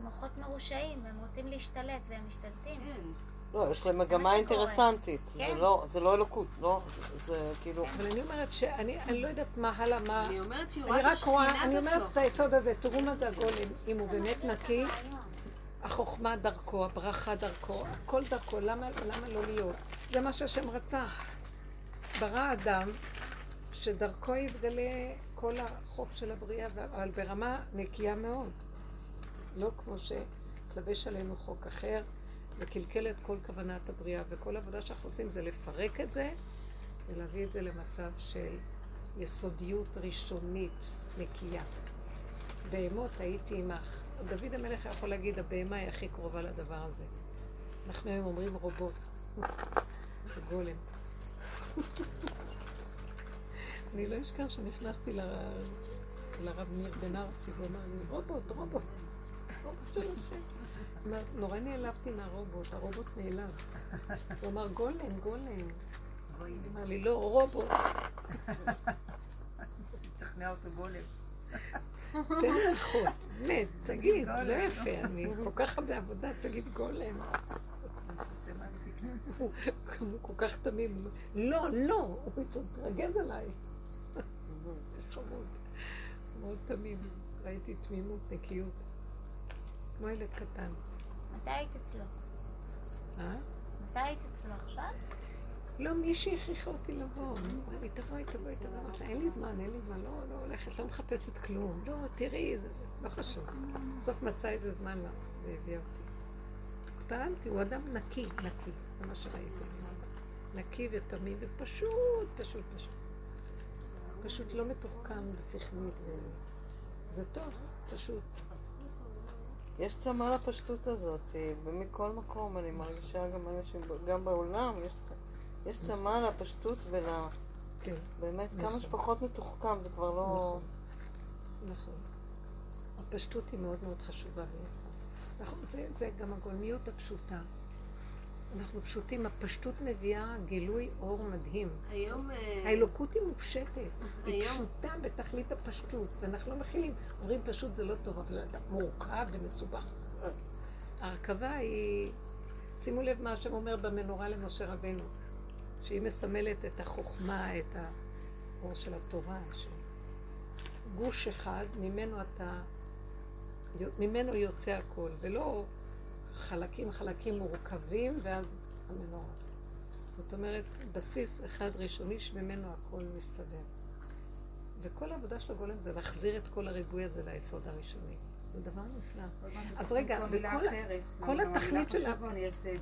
מוחות מרושעים, והם רוצים להשתלט, והם משתלטים. כן. לא, יש להם מגמה. אינטרסנטית. זה כן. לא- זה לא אלוקות, לא? זה כאילו... אבל אני אומרת שאני אני לא יודעת מה הלאה, מה... אני אומרת שהיא רואה את רק רואה, השכינה אני אומרת. את היסוד הזה, תראו מה זה הגולם, אם הוא באמת נקי, החוכמה דרכו, הברכה דרכו, הכל דרכו, למה, למה לא להיות? זה מה שהשם רצה. ברא אדם, שדרכו יתגלה כל החוק של הבריאה, אבל ברמה נקייה מאוד. לא כמו שהתלבש עלינו חוק אחר, וקלקל את כל כוונת הבריאה, וכל העבודה שאנחנו עושים זה לפרק את זה, ולהביא את זה למצב של יסודיות ראשונית, נקייה. בהמות הייתי עמך. דוד המלך יכול להגיד, הבהמה היא הכי קרובה לדבר הזה. אנחנו היום אומרים רובוט, גולם. אני לא אשכח שנכנסתי ל- לרב ניר בן ארצי, והוא אמר לי, רובוט, רובוט, נורא נעלבתי מהרובוט, הרובוט נעלב. הוא אמר, גולם, גולם. אמר לי, לא, רובוט. [LAUGHS] תשכנע אותו גולם. תן לי אחות, באמת, תגיד, לא יפה, אני כל כך הרבה עבודה, תגיד גולם. הוא כל כך תמים, לא, לא, הוא מתרגז עליי. חמוד, מאוד תמים, ראיתי תמימות, נקיות, כמו ילד קטן. מתי היית אצלו? אה? מתי היית אצלו עכשיו? לא, מישהי הכריחה אותי לבוא. אמרה לי, תבואי, תבואי, תבואי. אמרתי לה, אין לי זמן, אין לי זמן, לא, לא הולכת, לא מחפשת כלום. לא, תראי, זה, לא חשוב. בסוף מצא איזה זמן לה, והביאה אותי. התפעלתי, הוא אדם נקי, נקי, זה מה שראיתי. נקי ותמים ופשוט, פשוט, פשוט. פשוט לא מתוחכם בשכלית. ו- זה טוב, פשוט. יש צמא לפשטות הזאת, היא מכל מקום, אני מרגישה גם אנשים, גם בעולם, יש, יש צמא לפשטות ול... כן, באמת, נכון. כמה שפחות מתוחכם, זה כבר לא... נכון. הפשטות היא מאוד מאוד חשובה. נכון, זה, זה גם הגולמיות הפשוטה. אנחנו פשוטים, הפשטות מביאה גילוי אור מדהים. היום... אה, האלוקות היא מופשטת, היא פשוטה בתכלית הפשטות, ואנחנו לא מכילים. אומרים פשוט זה לא טוב, אבל זה מורכב ומסובך. ההרכבה היא, שימו לב מה השם אומר במנורה למשה רבנו, שהיא מסמלת את החוכמה, את האור של התורה, גוש אחד, ממנו אתה, ממנו יוצא הכל, ולא חלקים חלקים מורכבים ואז המנורה. זאת אומרת, בסיס אחד ראשוני שממנו הכל מסתדר. וכל העבודה של הגולם זה להחזיר את כל הריבוי הזה ליסוד הראשוני. זה דבר נפלא. אז רגע. כל התכלית של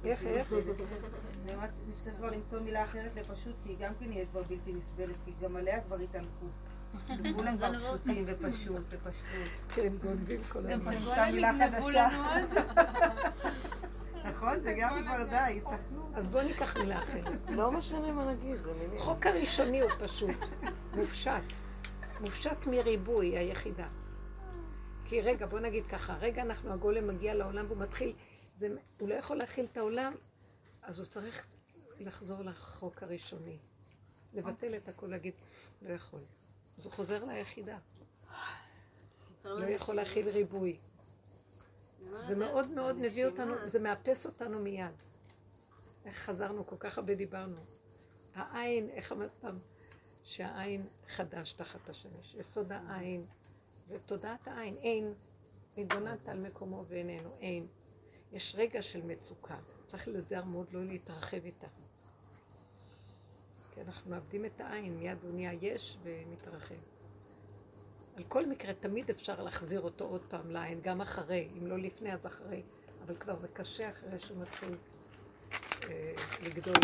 איך, איך? אני אומרת, נצטרך כבר למצוא מילה אחרת לפשוט, כי גם כן נהיית כבר בלתי נסבלת, כי גם עליה כבר התעלקו. כולם כבר [LAUGHS] פשוטים ופשוט ופשטות. כן, גונבים כל הזמן. נמצא מילה חדשה. נכון? זה גם כבר די. אז בואו ניקח מילה אחרת. לא משנה מה נגיד, זה מילים. החוק הראשוני הוא פשוט, מופשט. מופשט מריבוי, היחידה. כי רגע, בוא נגיד ככה, רגע אנחנו, הגולם מגיע לעולם והוא מתחיל, זה, הוא לא יכול להכיל את העולם, אז הוא צריך לחזור לחוק הראשוני. לבטל את הכל, להגיד, לא יכול. אז הוא חוזר ליחידה. לא יכול להכיל ריבוי. זה מאוד מאוד מביא אותנו, זה מאפס אותנו מיד. איך חזרנו, כל כך הרבה דיברנו. העין, איך אמרת פעם? שהעין חדש תחת השמש. יסוד העין, זה תודעת העין. אין, התבוננת על מקומו ואיננו, אין. יש רגע של מצוקה, צריך להיזהר מאוד לא להתרחב איתה. כי אנחנו מאבדים את העין, מיד הוא נהיה יש ומתרחב. על כל מקרה, תמיד אפשר להחזיר אותו עוד פעם לעין, גם אחרי, אם לא לפני אז אחרי, אבל כבר זה קשה אחרי שהוא מתחיל אה, לגדול.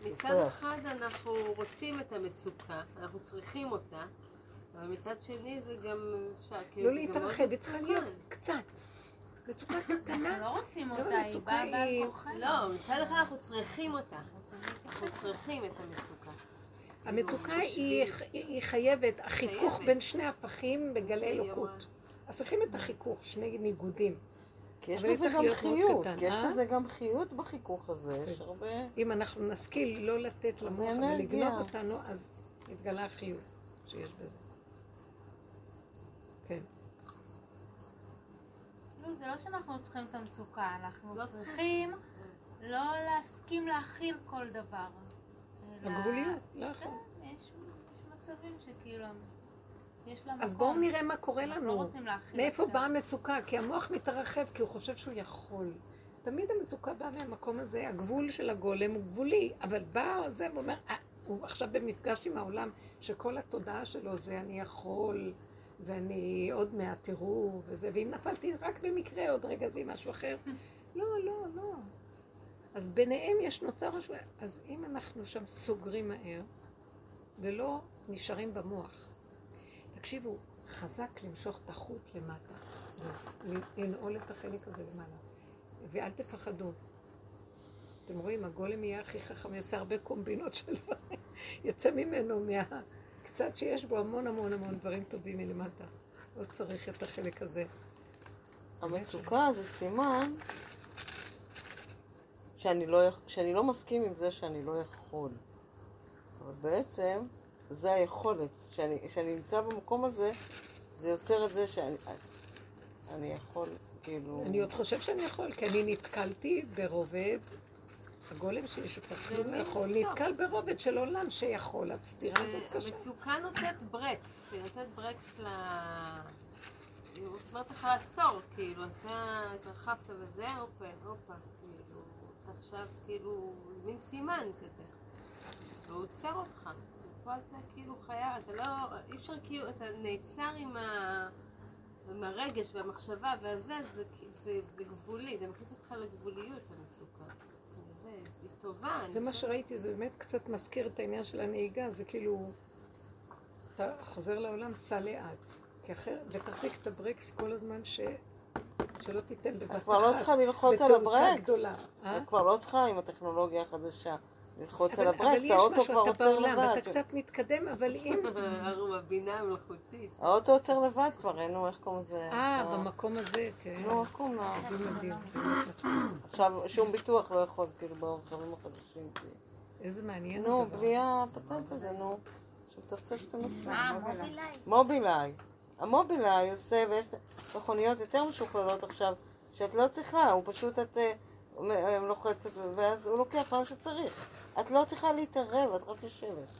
מצד אחד אנחנו רוצים את המצוקה, אנחנו צריכים אותה, אבל מצד שני זה גם אפשר, כאילו, לא להתרחב, היא צריכה להיות. קצת. מצוקה קטנה. לא רוצים לא, אותה, היא באה בעל כורחנו. לא, מצד אחד אנחנו צריכים אותה, אנחנו צריכים את המצוקה. המצוקה היא, חייבת, החיכוך. בין שני הפכים בגלי אלוקות. אז צריכים את החיכוך, שני ניגודים. כי יש בזה גם חיות, כי יש? בזה גם חיות בחיכוך הזה, יש הרבה... אם אנחנו נשכיל לא לתת למוח. ולגנוב אותנו, אז מתגלה החיות שיש בזה. כן. לא, זה לא שאנחנו צריכים את המצוקה, אנחנו לא צריכים לא להסכים להכיל כל דבר. הגבוליות, לא כן, יכול. יש מצבים שכאילו. אז בואו נראה מה קורה לנו. לא להכיל מאיפה. באה המצוקה? כי המוח מתרחב, כי הוא חושב שהוא יכול. תמיד המצוקה באה מהמקום הזה, הגבול של הגולם הוא גבולי, אבל בא זה ואומר, "אה, הוא עכשיו במפגש עם העולם, שכל התודעה שלו זה אני יכול, ואני עוד מעט תראו, וזה, ואם נפלתי רק במקרה, עוד רגע זה משהו אחר. [LAUGHS] לא, לא, לא. אז ביניהם יש נוצר משהו, אז אם אנחנו שם סוגרים מהר, ולא נשארים במוח, תקשיבו, חזק למשוך את החוט למטה, ולנעול את החלק הזה למעלה, ואל תפחדו. אתם רואים, הגולם יהיה הכי חכם, יעשה הרבה קומבינות של דברים, [LAUGHS] יצא ממנו מה... קצת שיש בו המון המון המון דברים טובים מלמטה. לא צריך את החלק הזה. המצוקה זה סימן שאני לא, שאני לא מסכים עם זה שאני לא יכול. אבל בעצם זה היכולת. כשאני נמצא במקום הזה, זה יוצר את זה שאני אני יכול, כאילו... אני עוד חושב שאני יכול, כי אני נתקלתי ברובד, הגולם שלי שותף לא יכול, נתקל ברובד של עולם שיכול, הסתירה הזאת קשה. המצוקה נותנת ברקס, היא נותנת ברקס ל... היא אומרת לך לעצור, כאילו, אתה התרחבת וזה, הופה, הופה, כאילו, אתה עכשיו כאילו, מין סימן כזה, והוא עוצר אותך, ופה אתה כאילו חייב, אתה לא, אי אפשר כאילו, אתה נעצר עם ה... עם הרגש והמחשבה והזה, זה, גבולי, זה מכניס אותך לגבוליות, טובה. זה מה שראיתי, זה באמת קצת מזכיר את העניין של הנהיגה, זה כאילו, אתה חוזר לעולם, סע לאט. ותחזיק את הברקס כל הזמן ש... שלא תיתן בבת אחת. את כבר לא צריכה ללחוץ על הברקס. גדולה. אה? את כבר לא צריכה עם הטכנולוגיה החדשה ללחוץ על הברקס, האוטו כבר אתה עוצר לבד. ואתה קצת מתקדם, אבל אם... [LAUGHS] הבינה המלאכותית. האוטו עוצר לבד כבר, אין לו איך קוראים לזה. אה, עכשיו- במקום הזה, כן. נו, איך קוראים לו? זה מדהים, באמת נכון. עכשיו שום ביטוח לא יכול, כאילו, ברכבים החדשים. איזה מעניין נו. בלי הפטנט הזה, נו. שמצפצף את הנושא. מה, מובילאיי? מובילאיי. המובילאיי עושה, ויש מכוניות יותר משוכללות עכשיו, שאת לא צריכה, הוא פשוט, את אה, אה, לוחצת, ואז הוא לוקח מה שצריך. את לא צריכה להתערב, את רק יושבת.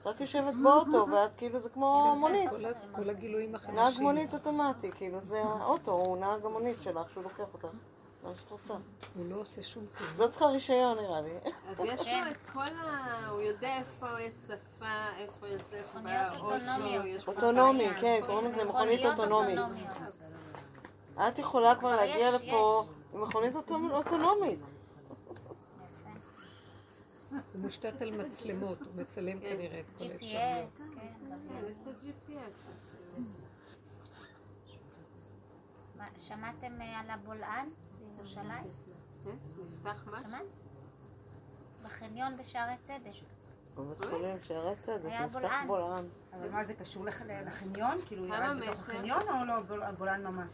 את רק יושבת באוטו, ואת כאילו, זה כמו מונית. כל הגילויים החדשים. נהג מונית אוטומטי, כאילו, זה האוטו, הוא נהג המונית שלך, שהוא לוקח אותך. מה שאת רוצה. הוא לא עושה שום כלום. לא צריכה רישיון, נראה לי. אז יש לו את כל ה... הוא יודע איפה יש שפה, איפה יש זה, איפה מכוניות אוטונומיות. יש אוטונומי. כן, קוראים לזה מכונית אוטונומית. את יכולה כבר להגיע לפה עם מכונית אוטונ- אוטונומית. הוא מושתת על מצלמות, הוא מצלם כנראה את כל האפשרויות. כן. כן, שמעתם אה, על הבולען בירושלים? כן, נפתח מה? בחניון בשערי צדק. בבית חולים שערי צדק, נפתח בולען. אבל מה זה קשור לח- לחניון? כאילו ירד בתוך? החניון או לא בול- בולען ממש?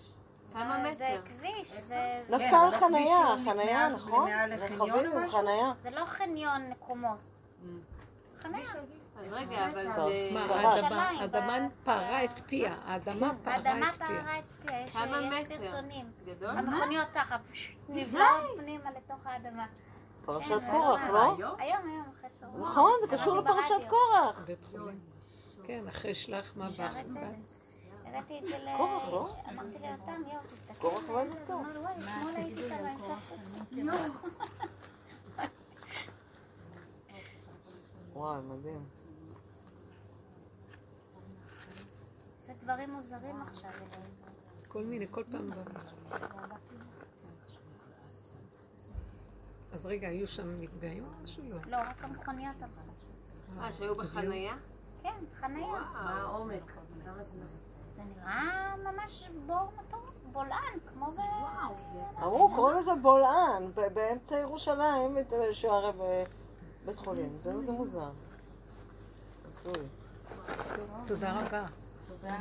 כמה אה, זה מטר? כביש, זה- נפל אבל הכביש חנייה, הוא חנייה, מעל- נכון? מעל לחניון רכבים? חנייה. זה לא חניון מקומות. חניה. רגע, אבל כבר זה... מה, קרס. האדמה, האדמה ב- פרה את פיה, האדמה פרה האדמה את פיה. פערה את פיה, יש כמה יש מטר? סרטונים. גדול? המכוניות ככה, נבלעות פנימה לתוך האדמה. פרשת כן, קורח, לא? היום, היום, אחרי צהריים. נכון, זה קשור לפרשת. קורח. כן, אחרי שלח מה שערי הבאתי את זה ל... קורח, לא? אמרתי ליותם, יואו, תסתכל. קורח לא על זה." היה אז טוב. אמר, וואי, אתמול הייתי כאן, המשכתי. וואי, מדהים. זה דברים מוזרים עכשיו. אלוהים. כל מיני, כל פעם. אז רגע, היו שם נפגעים או משהו? לא. רק המכוניות הלכו. אה, שהיו בחנייה? כן, חניה. מה העומק? נראה ממש בור מטורף, בולען, כמו ב... אמרו, קוראים לזה בולען, באמצע ירושלים, את שערי ב- בית חולים. זה זה מוזר. תודה רבה. תודה.